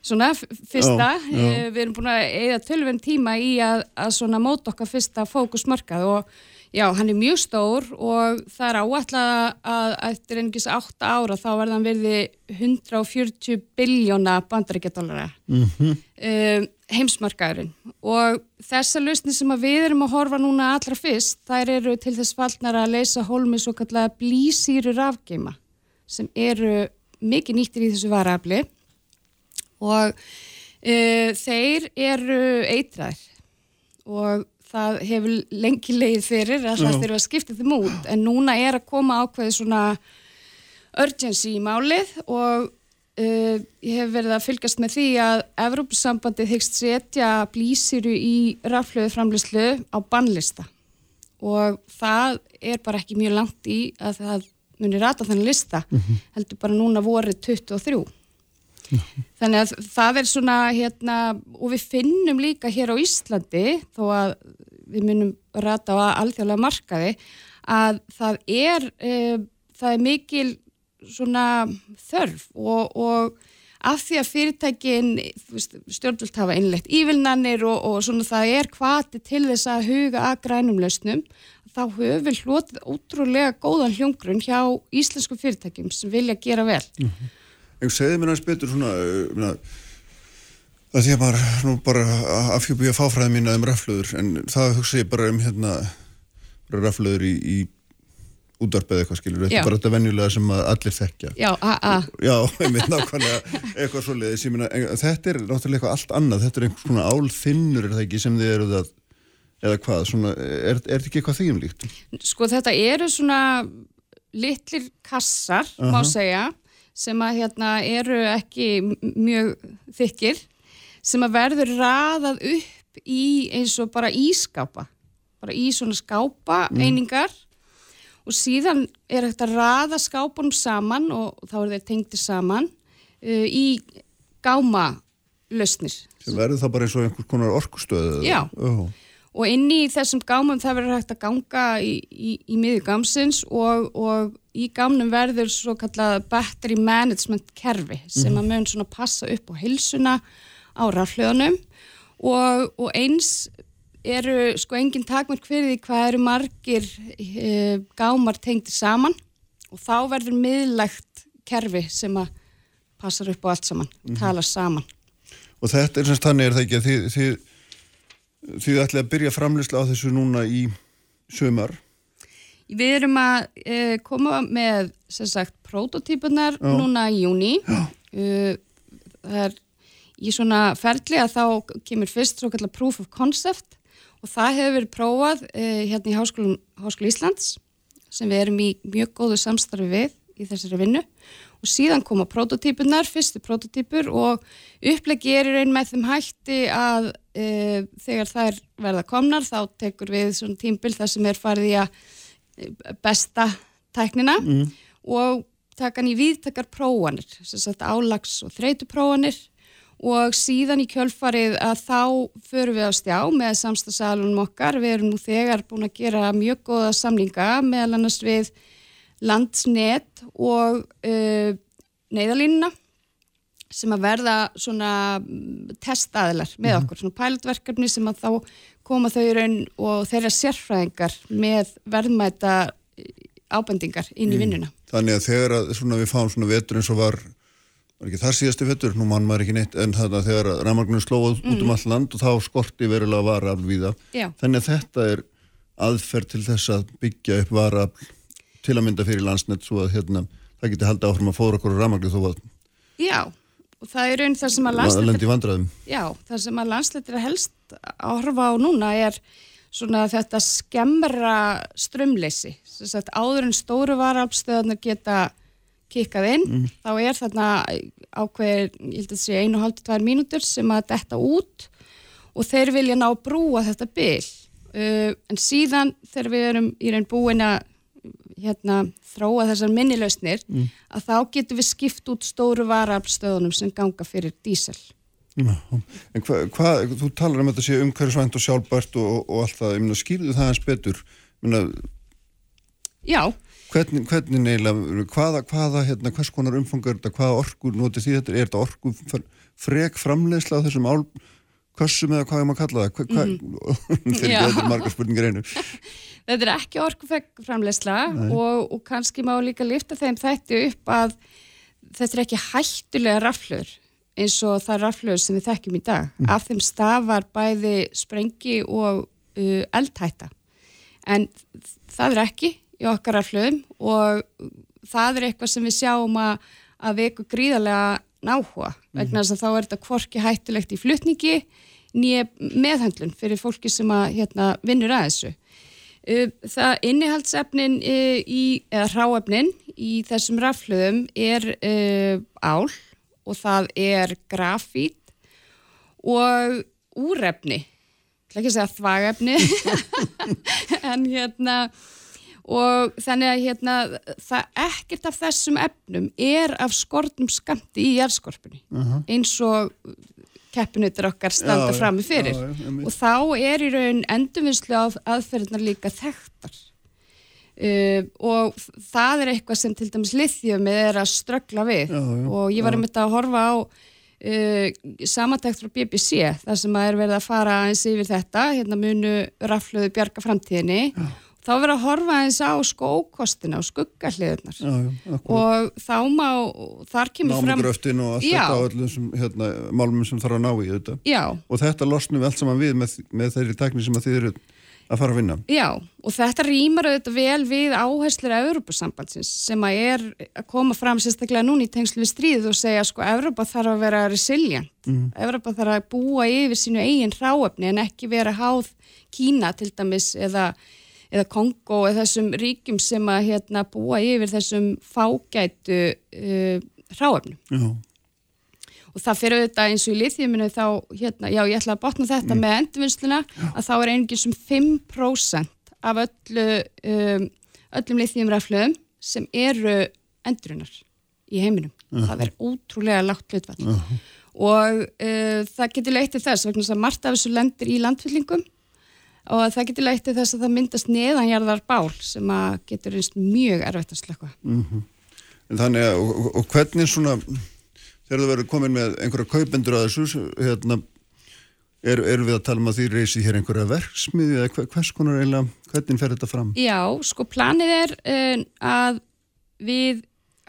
S9: svona fyrsta,
S2: Já.
S9: Eh, við erum búin að eða tölvun tíma í að, að svona móta okkar fyrsta fókusmarkað og já, hann er mjög stór og það er áætlað að eftir einhvers átta ára þá verða hann verði 140 biljóna bandaríkjadólara
S2: Mhm.
S9: um, heimsmarkaðurinn. Og þessa lausni sem við erum að horfa núna allra fyrst, þær eru til þess fallnar að leysa hólmi svo kallega blísýru rafgeima sem eru mikið nýttir í þessu varafli og uh, þeir eru eitraðir. Og það hefur lengi leið fyrir að það þurfa að skipta þeim út. En núna er að koma ákveði svona urgency í málið og uh, ég hef verið að fylgjast með því að Evrópusambandið hyggst setja blísiru í raflöðu framlýslu á bannlista. Og það er bara ekki mjög langt í að það muni rata þennan lista heldur bara núna vorið 23 þannig að það er svona hérna og við finnum líka hér á Íslandi þó að við munum rata á alþjóðlega markaði að það er e, það er mikil svona þörf og, og af því að fyrirtækin stjórnvöld hafa innlegt ívilnanir og, og svona það er hvati til þess að huga að grænum lausnum þá höfum við hlotið ótrúlega góðan hljóngrunn hjá íslensku fyrirtækjum sem vilja gera vel
S2: Ég segði mér aðeins betur svona, uh, minna, það að maður nú bara afhjúpi að fáfræði mína um raflöður en það hugsa ég bara um hérna bara raflöður í, í útvarpið eitthvað skilur, þetta er bara þetta venjulega sem allir þekkja.
S9: Já,
S2: Já, einmitt nákvæmlega eitthvað svoleiðis, ég en þetta er náttúrulega eitthvað allt annað, þetta er einhvers konar álþinnur er það ekki sem þið eruð að eða hvað, svona, er, er þetta ekki eitthvað þýjum líkt?
S9: Sko þetta eru svona litlir kassar, má
S2: Aha.
S9: segja, sem að hérna eru ekki mjög þykir, sem að verður raðað upp í eins og bara ískápa, bara í svona skápa einingar og síðan er hægt að raða skápunum saman og þá er þeir tengtir saman uh, í gáma lausnir.
S2: sem verður það bara eins og einhvers konar orkustöð eða?
S9: Já.
S2: Ó.
S9: og inn í þessum gámum það verður hægt að ganga í, í, í miður gámsins og, og í gámnum verður svo kallað battery management kerfi sem að mun svona passa upp á hilsuna á raflöðunum og, og eins eru sko engin takmörk fyrir því hvað eru margir e, gámar tengdir saman. Og þá verður miðlægt kerfi sem að passar upp á allt saman, talar saman.
S2: Og þetta er semst þannig er það ekki að þið, þið, þið ætlaði að byrja framlýsla á þessu núna í sömar.
S9: Við erum að e, koma með sem sagt prototípunar núna í júni. Uh, það er í svona ferli að þá kemur fyrst svo kallar proof of concept og það hefur verið prófað e, hérna í Háskóla, Háskóla Íslands sem við erum í mjög góðu samstarfi við í þessari vinnu og síðan koma prototípunar, fyrstu prototípur og upplegi er í raun með þeim hætti að e, þegar þær verða komnar þá tekur við svona tímbil þar sem er farið í að e, besta tæknina og taka hann í viðtakar prófanir, sem sagt álags og þreytuprófanir. Og síðan í kjölfarið að þá förum við á stjá með samstagsalunum okkar. Við erum nú þegar búin að gera mjög góða samlinga meðal annars við landsnet og uh, neyðalínuna sem að verða svona mm, testaðilar með okkur, svona pilotverkefni sem að þá koma þau í raun og þeirra sérfræðingar með verðmæta eh, ábendingar inn í vinnuna.
S2: Þannig að þegar að svona, við fáum svona vetur eins og var, var ekki þar síðasti vetur, nú mann maður ekki neitt, en þannig að þegar rafmagninu slóð út um all land og þá skorti verulega varafl við það. Þannig að þetta er aðferð til þess að byggja upp varafl til að mynda fyrir landsnett svo að hérna, það geti haldið áfram að fóra okkur rafmagnu þó að
S9: Já, og það er raun það sem að
S2: það
S9: landsleitir, já, það sem að landsleitir helst að horfa á núna er svona þetta skemmra strömleysi, sem sagt áður en stóru varalpstöðarnir geta kikkað inn, þá er þarna ákveðir, ég held að sé einu og halvt tvær mínútur sem að detta út og þeir vilja ná að brúa þetta bil. Uh, en síðan þegar við erum í raun búin að hérna, þróa þessar minnilausnir mm. að þá getum við skipt út stóru varafstöðunum sem ganga fyrir dísel.
S2: En hvað, hva, þú talar um að þetta sé umhverfisvænt og sjálfbært og, og allt það, ég meina, skýrðu það eins betur? Meina,
S9: Já.
S2: Hvernig, hvernig neila, hvaða, hvaða, hérna, hvers konar umfangar þetta, hvaða orkur notið því þetta, er þetta orku frek framlegsla á þessum ál Kossum eða hvað er maður að kalla það? Hva, hva, mm. Þetta er marga spurningar einu.
S9: þetta er ekki orkuframleysla og, og kannski má líka lifta þeim þætti upp að þetta er ekki hættulega raflur eins og það raflur sem við þekkjum í dag. Mm. Af þeim stafar bæði sprengi og uh, eldhætta. En það er ekki í okkar raflurum og það er eitthvað sem við sjáum að, að eitthvað gríðarlega náhuga vegna þess að þá er þetta kvorki hættulegt í flutningi nýja meðhandlun fyrir fólki sem að hérna, vinnur að þessu. Það innihaldsefnin í, eða ráefnin í þessum rafluðum er uh, ál og það er grafít og úrefni, ekki að segja þvagefni, en hérna og þannig að hérna, það ekkert af þessum efnum er af skortum skamti í jæðskorpunni uh -huh. eins og keppinutur okkar standa já, fram með fyrir. Já, já, og þá er í raun endurvinnslu að aðferðnar líka þekktar. Uh, og það er eitthvað sem til dæmis lithiumið er að ströggla við. Og ég var um þetta að horfa á uh, samantækt frá BBC þar sem að er verið að fara eins yfir þetta. Hérna munu rafluðu bjarga framtíðinni þá verður að horfa eins á sko ókostina og skuggahliðunar og þá má, þar kemur fram
S2: Námugröftin og allt já. þetta og öllum sem, hérna, málmum sem þarf að ná í þetta
S9: já.
S2: og þetta losnum við allt saman við með, með þeirri tekni sem þið eru að fara að vinna
S9: Já, og þetta rýmar auðvitað vel við áherslur af Európa-sambandsins sem að er að koma fram sérstaklega núni í tengslu við stríð og segja sko Európa þarf að vera resilient mm. Európa þarf að búa yfir sínu eigin ráöfni en ekki vera háð Kína til dæmis eða eða Kongo eða þessum ríkjum sem að hérna, búa yfir þessum fágætu uh, ráöfnum. Já. Og það fyrir auðvitað eins og í lithiuminu þá, hérna, já ég ætla að botna þetta mm. með endurvinnsluna, að þá er einnig sem 5% af öllu, um, öllum lithiumraflöðum sem eru endurinar í heiminum. Uh. Það er ótrúlega lágt hlutvall. Uh. Og uh, það getur leitt til þess, vegna að margt af þessu lendir í landfyllingum og það getur leitt til þess að það myndast neðanjarðar bál sem að getur einst mjög erfitt að slökka.
S2: Mm -hmm. Þannig að, og, og hvernig svona, þegar þú verður komin með einhverja kaupendur að þessu, hérna, er, erum við að tala um að því reysi hér einhverja verksmiði eða hvers konar eiginlega, hvernig fer þetta fram?
S9: Já, sko planið er uh, að við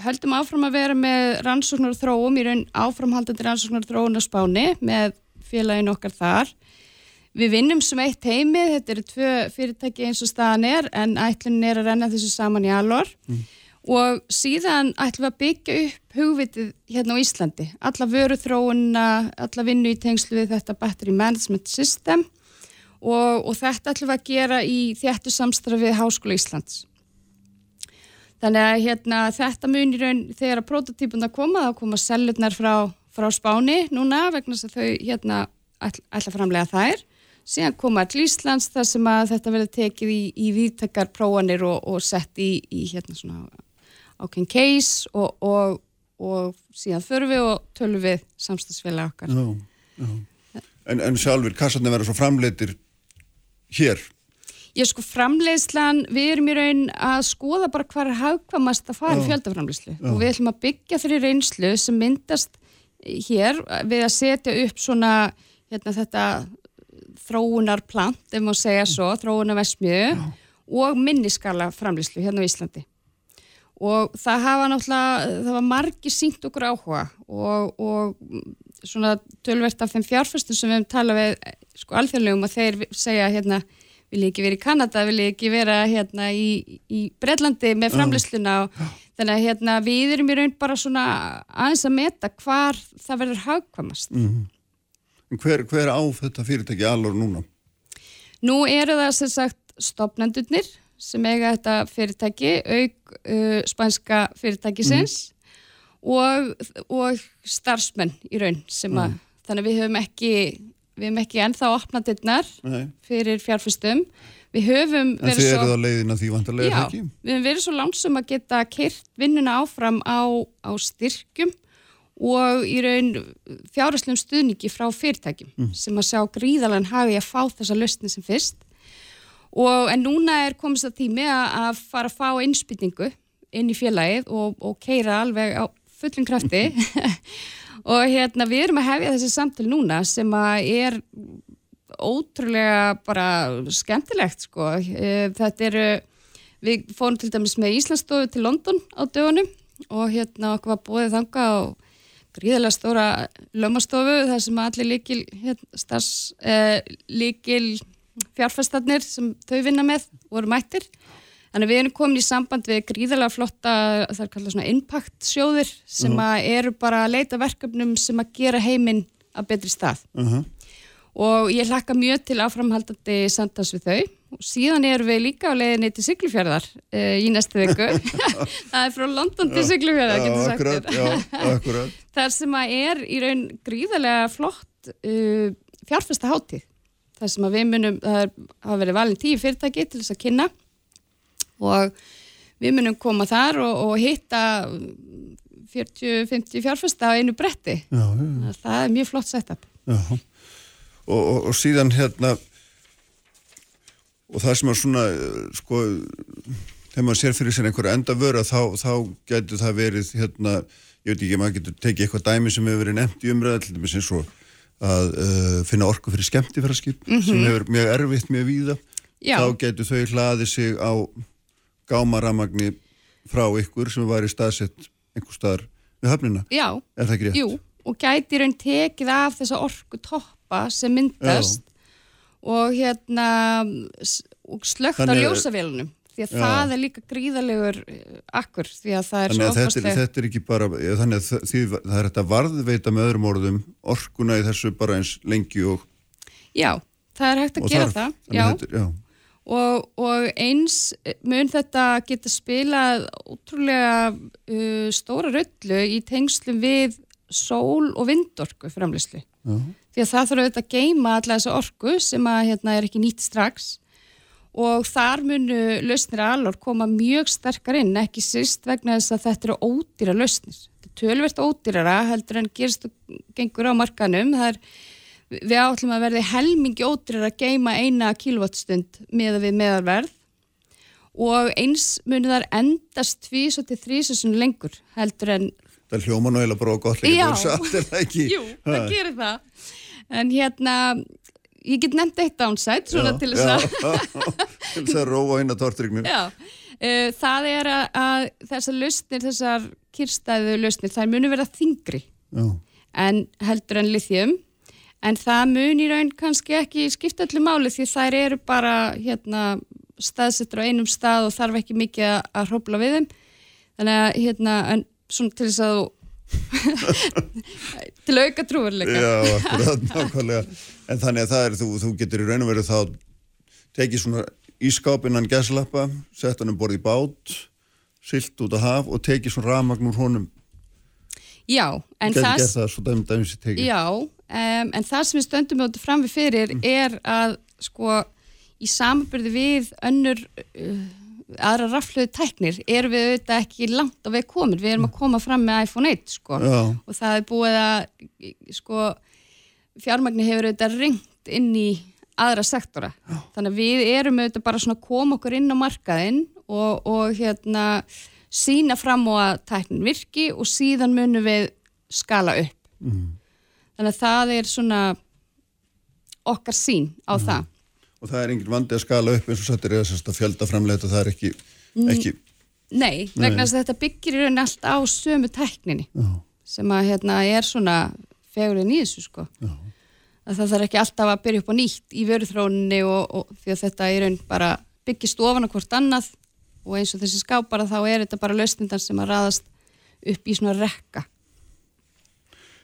S9: höldum áfram að vera með rannsóknar og þróum, í raun áframhaldandi rannsóknar og þróun á spáni með félagin okkar þar Við vinnum sem eitt heimi, þetta eru tvö fyrirtæki eins og staðan er en ætlunin er að renna þessu saman í alor mm. og síðan ætlum við að byggja upp hugvitið hérna á Íslandi. Alla vöru þróuna, alla vinnu í tengslu við þetta Battery Management System og, og þetta ætlum við að gera í þjættu samstrafið Háskóla Íslands. Þannig að hérna, þetta munir raun þegar að prototípuna koma, þá koma sellurnar frá, frá Spáni núna vegna þess að þau hérna ætla framlega þær síðan koma til Íslands þar sem að þetta verður tekið í, í viðtakar próanir og, og sett í, í hérna svona ákveðin case og, og, og síðan förum við og tölum við samstagsfélag okkar já, já.
S2: En, en sjálfur, kassarnir verður svo framleitir hér?
S9: Ég sko framleiðslan, við erum í raun að skoða bara hvað er hafkvamast að fara í fjöldaframleiðslu og við ætlum að byggja þeirri reynslu sem myndast hér við að setja upp svona hérna þetta þróunarplant, ef maður segja svo, þróunarvesmiðu og minniskala framlýslu hérna á Íslandi. Og það hafa náttúrulega, það var margi sínt okkur áhuga og, og svona tölvert af þeim fjárfæstum sem við hefum talað við sko alþjóðlegum og þeir segja hérna vil ég ekki vera í Kanada, vil ég ekki vera hérna í, í Breitlandi með framlýsluna og þannig að hérna við erum í raun bara svona aðeins að meta hvar það verður hagkvamast. Mm -hmm.
S2: Hver, hver á þetta fyrirtæki alveg núna?
S9: Nú eru það sem sagt stopnendurnir sem eiga þetta fyrirtæki, auk uh, spænska fyrirtækisins mm. og, og starfsmenn í raun sem að, mm. þannig að við höfum ekki, við höfum ekki ennþá opnað dittnar fyrir fjárfustum. við höfum
S2: En þið eruð á leiðina því vantarlega
S9: já,
S2: ekki?
S9: við höfum verið svo lánsum að geta kyrt vinnuna áfram á, á styrkjum og í raun fjárherslegum stuðningi frá fyrirtækjum
S2: Mm.
S9: sem að sjá gríðalega hagi að fá þessa lausni sem fyrst og en núna er komist að tími að, fara að fá innspýtingu inn í félagið og, og keira alveg á fullum krafti og hérna við erum að hefja þessi samtal núna sem að er ótrúlega bara skemmtilegt sko. Eh, Þetta eru, við fórum til dæmis með Íslandsstofu til London á dögunum og hérna okkur var búið þanga á gríðarlega stóra lömastofu þar sem allir líkil, hérna, eh, líkil fjárfæstarnir sem þau vinna með voru mættir. Þannig að við erum komin í samband við gríðarlega flotta, það er kallað svona impact sjóðir sem
S2: Mhm.
S9: að eru bara að leita verkefnum sem að gera heiminn að betri stað
S2: Uh -huh.
S9: og ég hlakka mjög til áframhaldandi samtals við þau síðan erum við líka á leiðinni til Siglufjörðar uh, í næstu viku. Það er frá London til Siglufjörðar
S2: Já,
S9: getur sagt
S2: akkurat.
S9: þar sem að er í raun gríðarlega flott uh, fjárfesta hátíð þar sem að við munum, það er, hafa verið valin tíu fyrirtæki til þess að kynna og við munum koma þar og, og hitta 40-50 fjárfesta á einu bretti.
S2: Já, já, já.
S9: það er mjög flott setup.
S2: Já, og, og, og síðan hérna og það sem er svona sko, þegar maður sér fyrir sér einhverja enda vöra þá, þá getur það verið hérna, ég veit ekki, maður getur tekið eitthvað dæmi sem hefur verið nefnt í umræða til dæmis eins og að uh, finna orku fyrir skemmtifæraskip
S9: Mhm.
S2: sem hefur mjög erfitt mjög víða.
S9: Já.
S2: þá getur þau hlaðið sig á gámaramagni frá ykkur sem var í staðsett einhver staðar við höfnina.
S9: Já,
S2: er
S9: jú, og gæti raun tekið af þessa orku toppa sem myndast og hérna slögt á
S2: Þannig að-
S9: ljósavélunum því að
S2: Já.
S9: það er líka gríðalegur eh, akkur því að það er
S2: Þannig
S9: svo
S2: að þetta er,
S9: ofboðsleg-
S2: þetta er ekki bara, þannig að það, því, það er þetta varðveita með öðrum orðum orkuna í þessu bara eins lengi og,
S9: Já, það er hægt að gera
S2: þarf.
S9: það
S2: Þannig
S9: já.
S2: að Þetta, já.
S9: Og, og eins mun þetta geta spilað ótrúlega uh, stóra röllu í tengslum við sól- og vindorku framlýslu.
S2: Já.
S9: Því að það þarf auðvitað að geima alla þessa orku sem að hérna er ekki nýtt strax og þar munu lausnir alveg koma mjög sterkar inn, ekki sýst vegna þess að þetta eru ódýra lausnir. Þetta er tölvert ódýrara heldur en gerist og gengur á markanum. Það er við átlum að verði helmingi ódýrar að geima eina kilowattstund með við meðalverð og eins muni þar endast tvís og til þrísasun lengur heldur en
S2: Það er hljóman og heila bara og gott líka
S9: Já.
S2: satt, er það
S9: gerir það en hérna ég get nefnt eitt downside svona
S2: Já,
S9: til þess að
S2: til þess að róa inn að tortrygnum.
S9: Já, uh, það er að, að þessar lausnir, þessar kyrstæðu lausnir, þær muni verða þingri
S2: Já.
S9: en heldur en lithium. En það muni raun kannski ekki skipta öllu máli því þær eru bara hérna staðsettur á einum stað og þarf ekki mikið að, að hrópla við þeim. Þannig að hérna en svona til þess að þú til að auka trúurleika
S2: Já, akkurat, nákvæmlega. En þannig að það er, þú, þú getur í raun og veru þá tekið svona ískápinnan gæslappa, sett hann um borð í bát, silt út á haf og tekið svona rafmagn úr honum.
S9: Já, en það
S2: það.
S9: Já, um, en það sem við stöndum áttu fram við fyrir
S2: Mm.
S9: er að sko í samanbyrði við önnur uh, aðra rafluðu tæknir erum við auðvitað ekki langt á veg komin við erum að koma fram með iPhone 1 sko og það er búið að sko fjármagni hefur auðvitað ringt inn í aðra sektora Já. þannig að við erum auðvitað bara svona að koma okkur inn á markaðinn og, og hérna sína fram á að tæknin virki og síðan munum við skala upp
S2: Mm.
S9: Þannig að það er svona okkar sín á það.
S2: Og það er engin vandi að skala upp eins og sattir eða sérst að fjölda framleita, það er ekki, ekki,
S9: Nei, vegna þess að þetta byggir í rauninni allt á sömu tækninni
S2: Já.
S9: sem að hérna er svona fegurinn í þessu sko. Já. Að það þarf ekki alltaf að byrja upp á nýtt í vöruþróninni og, og því að þetta í raun bara byggist ofan hvort annað og eins og þessi skápara þá er þetta bara lausnindan sem að raðast upp í svona rekka.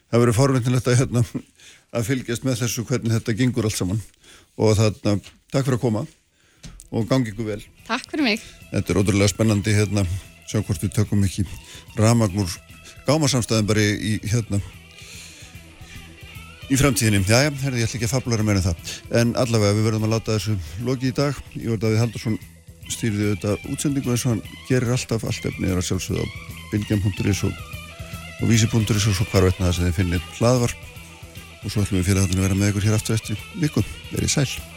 S2: það verður forvindilegt að, hérna, að fylgjast með þessu hvernig þetta gengur allt saman. Og þarna, takk fyrir að koma og gangi ykkur vel.
S9: Takk fyrir mig.
S2: Þetta er ótrúlega spennandi hérna, sjá hvort við tökum ekki ramagnur gámasamstæðin bara í, hérna í framtíðinni. Jæja, herði, ég ætla ekki að fablara meira en það. En allavega, við verðum að láta þessu loki í dag. Ég verði að við Haldursson stýrði auðvitað útsendingu eins og hann gerir alltaf allt efni er að sjálfsögða á bylgjum.is og, og vísi.is og svo hvar veitna það sem þið finnir hlaðvarp og svo ætlum við fyrir að vera með ykkur hér aftur eftir viku. Verið sæl.